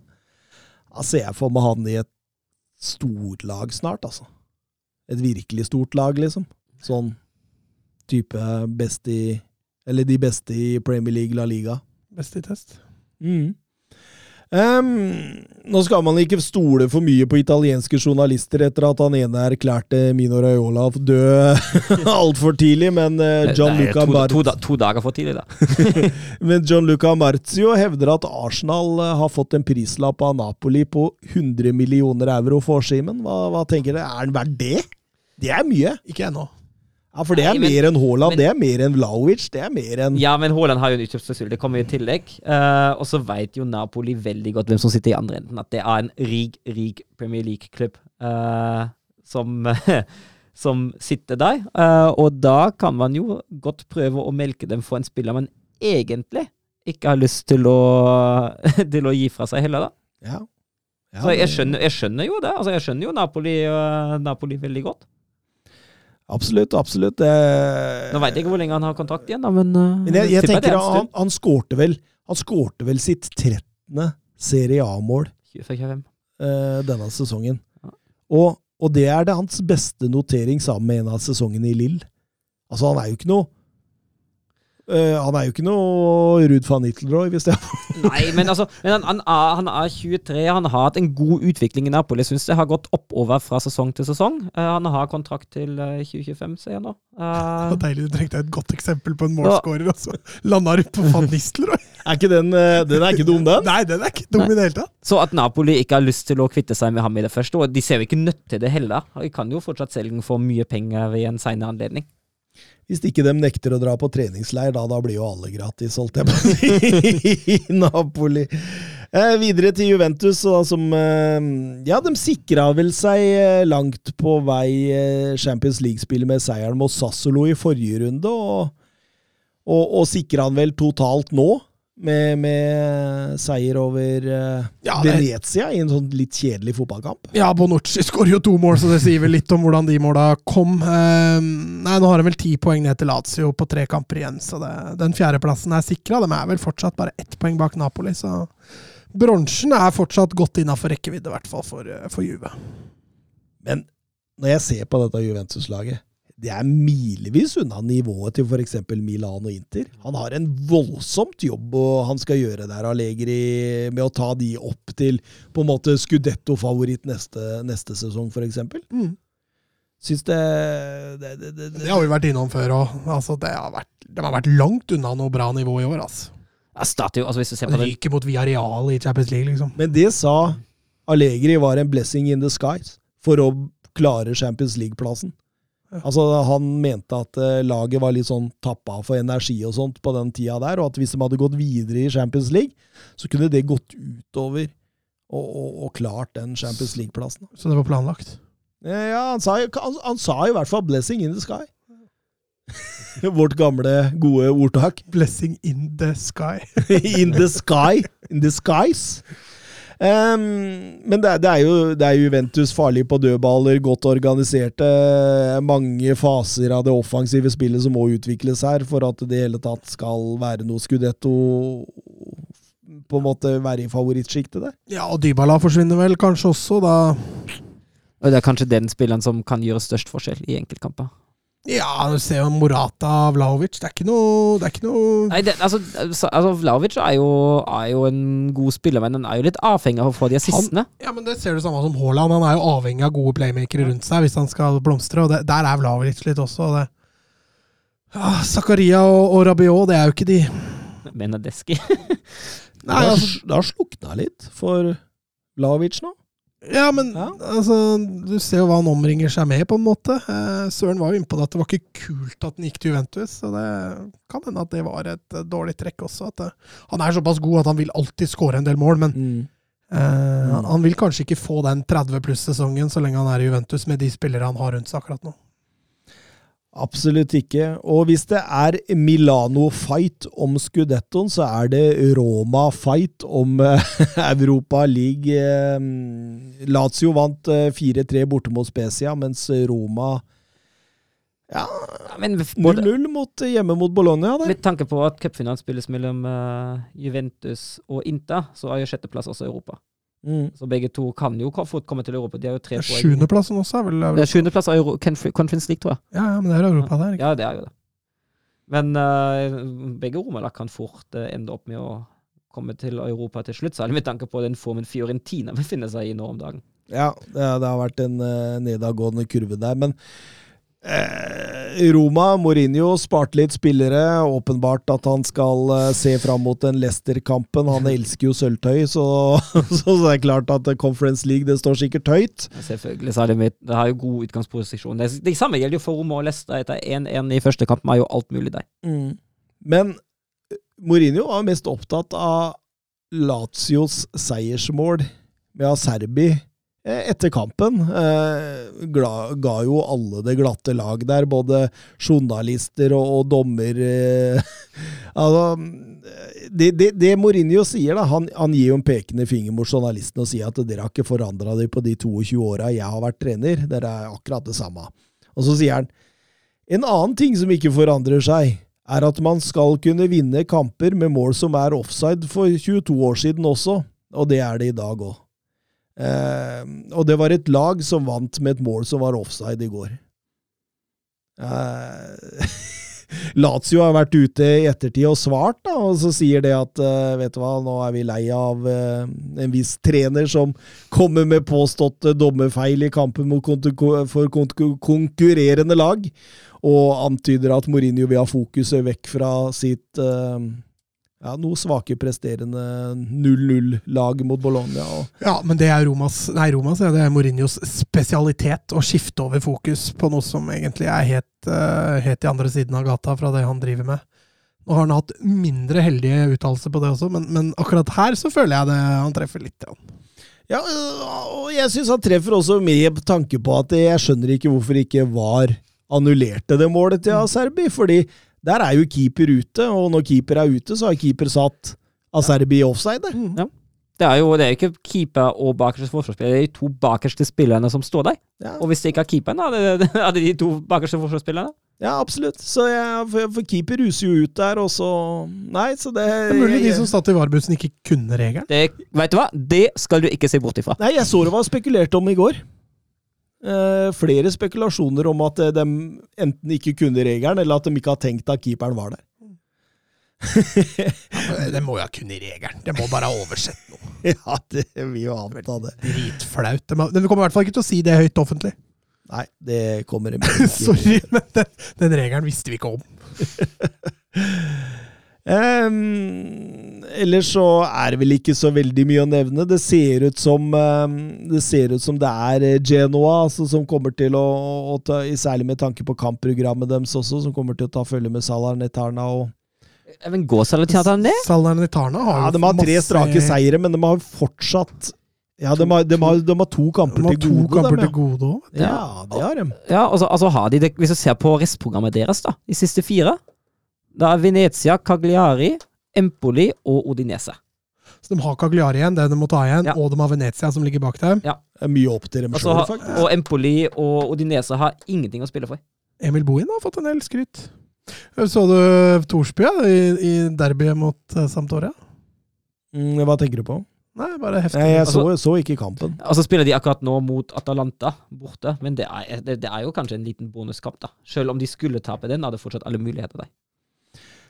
B: Da ser jeg for meg han i et storlag snart, altså. Et virkelig stort lag, liksom. Sånn type best i Eller de beste i Premier League, La Liga.
C: Best i test.
B: Mm. Ehm, nå skal man ikke stole for mye på italienske journalister etter at han ene erklærte Mino Raiola død <laughs> altfor tidlig, men John
D: Nei,
B: Gianluca
D: to, to, da- to dager for tidlig, da. <laughs>
B: men Gianluca Marzio hevder at Arsenal eh, har fått en prislapp av Napoli på 100 millioner euro for Simen. Hva, hva tenker dere? Er den verdt det? Det er mye.
C: Ikke ennå.
B: Ja, For det er
D: Nei, men-
B: mer enn Haaland, det er mer enn Vlaovic, det er mer enn
D: Ja, men Haaland har jo en utkjøpsklausul. Det kommer jo i tillegg. Uh, og så vet jo Napoli veldig godt hvem som sitter i andre enden. At det er en rik, rik Premier League-klubb uh, som, <laughs> som sitter der. Uh, og da kan man jo godt prøve å melke dem for en spiller man egentlig ikke har lyst til å, <laughs> til å gi fra seg heller, da.
B: Ja. Ja,
D: Så jeg skjønner, jeg skjønner jo det. Altså, jeg skjønner jo Napoli, Napoli veldig godt.
B: Absolutt, absolutt.
D: Nå veit jeg ikke hvor lenge han har kontrakt igjen, da, men, eh,
B: Men jeg, jeg tenker
D: er
B: han, han skårte vel Han skårte vel sitt 13. Serie A-mål
D: 24-25.
B: eh, denne sesongen.
D: Ja.
B: Og, og det er det hans beste notering sammen med en av sesongene i Lill. Altså, han er jo ikke noe eh, Han er jo ikke noe Ruud van Nittelrooy, hvis det er
D: Nei, men altså men han, han, er, han er 23, han har hatt en god utvikling i Napoli. Jeg syns det har gått oppover fra sesong til sesong. Uh, han har kontrakt til eh, 2025, sier jeg nå.
C: Det
D: Eh,
C: deilig, Du trengte et godt eksempel på en målskårer, og så landa du på van Nistelrooy.
B: Er ikke den eh, Den er ikke dum, den?
C: Nei, den er ikke dum i det hele tatt.
D: så at Napoli ikke har lyst til å kvitte seg med ham i det første, og de ser jo ikke nødt til det heller. De kan jo fortsatt selge den for mye penger ved en senere anledning.
B: Hvis ikke de nekter å dra på treningsleir, da, da blir jo alle gratis, holdt jeg på å si, i <laughs> Napoli. Eh, videre til Juventus, da, som eh, Ja, de sikra vel seg eh, langt på vei eh, Champions League-spillet med seieren mot Sassolo i forrige runde, og, og, og sikra han vel totalt nå, med, med seier over uh,
C: Ja,
B: Venezia i en sånn litt kjedelig fotballkamp.
C: Ja, Bonucci skårer jo to mål, så det sier vel litt om hvordan de måla kom. Uh, nei, Nå har de vel ti poeng ned til Lazio på tre kamper igjen, så det, den fjerdeplassen er sikra. De er vel fortsatt bare ett poeng bak Napoli, så bronsen er fortsatt godt innafor rekkevidde, i hvert fall for, eh, for Juve.
B: Men når jeg ser på dette Juventus-laget, det er milevis unna nivået til f.eks. Milan og Inter. Han har en voldsomt jobb og han skal gjøre der, Allegri, med å ta de opp til på en måte Scudetto-favoritt neste, neste sesong, f.eks.
C: Mm.
B: Syns det, det, det, det,
C: Det har vi vært innom før òg. Altså, det har vært, de har vært langt unna noe bra nivå i år. Altså.
D: Statue, altså Hvis du ser på det.
C: ryker mot Villarreal i Champions League, liksom.
B: Men det sa Allegri var en blessing in the skies for å klare Champions League-plassen. Altså, Han mente at eh, laget var litt sånn tappa for energi og sånt på den tida der, og at hvis de hadde gått videre i Champions League, så kunne det gått utover og, og, og klart den Champions League-plassen.
C: Så det var planlagt.
B: Ja, han sa, han, han sa i hvert fall 'blessing in the sky'. <laughs> Vårt gamle, gode ordtak.
C: Blessing in the sky. <laughs>
B: in the sky. In the skies. Ehm, men det, det, er jo, det er Juventus farlig på dødballer, godt organiserte. Mange faser av det offensive spillet som må utvikles her for at det hele tatt skal være noe Scudetto På en måte være i favorittsjiktet der.
C: Ja, og Dybala forsvinner vel kanskje også, da.
D: Og det er kanskje den spilleren som kan gjøre størst forskjell i enkeltkamper.
C: Ja, du ser jo Morata Vlaovic. Det er ikke noe, det er ikke noe
D: Nei, det, altså, altså, altså Vlaovic er jo, er jo en god spiller, men han er jo litt avhengig av å få de assistene.
C: Ja, men Det ser du samme som Haaland. Han er jo avhengig av gode playmakere rundt seg hvis han skal blomstre, og det, der er Vlaovic litt også. og Det. Ja, Zakaria og, og Rabiot, det er jo ikke de
D: Benedeski.
C: Nei, altså,
B: det har slukna litt for Vlaovic nå.
C: Ja, men
B: Ja.
C: altså, du ser jo hva han omringer seg med, på en måte. Eh, Søren var jo inne på det at det var ikke kult at han gikk til Juventus. Så det kan hende at det var et eh, dårlig trekk også. At det, han er såpass god at han vil alltid skåre en del mål, men eh, han- han vil kanskje ikke få den 30 pluss-sesongen så lenge han er i Juventus med de spillere han har rundt seg akkurat nå.
B: Absolutt ikke. Og hvis det er Milano-fight om Scudettoen, så er det Roma-fight om eh, <laughs> Europa League. Eh, Lazio vant eh, 4-3 borte mot Spezia, mens Roma ja,
D: Ja,
B: 0-0 mot, hjemme mot Bologna. Der.
D: med tanke på at cupfinalen spilles mellom eh, Juventus og Inter, så er jo sjetteplass også Europa.
B: Mm.
D: Så begge to kan jo fort komme til Europa. De har jo tre poeng.
C: Sjuendeplassen også er vel
D: Det er Sjuendeplass av Conference League, tror jeg.
C: Ja, ja, men det er Europa der. Ikke?
D: Ja, det er jo det. Men uh, begge romerlag kan fort uh, ende opp med å komme til Europa til slutt, særlig med tanke på den formen Fiorentina befinner seg i nå om dagen.
B: Ja, det, har vært en uh, nedadgående kurve der. Men Roma, Mourinho, sparte litt spillere. Åpenbart at han skal eh, se fram mot den Leicester-kampen. Han elsker jo sølvtøy, så, <laughs> så det er klart at Conference League det står sikkert høyt.
D: Selvfølgelig, sa det, mitt. det har jo god utgangsposisjon. Det, det samme gjelder jo for Roma og Leicester. Etter 1-1 i første kamp er jo alt mulig der.
B: Men eh, Mourinho var mest opptatt av Lazios seiersmål med Aserbi eh, etter kampen. Eh, ga jo alle det glatte lag der, både journalister og, og dommer. Eh, <laughs> altså, det, det, det Mourinho sier, da, han, han gir jo en pekende finger mot journalistene og sier at dere har ikke forandra dere på de 22 åra jeg har vært trener. Dere er akkurat det samme. Og så sier han en annen ting som ikke forandrer seg, er at man skal kunne vinne kamper med mål som er offside for 22 år siden også, og det er det i dag òg. Eh, og det var et lag som vant med et mål som var offside i går. Eh, <laughs> Lazio har vært ute i ettertid og svart, da, og så sier det at eh, vet du hva, nå er vi lei av eh, en viss trener som kommer med påståtte dommerfeil i kampen for konkurrerende lag, og antyder at Mourinho vil ha fokuset vekk fra sitt eh, ja, noe svake presterende 0-0-lag mot Bologna. Og,
C: Ja, men det er Romas, nei, Romas, ja, det er Mourinhos spesialitet å skifte over fokus på noe som egentlig er helt, uh, helt i andre siden av gata fra det han driver med. Nå har han hatt mindre heldige uttalelser på det også, men, men akkurat her så føler jeg det han treffer litt. Ja.
B: ja, og jeg syns han treffer også med tanke på at jeg skjønner ikke hvorfor ikke VAR annullerte det målet til Aserbi, fordi der er jo keeper ute, og når keeper er ute, så har keeper satt Aserbi i offside.
D: Det er jo det er ikke keeper og bakerste forsvarsspiller, det er de to bakerste spillerne som står der.
B: Ja.
D: Og hvis det ikke er keeperen, da er det, er det de to bakerste forsvarsspillerne.
B: Ja, absolutt. Så jeg, for, for keeper ruser jo ut der, og så Nei, så det
C: Det er mulig de som satt i varebussen ikke kunne regelen.
D: Veit vet du hva? Det skal du ikke se bort ifra.
B: Nei, jeg så det var spekulert om i går. Eh, flere spekulasjoner om at eh, de enten ikke kunne regelen, eller at de ikke har tenkt at keeperen var der.
C: Det må jo ha kunnet regelen. Det må bare ha oversett noe. <laughs>
B: ja, det vil jo anta det.
C: Dritflaut. Men du kommer i hvert fall ikke til å si det høyt offentlig.
B: Nei, det kommer <laughs> de ikke
C: Sorry, men den, den regelen visste vi ikke om. <laughs>
B: Ehm, ellers så er det vel ikke så veldig mye å nevne. Det ser ut som um, det ser ut som det er eh, Genoa altså, som kommer til å, å ta, Særlig med tanke på kampprogrammet deres også, som kommer til å ta følge med Salah Netarna. Og,
D: Men går Salernitana det?
C: Salernitana har
B: ja, de har tre
C: masse-
B: strake seire, men de har fortsatt ja, de har, de har, de har to kamper
C: De har
B: til
C: to
B: gode.
C: kamper
B: dem,
C: til gode òg.
B: ja. ja, det har de.
D: Ja, altså, altså har de det, Hvis du ser på restprogrammet deres, da, de siste fire Da er Venezia, Cagliari, Empoli og Odinese.
C: Så de har Cagliari igjen, det de må ta igjen,
D: Ja.
C: og de har Venezia som ligger bak dem. Ja.
B: Det er mye opp til dem
D: Altså,
B: sjøl,
D: har-
B: faktisk.
D: og Empoli og Odinese har ingenting å spille for.
C: Emil Bohin har fått en del skryt. Så du Torsby ja, i, i derbyet mot Samtoria? Sampdoria?
B: Mm, hva tenker du på?
C: Nei, bare heftig.
B: Nei, jeg så,
D: Altså-
B: så ikke kampen.
D: Og så spiller de akkurat nå mot Atalanta borte, men det er, det, det er jo kanskje en liten bonuskamp, da. Selv om de skulle tape den, hadde fortsatt alle muligheter der.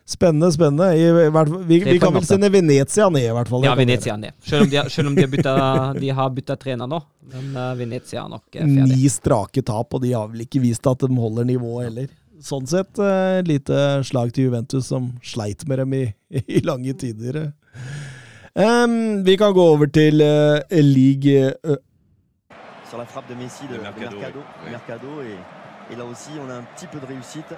B: Spennende, spennende. I, hvert fall- vi, vi kan vel sende Venezia ned, i hvert fall.
D: Ja. Venezia ned. Selv om de, selv om de har bytta, <laughs> de har bytta trener nå. Men uh, Venezia er nok eh, ferdig.
B: Ni strake tap, og de har vel ikke vist at de holder nivået heller. Sånn sett et uh, lite slag til Juventus, som sleit med dem i, i lange tider. Um, vi kan gå over til uh, league uh,
G: sur la frappe de Messi de,
F: De
G: de
F: Mercado,
G: Mercado,
F: oui.
G: Mercado, et, et là aussi on a un petit peu de réussite.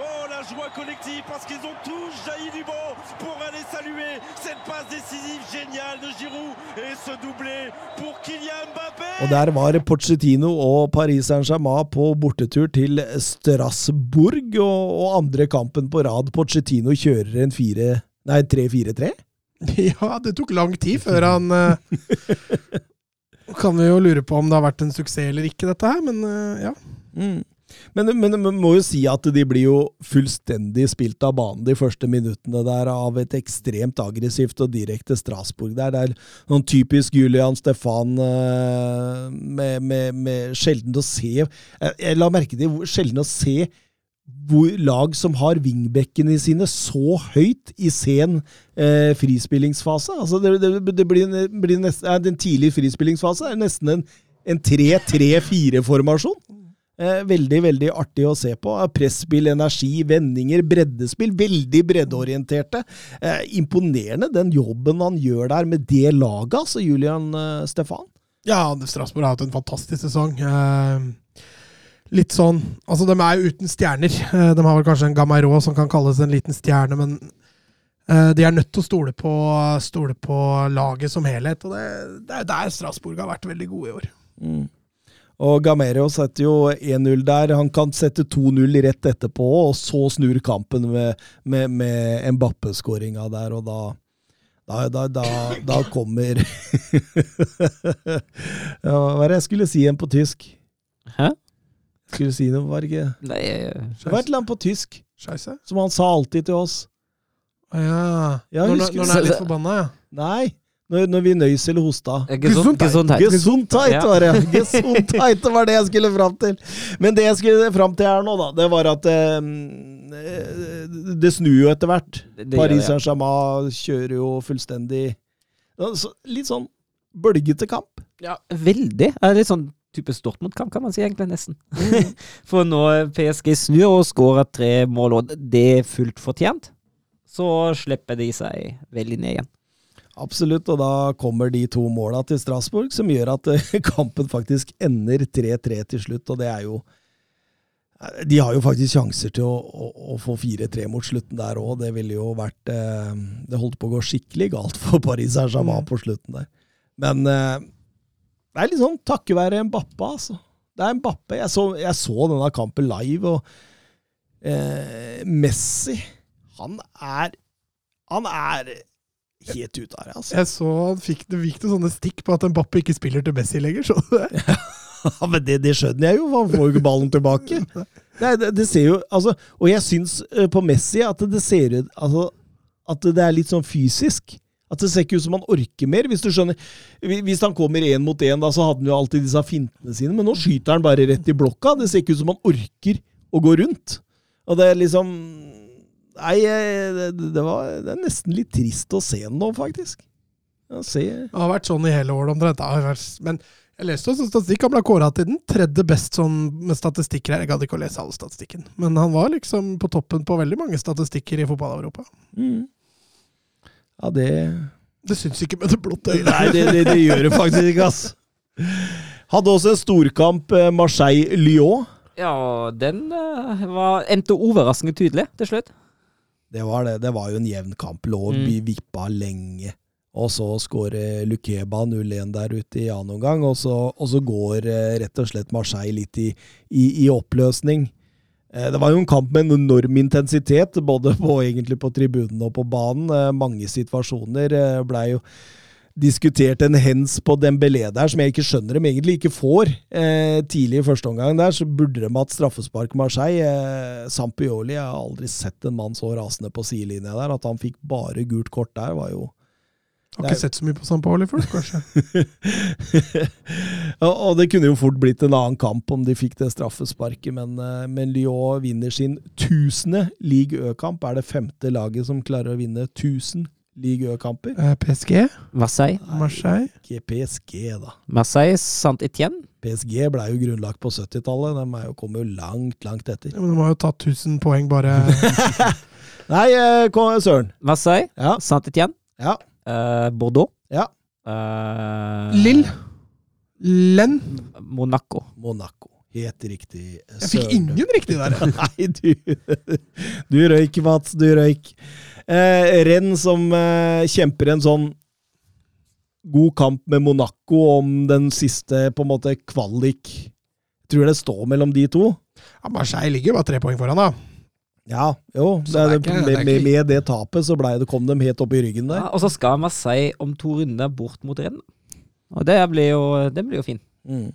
F: Oh, la joie collective parce qu'ils ont tous jailli du banc pour aller saluer cette passe décisive géniale de Giroud et ce doublé pour Kylian Mbappé
B: Og der var Pochettino og Paris Saint-Germain på bortetur til Strasbourg, og, og andre kampen på rad. Pochettino kjører en fire... Nei, 3-4-3? <laughs>
C: Ja, det tok lang tid før han eh, <laughs> Kan vi jo lure på om det har vært en suksess eller ikke, dette her, men eh, ja.
B: Mm. Men, men man må jo si at de blir jo fullstendig spilt av banen de første minuttene der av et ekstremt aggressivt og direkte Strasbourg der. Det er noen typisk Julian Stefan eh, med, med, med sjelden å se jeg, la merke til sjelden å se hvor lag som har vingbekkene sine så høyt i sen eh, frispillingsfase. Altså det, det, det blir, blir nesten, Den tidlige frispillingsfase er nesten en, en 3-3-4-formasjon. Eh, veldig, veldig artig å se på. Presspill, energi, vendinger, breddespill. Veldig breddeorienterte. Eh, imponerende den jobben han gjør der med det laget, altså, Julian eh, Stefan.
C: Ja, Strasbourg har hatt en fantastisk sesong. Eh, litt sånn Altså, de er jo uten stjerner. Eh, de har vel kanskje en Gamairo som kan kalles en liten stjerne, men eh, de er nødt til å stole på, stole på laget som helhet. Og det, det er der Strasbourg har vært veldig gode i år.
B: Mm. Og Gamero setter jo 1-0 der. Han kan sette 2-0 rett etterpå, og så snur kampen med, med, med Mbappe-skåringa der, og da da, da, da, da kommer <laughs> ja, Hva er det jeg skulle si igjen på tysk?
D: Hæ?
B: Skulle si noe, var det ikke
D: Nei,
B: Det var et eller annet på tysk,
C: Scheisse?
B: som han sa alltid til oss.
C: Å ja.
B: Ja,
C: når,
B: når,
C: når han er litt forbanna, ja.
B: Nei, når, når vi nøys eller hosta.
D: Gesundheit.
B: Gesundheit var det! <laughs> Gesundheit var det jeg skulle fram til. Men det jeg skulle fram til her nå, da, det var at eh, det snur jo etter hvert. Paris. Saint-Germain kjører jo fullstendig Litt sånn bølgete kamp.
D: Ja, veldig. Er litt sånn type Stortmund-kamp, kan man si, egentlig, nesten. <laughs> For når PSG snur og skårer tre mål, og det er fullt fortjent, så slipper de seg veldig ned igjen.
B: Absolutt, og da kommer de to måla til Strasbourg, som gjør at eh, <laughs> kampen faktisk ender 3-3 til slutt, og det er jo eh, De har jo faktisk sjanser til å, å, å få 4-3 mot slutten der òg. Det ville jo vært eh, Det holdt på å gå skikkelig galt for Paris Saint-Germain på slutten der. Men det er litt sånn takket være Mbappe, altså. Det er Mbappe. Jeg så, jeg så denne kampen live, og eh, Messi Han er Han er helt ute av det, altså.
C: Jeg så han fikk det gikk det sånne stikk på at Mbappe ikke spiller til Messi lenger. Så det. <laughs>
B: Ja, men det, det skjønner jeg jo, han får jo ikke ballen tilbake. <laughs> Nei, det, det ser jo, altså, Og jeg syns eh, på Messi at det ser ut altså, At det er litt sånn fysisk. At det ser ikke ut som han orker mer, hvis du skjønner. Hvis han kommer én mot én, så hadde han jo alltid disse fintene sine, men nå skyter han bare rett i blokka. Det ser ikke ut som han orker å gå rundt. Og det er liksom Nei, eh, det, var, det er nesten litt trist å se den nå, faktisk. Ja, se.
C: Det har vært sånn i hele året omtrent. Men jeg leste også statistikk. Han ble kåra til den tredje best sånn med statistikker her. Jeg gadd ikke å lese all statistikken, men han var liksom på toppen på veldig mange statistikker i fotball-Europa.
B: Mm. Ja, det
C: Det syns ikke med det blotte øyet.
B: Nei, det, det, det gjør det faktisk ikke, ass. Hadde også en storkamp, eh, Marseille-Lyon.
D: Ja, den eh, var, endte overraskende tydelig til slutt.
B: Det var det. Det var jo en jevn kamp. Lå
D: Mm.
B: vi vippa lenge. Og så skårer Lukeba 0-1 der ute i annen omgang, og så, og så går eh, rett og slett Marseille litt i, i, i oppløsning. Eh, Det var jo en kamp med en enorm intensitet, både på, egentlig på tribunen og på banen. Eh, Mange situasjoner blei jo diskutert en hens på Dembélé der, som jeg ikke skjønner dem egentlig ikke får. Eh, tidlig i første omgang der, så burde de hatt straffespark Marseille. Eh, Sampioli, jeg har aldri sett en mann så rasende på sidelinja der. At han fikk bare gult kort der, var jo
C: Har ikke sett så mye på St. Pauli før, kanskje. <laughs>
B: og, det kunne jo fort blitt en annen kamp om de fikk det straffesparket, men, eh, men Lyon vinner sin tusende league Ø-kamp. Er det femte laget som klarer å vinne 1000 league Ø-kamper?
C: Eh, PSG?
D: Marseille.
C: Marseille?
B: Ikke PSG, da.
D: Marseille, Saint-Étienne.
B: PSG ble jo grunnlagt på 70-tallet. De jo, kommer jo langt, langt etter.
C: Ja, men de har jo tatt 1000 poeng bare <laughs>
B: Nei, eh, kom, Søren.
D: Marseille,
B: Ja.
D: Saint-Étienne.
B: Ja.
D: Uh, Bordeaux,
B: Ja.
D: Uh,
C: Lille. Len?
D: Monaco.
B: Monaco. Helt riktig.
C: Jeg fikk ingen riktig der. <laughs>
B: Nei, du, du røyk, Mats. Du røyk. Eh, Renn som eh, kjemper en sånn god kamp med Monaco om den siste på en måte kvalik. Tror det står mellom de to.
C: Ja, Marseille ligger jo bare tre poeng foran, da.
B: Ja, jo. Det,
C: det er ikke-
B: med,
C: er
B: med, med det tapet så ble det, kom de helt opp i ryggen
D: Ja,
B: der.
D: og så skal Marseille om to runder bort mot Rennes. Og det blir jo, det blir jo fint.
B: Mm.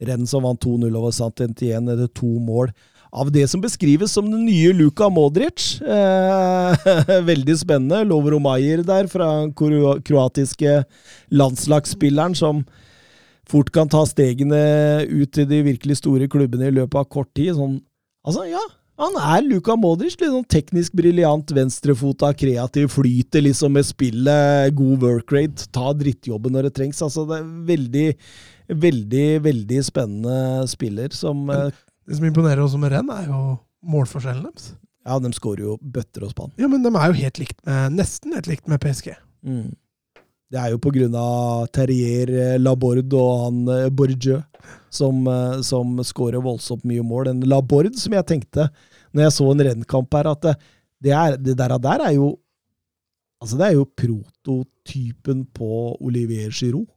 B: Renn som vant 2-0 over Saint-Étienne etter to mål. Av det som beskrives som den nye Luka Modric. Eh, <laughs> veldig spennende. Lovro Maier der, fra den kroatiske landslagsspilleren, som fort kan ta stegene ut til de virkelig store klubbene i løpet av kort tid. Sånn, altså, ja, han er Luka Modric. Litt sånn teknisk briljant, venstrefota, kreativ, flyter liksom med spillet, god workrate, ta drittjobben når det trengs. Altså, det er veldig, veldig, veldig spennende spiller som eh,
C: Det som imponerer også med renn, er jo målforskjellen deres.
B: Ja, de skårer jo bøtter og spann.
C: Ja, men de er jo helt likt med, nesten helt likt med PSG.
B: Mm. Det er jo på grunn av Terrier, eh, Laborde og han eh, Bourdieu som, eh, som skårer voldsomt mye mål. En Laborde som jeg tenkte, når jeg så en rennkamp her, at det, det, er, det der, der er jo Altså, det er jo prototypen på Olivier Giroud.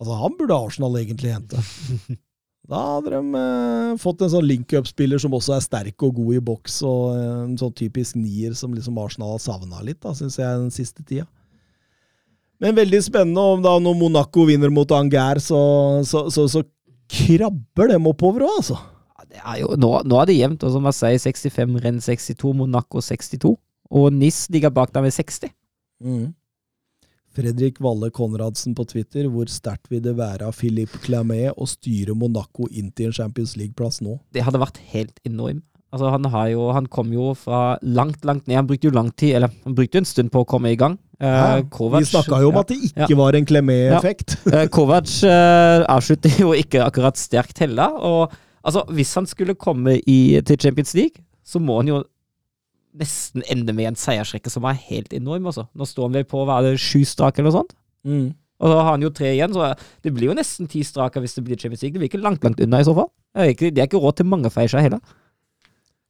B: Altså, han burde Arsenal egentlig hente. <laughs> Da hadde de eh, fått en sånn link-up-spiller som også er sterk og god i boks, og eh, en sånn typisk nier som liksom Arsenal har savna litt, da, syns jeg, den siste tida. Men veldig spennende om da når Monaco vinner mot Angers, så, så, så, så krabber dem oppover òg, altså.
D: Ja, Det er jo, nå, nå er det jevnt. og som jeg sier, 65, Renn 62, Monaco 62. Og NIS ligger bak der med 60.
B: Mm. Fredrik Valle Konradsen på Twitter, hvor sterkt vil det være av Philippe Clamet å styre Monaco inn til en Champions League-plass nå?
D: Det hadde vært helt enormt. Altså, han, har jo, han kom jo fra langt, langt ned. Han brukte jo lang tid, eller han brukte en stund på å komme i gang. Eh,
B: Ja,
D: Kovac-
B: vi snakka jo om
D: ja.
B: at det ikke var en Clemet-effekt.
D: uh, Kovac uh, avslutter jo ikke akkurat sterkt heller. Og altså, hvis han skulle komme i, til Champions League, så må han jo nesten ender med en seiersrekke som er helt enorm. Altså. Nå står han vel på hva er det, sju strak eller noe sånt.
B: Mm.
D: Og da har han jo tre igjen, så det blir jo nesten ti strake hvis det blir Champions League. Det blir ikke langt, langt unna i så fall. Det er ikke, det er ikke råd til mange feilskjær heller.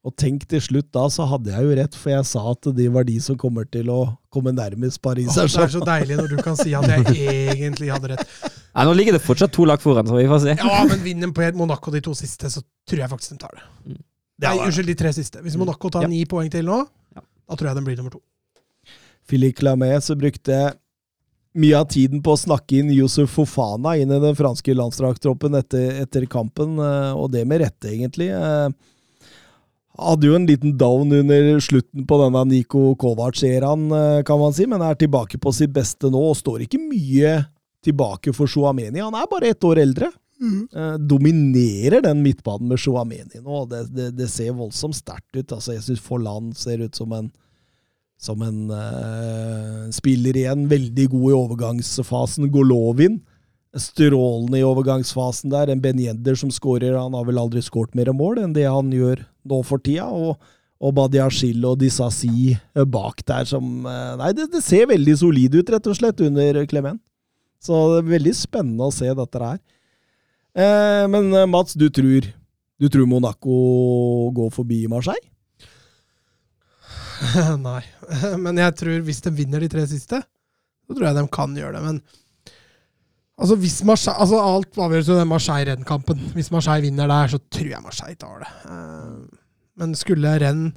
B: Og tenk til slutt da, så hadde jeg jo rett, for jeg sa at de var de som kommer til å komme nærmest Paris
C: Åh, det er så deilig når du kan si at jeg <laughs> egentlig hadde rett.
D: Nei, Nå ligger det fortsatt to lag foran, så vi får se.
C: Ja, men vinner på Monaco de to siste, så tror jeg faktisk de tar det.
D: Mm.
C: Nei, unnskyld, de tre siste. Hvis Monaco tar
D: Ja.
C: ni poeng til nå,
D: Ja.
C: da tror jeg den blir nummer to.
B: Philippe Clamé så brukte mye av tiden på å snakke inn Yusuf Fofana inn i den franske landslagstroppen etter, etter kampen, eh, og det med rette, egentlig. Eh, Hadde jo en liten down under slutten på denne Niko Kovac-eraen, eh, kan man si, men er tilbake på sitt beste nå, og står ikke mye tilbake for Chouameni. Han er bare ett år eldre. Eh, dominerer den midtbanen med Chouameni nå. Det, det, det ser voldsomt sterkt ut. Altså, jeg syns Forland ser ut som en som en uh, spiller igjen. Veldig god i overgangsfasen. Golovin. Strålende i overgangsfasen der. En Ben Yedder som skårer. Han har vel aldri skåret mer mål enn det han gjør nå for tida. Og, og Badiashil og Disasi eh, bak der som Nei, det, det ser veldig solid ut, rett og slett, under Clement. Så det er veldig spennende å se dette her. Eh, men eh, Mats, du tror, du tror Monaco går forbi Marseille? <laughs>
C: Nei. <laughs> Men jeg tror hvis de vinner de tre siste, så tror jeg de kan gjøre det. Men altså, hvis Marseille, altså alt avgjøres jo den Marseille-Renn-kampen. Hvis Marseille vinner der, så tror jeg Marseille tar det. Eh, Men skulle Renn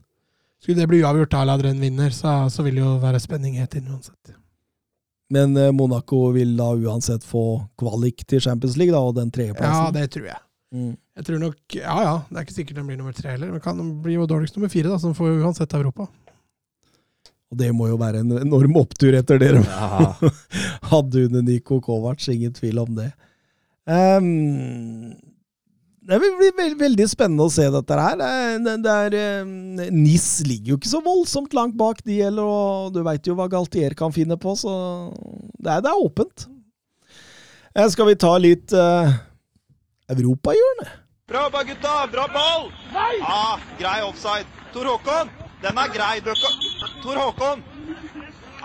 C: skulle det bli uavgjort, at Renn vinner, så, så vil det jo være spenning helt inn uansett.
B: Men eh, Monaco vil da uansett få kvalik til Champions League, da, og den
C: Ja, det tror jeg.
B: Mm.
C: Jeg tror nok, ja ja, Det er ikke sikkert den blir nummer tre heller. Men kan bli jo dårligst nummer fire, da, som får jo uansett Europa.
B: Og det må jo være en enorm opptur etter det
D: Ja. <laughs>
B: hadde under Niko Kovac, ingen tvil om det. Ehm, det blir bli veld, veldig spennende å se dette her. Det er, det er, eh, NIS ligger jo ikke så voldsomt langt bak de heller, og du veit jo hva Galtier kan finne på, så det er, det er åpent. Eh, skal vi ta litt uh, europahjørne?
H: Bra jobba, gutta! Bra ball! Nei! Ah, grei offside. Tor Håkon, den er grei. Bøkka. Tor Håkon!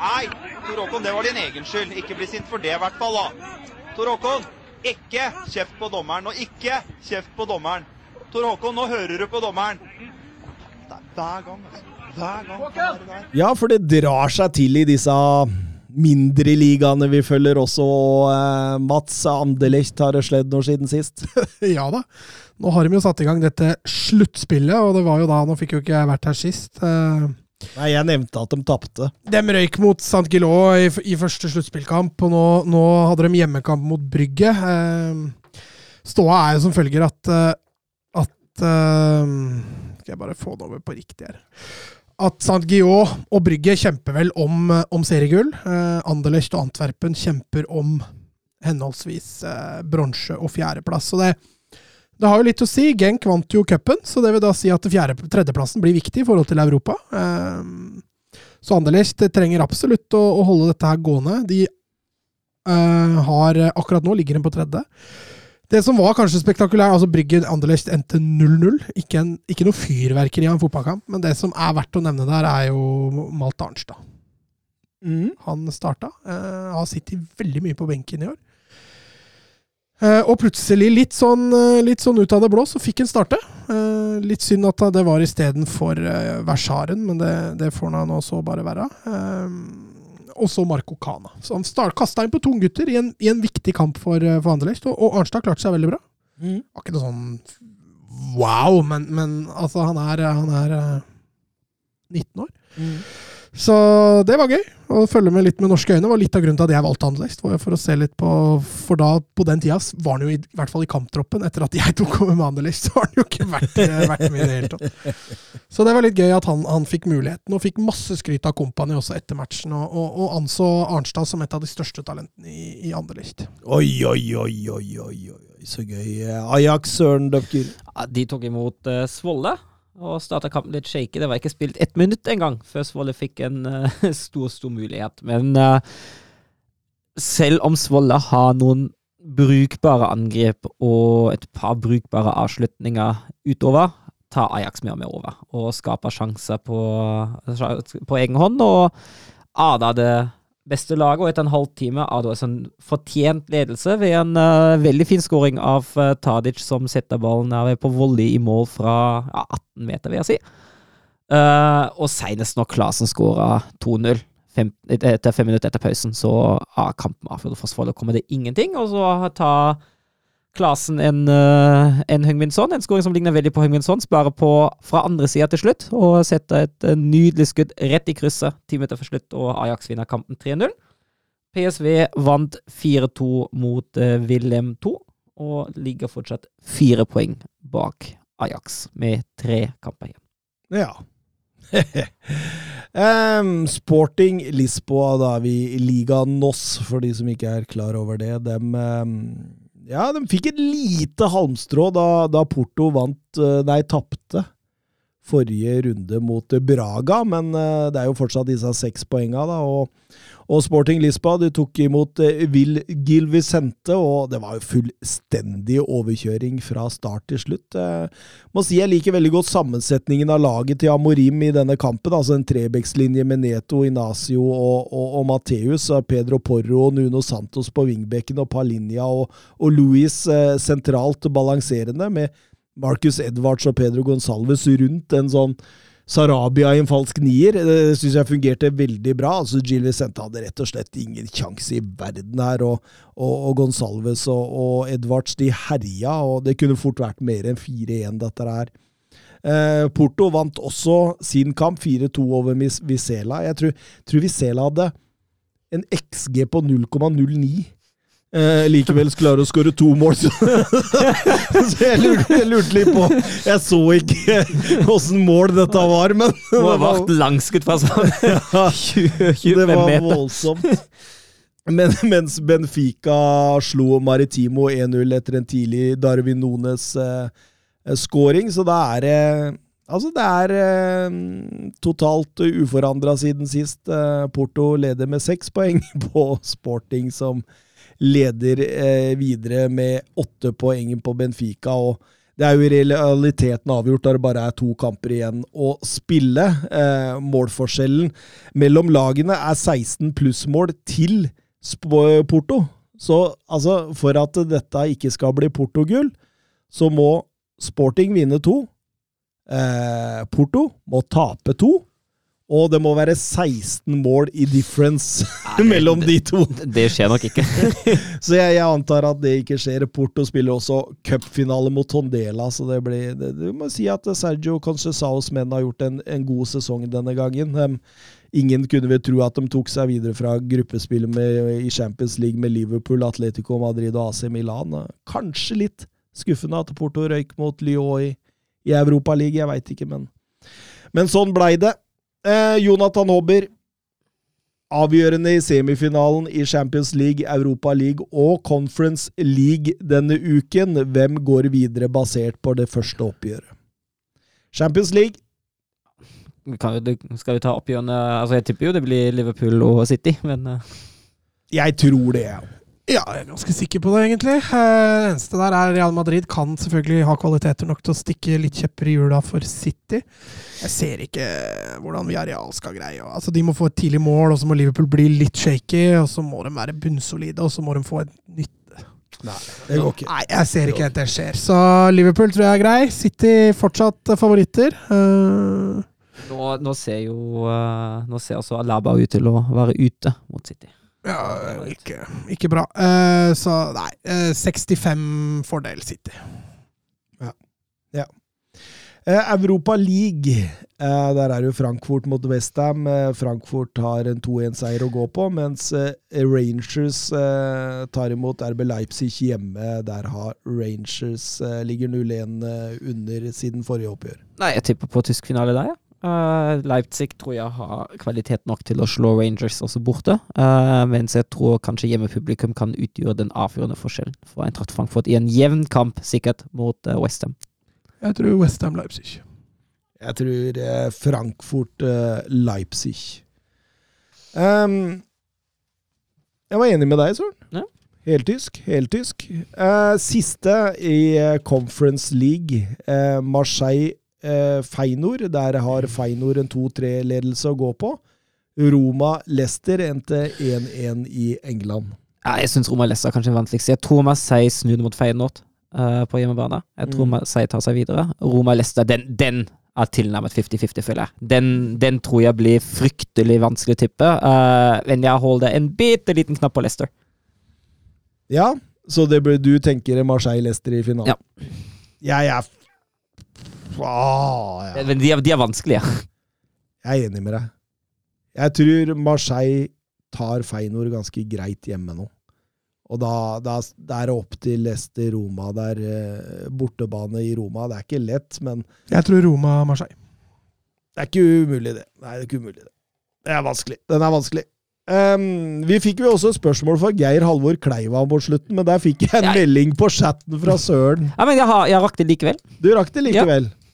H: Nei, Tor Håkon, det var din egen skyld. Ikke bli sint for det, i hvert fall. da. Tor Håkon, ikke kjeft på dommeren. Og ikke kjeft på dommeren. Tor Håkon, nå hører du på dommeren. Det er hver gang, altså. Hver gang.
B: Ja, for det drar seg til i disse mindre ligaene vi følger også. eh, Mats Anderlecht har det sledd noe siden sist. <laughs>
C: ja da. Nå har de jo satt i gang dette sluttspillet, og det var jo da Nå fikk jo ikke jeg vært her sist. eh,
B: Nei, jeg nevnte at de tapte.
C: De røyk mot St. Gillot i, i første sluttspillkamp, og nå, nå hadde de hjemmekamp mot Brygge. Eh, Ståa er jo som følger at, eh, at eh, Skal jeg bare få det over på riktig her. At St. Gillot og Brygge kjemper vel om, om seriegull. Eh, Anderlecht og Antwerpen kjemper om henholdsvis eh, bronse og fjerdeplass. Så det, det har jo litt å si. Genk vant jo cupen, så det vil da si at fjerde, tredjeplassen blir viktig i forhold til Europa. Eh, så Anderlecht trenger absolutt å, å holde dette her gående. De eh, har akkurat nå ligger de på tredje. Det som var kanskje spektakulært, altså Bryggen Anderlecht endte 0-0. Ikke, en- ikke noe fyrverkeri av en fotballkamp, men det som er verdt å nevne der, er jo Malt Arnstad.
B: Mm.
C: Han starta. Uh, har sittet veldig mye på benken i år. Eh, og plutselig, litt sånn, eh, litt sånn ut av det blå, så fikk han starte. Eh, litt synd at det var istedenfor uh, Versaren, men det, det får han nå så bare være. Og så Marco Cana. Så han kasta inn på to gutter i en, i en viktig kamp for, for Anderlecht, og, og Arnstad klarte seg veldig bra.
B: Mm.
C: Var ikke noe sånn wow, men, men altså, han er, han er eh, 19 år.
B: Mm.
C: Så det var gøy å følge med litt med norske øyne. var litt av grunnen til at jeg valgte Anderlecht. For å se litt på For da, på den tida, var han jo i, i hvert fall i kamptroppen. Etter at jeg <laughs> tok over med Anderlecht, så har han jo ikke vært, eh, vært med i det hele tatt. Så det var litt gøy at han, han fikk muligheten, og fikk masse skryt av kompani også etter matchen. Og, og, og anså Arnstad som et av de største talentene i, i Anderlecht.
B: Oi, oi, oi, oi, oi, oi, så gøy. Ajax, Søren Døpker.
D: Ja, de tok imot uh, Svolle og starta kampen litt shaky. Det var ikke spilt ett minutt engang før Svolle fikk en uh, <laughs> stor, stor mulighet. Men uh, selv om Svolle har noen brukbare angrep og et par brukbare avslutninger utover, tar Ajax mer og mer over og skaper sjanser på, på egen hånd. Og Ada det beste laget, og etter en halv time av en sånn fortjent ledelse ved en uh, veldig fin skåring av uh, Tadic, som setter ballen der på volley i mål fra ja, 18 meter, vil jeg si. Uh, og senest når Klasen skåra 2-0 etter fem minutter etter pausen, så av kampen avgjort for Svolvær kommer det ingenting. Og så tar Klasen en, uh, en Høgminson, en skåring som ligner veldig på Høgminson, sparer på fra andre sida til slutt, og setter et uh, nydelig skudd rett i krysset ti minutter før slutt, og Ajax vinner kampen 3-0. PSV vant 4-2 mot uh, Wilhelm 2, og ligger fortsatt fire poeng bak Ajax, med tre kamper igjen.
B: Ja. <laughs> um, Sporting Lisboa, da er vi i Liga Noss, for de som ikke er klar over det. Dem, em, ja, de fikk et lite halmstrå da, da Porto vant eh, Nei, tapte forrige runde mot Braga, men eh, det er jo fortsatt disse seks poenga, da. Og, og Sporting Lisboa de tok imot Will Vil Gil Vicente, og det var jo fullstendig overkjøring fra start til slutt. Jeg må si jeg liker veldig godt sammensetningen av laget til Amorim i denne kampen. altså En trebekslinje med Neto, Inacio og, og, og Mateus. Pedro Porro og Nuno Santos på vingbekken og Palinja og, og Luis eh, sentralt balanserende, med Marcus Edvards og Pedro Gonsalves rundt en sånn Sarabia i en falsk nier. Det syns jeg fungerte veldig bra. altså Gil Vicente hadde rett og slett ingen sjanse i verden her. Og, og, og Gonsalves og, og Edvards de herja, og det kunne fort vært mer enn 4-1, dette her. Eh, Porto vant også sin kamp, 4-2 over Vizela. Jeg tror, tror Vizela hadde en XG på 0,09. Eh, likevel klarer å skåre to mål, så, <laughs> så jeg, lurte, jeg lurte litt på Jeg så ikke åssen mål dette var, men <laughs> <laughs>
D: Det var vært langskudd fra sånn 20-25
B: det var voldsomt. Men, mens Benfica slo Maritimo 1-0 etter en tidlig Darwin Nones scoring, så da er det Altså, det er eh, totalt uforandra siden sist. Eh, Porto leder med seks poeng på Sporting, som leder eh, videre med åtte poeng på Benfica. og det er jo i realiteten avgjort da det bare er to kamper igjen å spille. Eh, målforskjellen mellom lagene er 16 plussmål til Porto. Så altså, for at dette ikke skal bli Porto-gull, så må Sporting vinne to. Eh, Porto må tape to. Og det må være 16 mål i difference <laughs> mellom de to.
D: Det skjer nok ikke. <laughs>
B: Så jeg, jeg antar at det ikke skjer. Porto spiller også cupfinale mot Tondela, så det blir det, Du må si at Sergio Concesaos menn har gjort en, en god sesong denne gangen. Um, ingen kunne vel tro at de tok seg videre fra gruppespillet med, i Champions League med Liverpool, Atletico Madrid og AC Milan. Kanskje litt Skuffende at Porto røyk mot Lyon i, i Europa League, jeg veit ikke, men Men sånn blei det. Eh, Jonathan Hobber, avgjørende i semifinalen i Champions League, Europa League og Conference League denne uken. Hvem går videre basert på det første oppgjøret? Champions League.
D: Kan, skal vi ta oppgjørene Altså, jeg tipper jo det blir Liverpool og City, men eh,
B: Jeg tror det, jeg.
C: Ja, jeg er ganske sikker på det, egentlig. Eh, Det eneste der er Real Madrid kan selvfølgelig ha kvaliteter nok til å stikke litt kjepper i hjula for City. Jeg ser ikke hvordan Villarreal skal greie Altså, De må få et tidlig mål, og så må Liverpool bli litt shaky, og så må de være bunnsolide, og så må de få et nytt Nei,
B: Det går ikke.
C: Nei, jeg ser ikke at det skjer. Så Liverpool tror jeg er grei. City fortsatt favoritter. Eh,
D: nå, nå ser jo eh, Nå ser også Alaba ut til å være ute mot City.
C: Ja, ikke, ikke bra. Uh, så nei, uh, 65 fordel City.
B: Eh, Europa League. Eh, der er jo Frankfurt mot Westham. Eh, Frankfurt har en 2-1-seier å gå på, mens eh, Rangers eh, tar imot RB Leipzig hjemme. Der har Rangers eh, ligger 0-1 eh, under siden forrige oppgjør.
D: Nei, jeg tipper på tysk finale der, ja. Eh, Leipzig tror jeg har kvalitet nok til å slå Rangers også borte, uh, mens jeg tror kanskje hjemmepublikum kan utgjøre den avgjørende forskjellen for Eintracht Frankfurt i en jevn kamp, sikkert, mot uh, Westham.
C: Jeg tror Westham Leipzig.
B: Jeg tror eh, Frankfurt eh, Leipzig. Um, jeg var enig med deg, Søren.
D: Ja.
B: Heltysk. Heltysk. Uh, siste i eh, Conference League, eh, Marseille eh, Feinor. Der har Feinor en 2-3-ledelse å gå på. Roma-Lester endte 1-1 i England.
D: Ja, jeg syns Roma-Lester kanskje er vanskeligst. Jeg tror Marseille snur mot Feyenoord uh, på hjemmebane. Jeg tror
B: Mm.
D: Marseille tar seg videre. Roma-Lester, den, den er tilnærmet 50-50, føler jeg. Den, den tror jeg blir fryktelig vanskelig å tippe. Uh, men jeg holder en bitte liten knapp på Leicester.
B: Ja, så det blir, du tenker Marseille-Lester i finalen?
D: Ja.
B: Jeg er ah, ja.
D: Men de er, de er vanskelige.
B: Jeg er enig med deg. Jeg tror Marseille tar Feinor ganske greit hjemme nå. Og da, da, da er det opp til Leicester Roma. Det er eh, bortebane i Roma. Det er ikke lett, men
C: Jeg tror Roma-Marseille.
B: det er ikke umulig, det. Nei, det er ikke umulig, det. Det er vanskelig. Den er vanskelig. Um, vi fikk jo også et spørsmål fra Geir Halvor Kleiva mot slutten, men der fikk jeg en
D: Jeg-
B: melding på chatten fra Søren.
D: Ja, men jeg, har, jeg rakk det likevel.
B: Du rakk det likevel. Eh,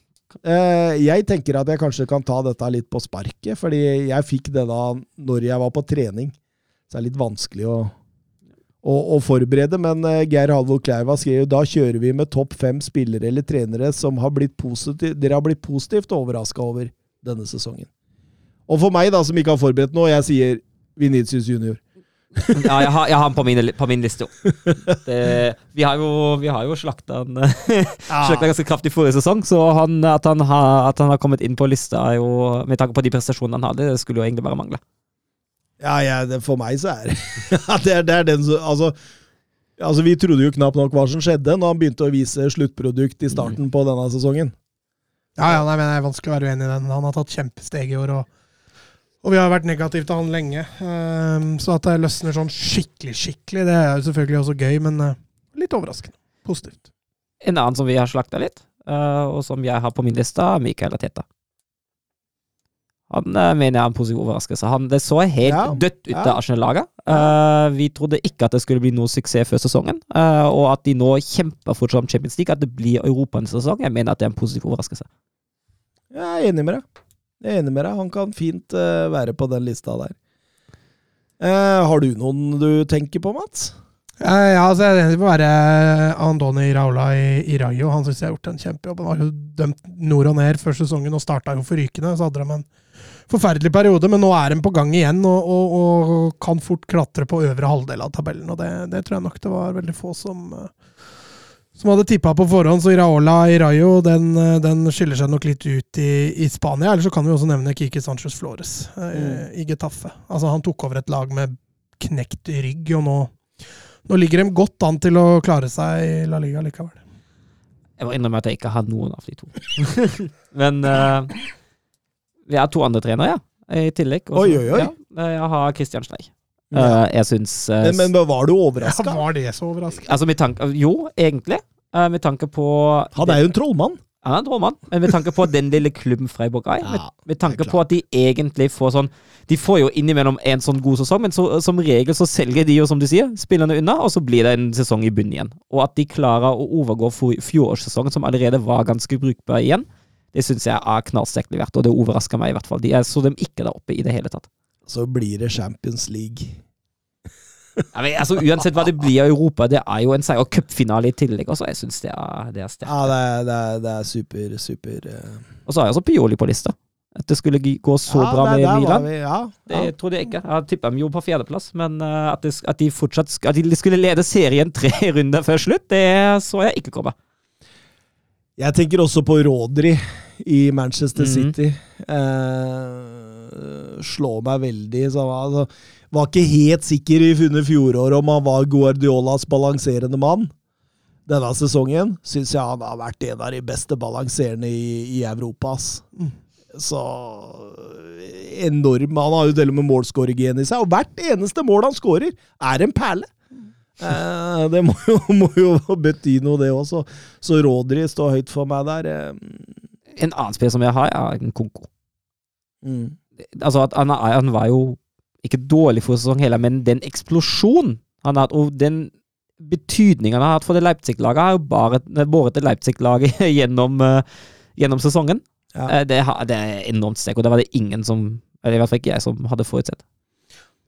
B: jeg tenker at jeg kanskje kan ta dette litt på sparket, fordi jeg fikk det da når jeg var på trening. Så det er litt vanskelig å, å, å forberede. Men eh, Geir Halvor Kleiva skrev jo da kjører vi med topp fem spillere eller trenere som har blitt positiv, dere har blitt positivt overraska over denne sesongen. Og for meg, da, som ikke har forberedt noe, jeg sier Vinicius Junior.
D: Ja, jeg har, jeg har den på min, på min liste Det, Vi har jo, vi har jo slakta han <laughs> slakta ganske kraftig forrige sesong, så han, at, han har, at han har kommet inn på lista, er jo, med tanke på de prestasjonene han hadde, det skulle jo egentlig bare mangle.
B: Ja, ja for meg så er <laughs> det det er, det er den som altså, altså, vi trodde jo knapt nok hva som skjedde når han begynte å vise sluttprodukt i starten på denne sesongen.
C: Ja, ja, nei, men Det er vanskelig å være uenig i den. Han har tatt kjempesteg i år, og, og vi har vært negative til han lenge. Ehm, så at det løsner sånn skikkelig, skikkelig, det er jo selvfølgelig også gøy, men eh, litt overraskende. Positivt.
D: En annen som vi har slakta litt, eh, og som jeg har på min liste, er Mikael Ateta. Han eh, mener jeg er en positiv overraskelse. Han, det så helt
B: Ja,
D: dødt ut
B: ja.
D: av Arsenal-laget. Uh, vi trodde ikke at det skulle bli noe suksess før sesongen, uh, og at de nå kjemper fortsatt om Champions League, at det blir Europa neste sesong. Jeg mener at det er en positiv overraskelse.
B: Jeg er enig med deg. Jeg er enig med deg. Han kan fint uh, være på den lista der. Uh, har du noen du tenker på, Mats?
C: Uh, ja, altså, Det får være Andoni Raula i, i Rayo. Han syns jeg har gjort en kjempejobb. Han var jo dømt nord og ned før sesongen og starta jo forrykende. Så hadde de en forferdelig periode, men nå er de på gang igjen og, og, og kan fort klatre på øvre halvdel av tabellen. og Det, det tror jeg nok det var veldig få som eh, som hadde tippa på forhånd, så Iraola Irayo den, eh, den skiller seg nok litt ut i, i Spania. Eller så kan vi også nevne Kiki Sanchez Flores eh, i Getafe. Altså, han tok over et lag med knekt rygg, og nå, nå ligger de godt an til å klare seg i La Liga likevel.
D: Jeg må innrømme at jeg ikke har noen av de to. <laughs> Men eh, vi har to andre trenere, ja. I tillegg. Også-
B: Oi, oi, oi.
D: Ja, jeg har Christian Slei.
B: Ja.
D: jeg syns uh,
B: Men, men var du
C: Ja, var det så overraska?
D: Altså, med tanke Jo, egentlig. Uh, med tanke på
B: Han er jo en trollmann.
D: Han er en trollmann, men med tanke på den lille klubben Freiburg er, med,
B: Ja,
D: med tanke
B: er
D: på at de egentlig får sånn De får jo innimellom en sånn god sesong, men så, som regel så selger de jo, som du sier, spillerne unna, og så blir det en sesong i bunnen igjen. Og at de klarer å overgå fjorårssesongen, som allerede var ganske brukbar igjen, det syns jeg er knallsterkt verdt, og det overrasker meg i hvert fall. De jeg så dem ikke der oppe i det hele tatt.
B: Så blir det Champions League. <laughs>
D: Ja, men, altså, uansett hva det blir av Europa, det er jo en seier og cupfinale i tillegg. Også. Jeg syns det er, det er sterkt.
B: Ja, det er, det er, det er super, super uh...
D: Og så har jeg også Pioli på lista. At det skulle gå så
B: ja,
D: bra med Milan.
B: Vi, ja,
D: Det
B: ja.
D: trodde jeg ikke. Jeg tippa dem jo på fjerdeplass, men uh, at, det, at de fortsatt At de skulle lede serien tre <laughs> runder før slutt, det så jeg ikke komme.
B: Jeg tenker også på Rodri i Manchester
D: Mhm.
B: City. Eh, slår meg veldig. Så, altså, var ikke helt sikker i funnet fjoråret om han var Guardiolas balanserende mann. Denne sesongen syns jeg han har vært en av de beste balanserende i, i Europa. ass. Så enorm. Han har jo til og med målskårergen i seg, og hvert eneste mål han skårer, er en perle. Eh, det må jo, <laughs> må jo bety noe, det òg. Så, så Rodri står høyt for meg der. eh.
D: En annen spiller som jeg har, er en Konko.
B: Mm.
D: Altså, at han, han var jo ikke dårlig for sesong heller, men den eksplosjonen han har hatt, og den betydningen han har hatt for det Leipzig-laget, har jo bare båret det Leipzig-laget <laughs> gjennom, eh, gjennom sesongen.
B: Ja.
D: Eh, det, det er enormt sterkt, og det var det ingen som Eller i hvert fall ikke jeg som hadde forutsett.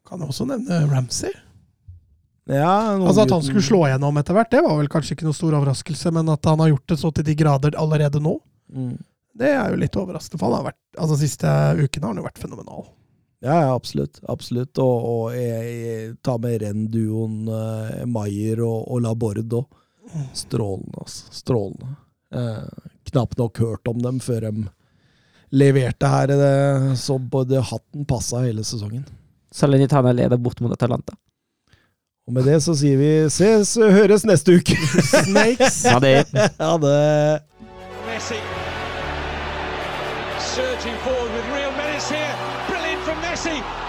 C: Kan jeg også nevne Ramsey.
B: Ja,
C: Altså At han skulle slå gjennom etter hvert, det var vel kanskje ikke noe stor overraskelse, men at han har gjort det så til de grader allerede nå,
B: Mm.
C: det er jo litt overraskende. For han har vært, altså siste ukene har han jo vært fenomenal.
B: Ja, ja, absolutt. absolutt. Og, og jeg, jeg tar med Renn-duoen uh, Maier og, og Laborde òg. Strålende, altså. Strålende. Eh, knapt nok hørt om dem før de leverte her. Det, så både hatten passa hele sesongen.
D: Salernitana leder bort mot Atalanta.
B: Og med det så sier vi ses, høres neste uke. <laughs>
C: Snakes!
D: Ja, det
B: Ha det.
A: Messi.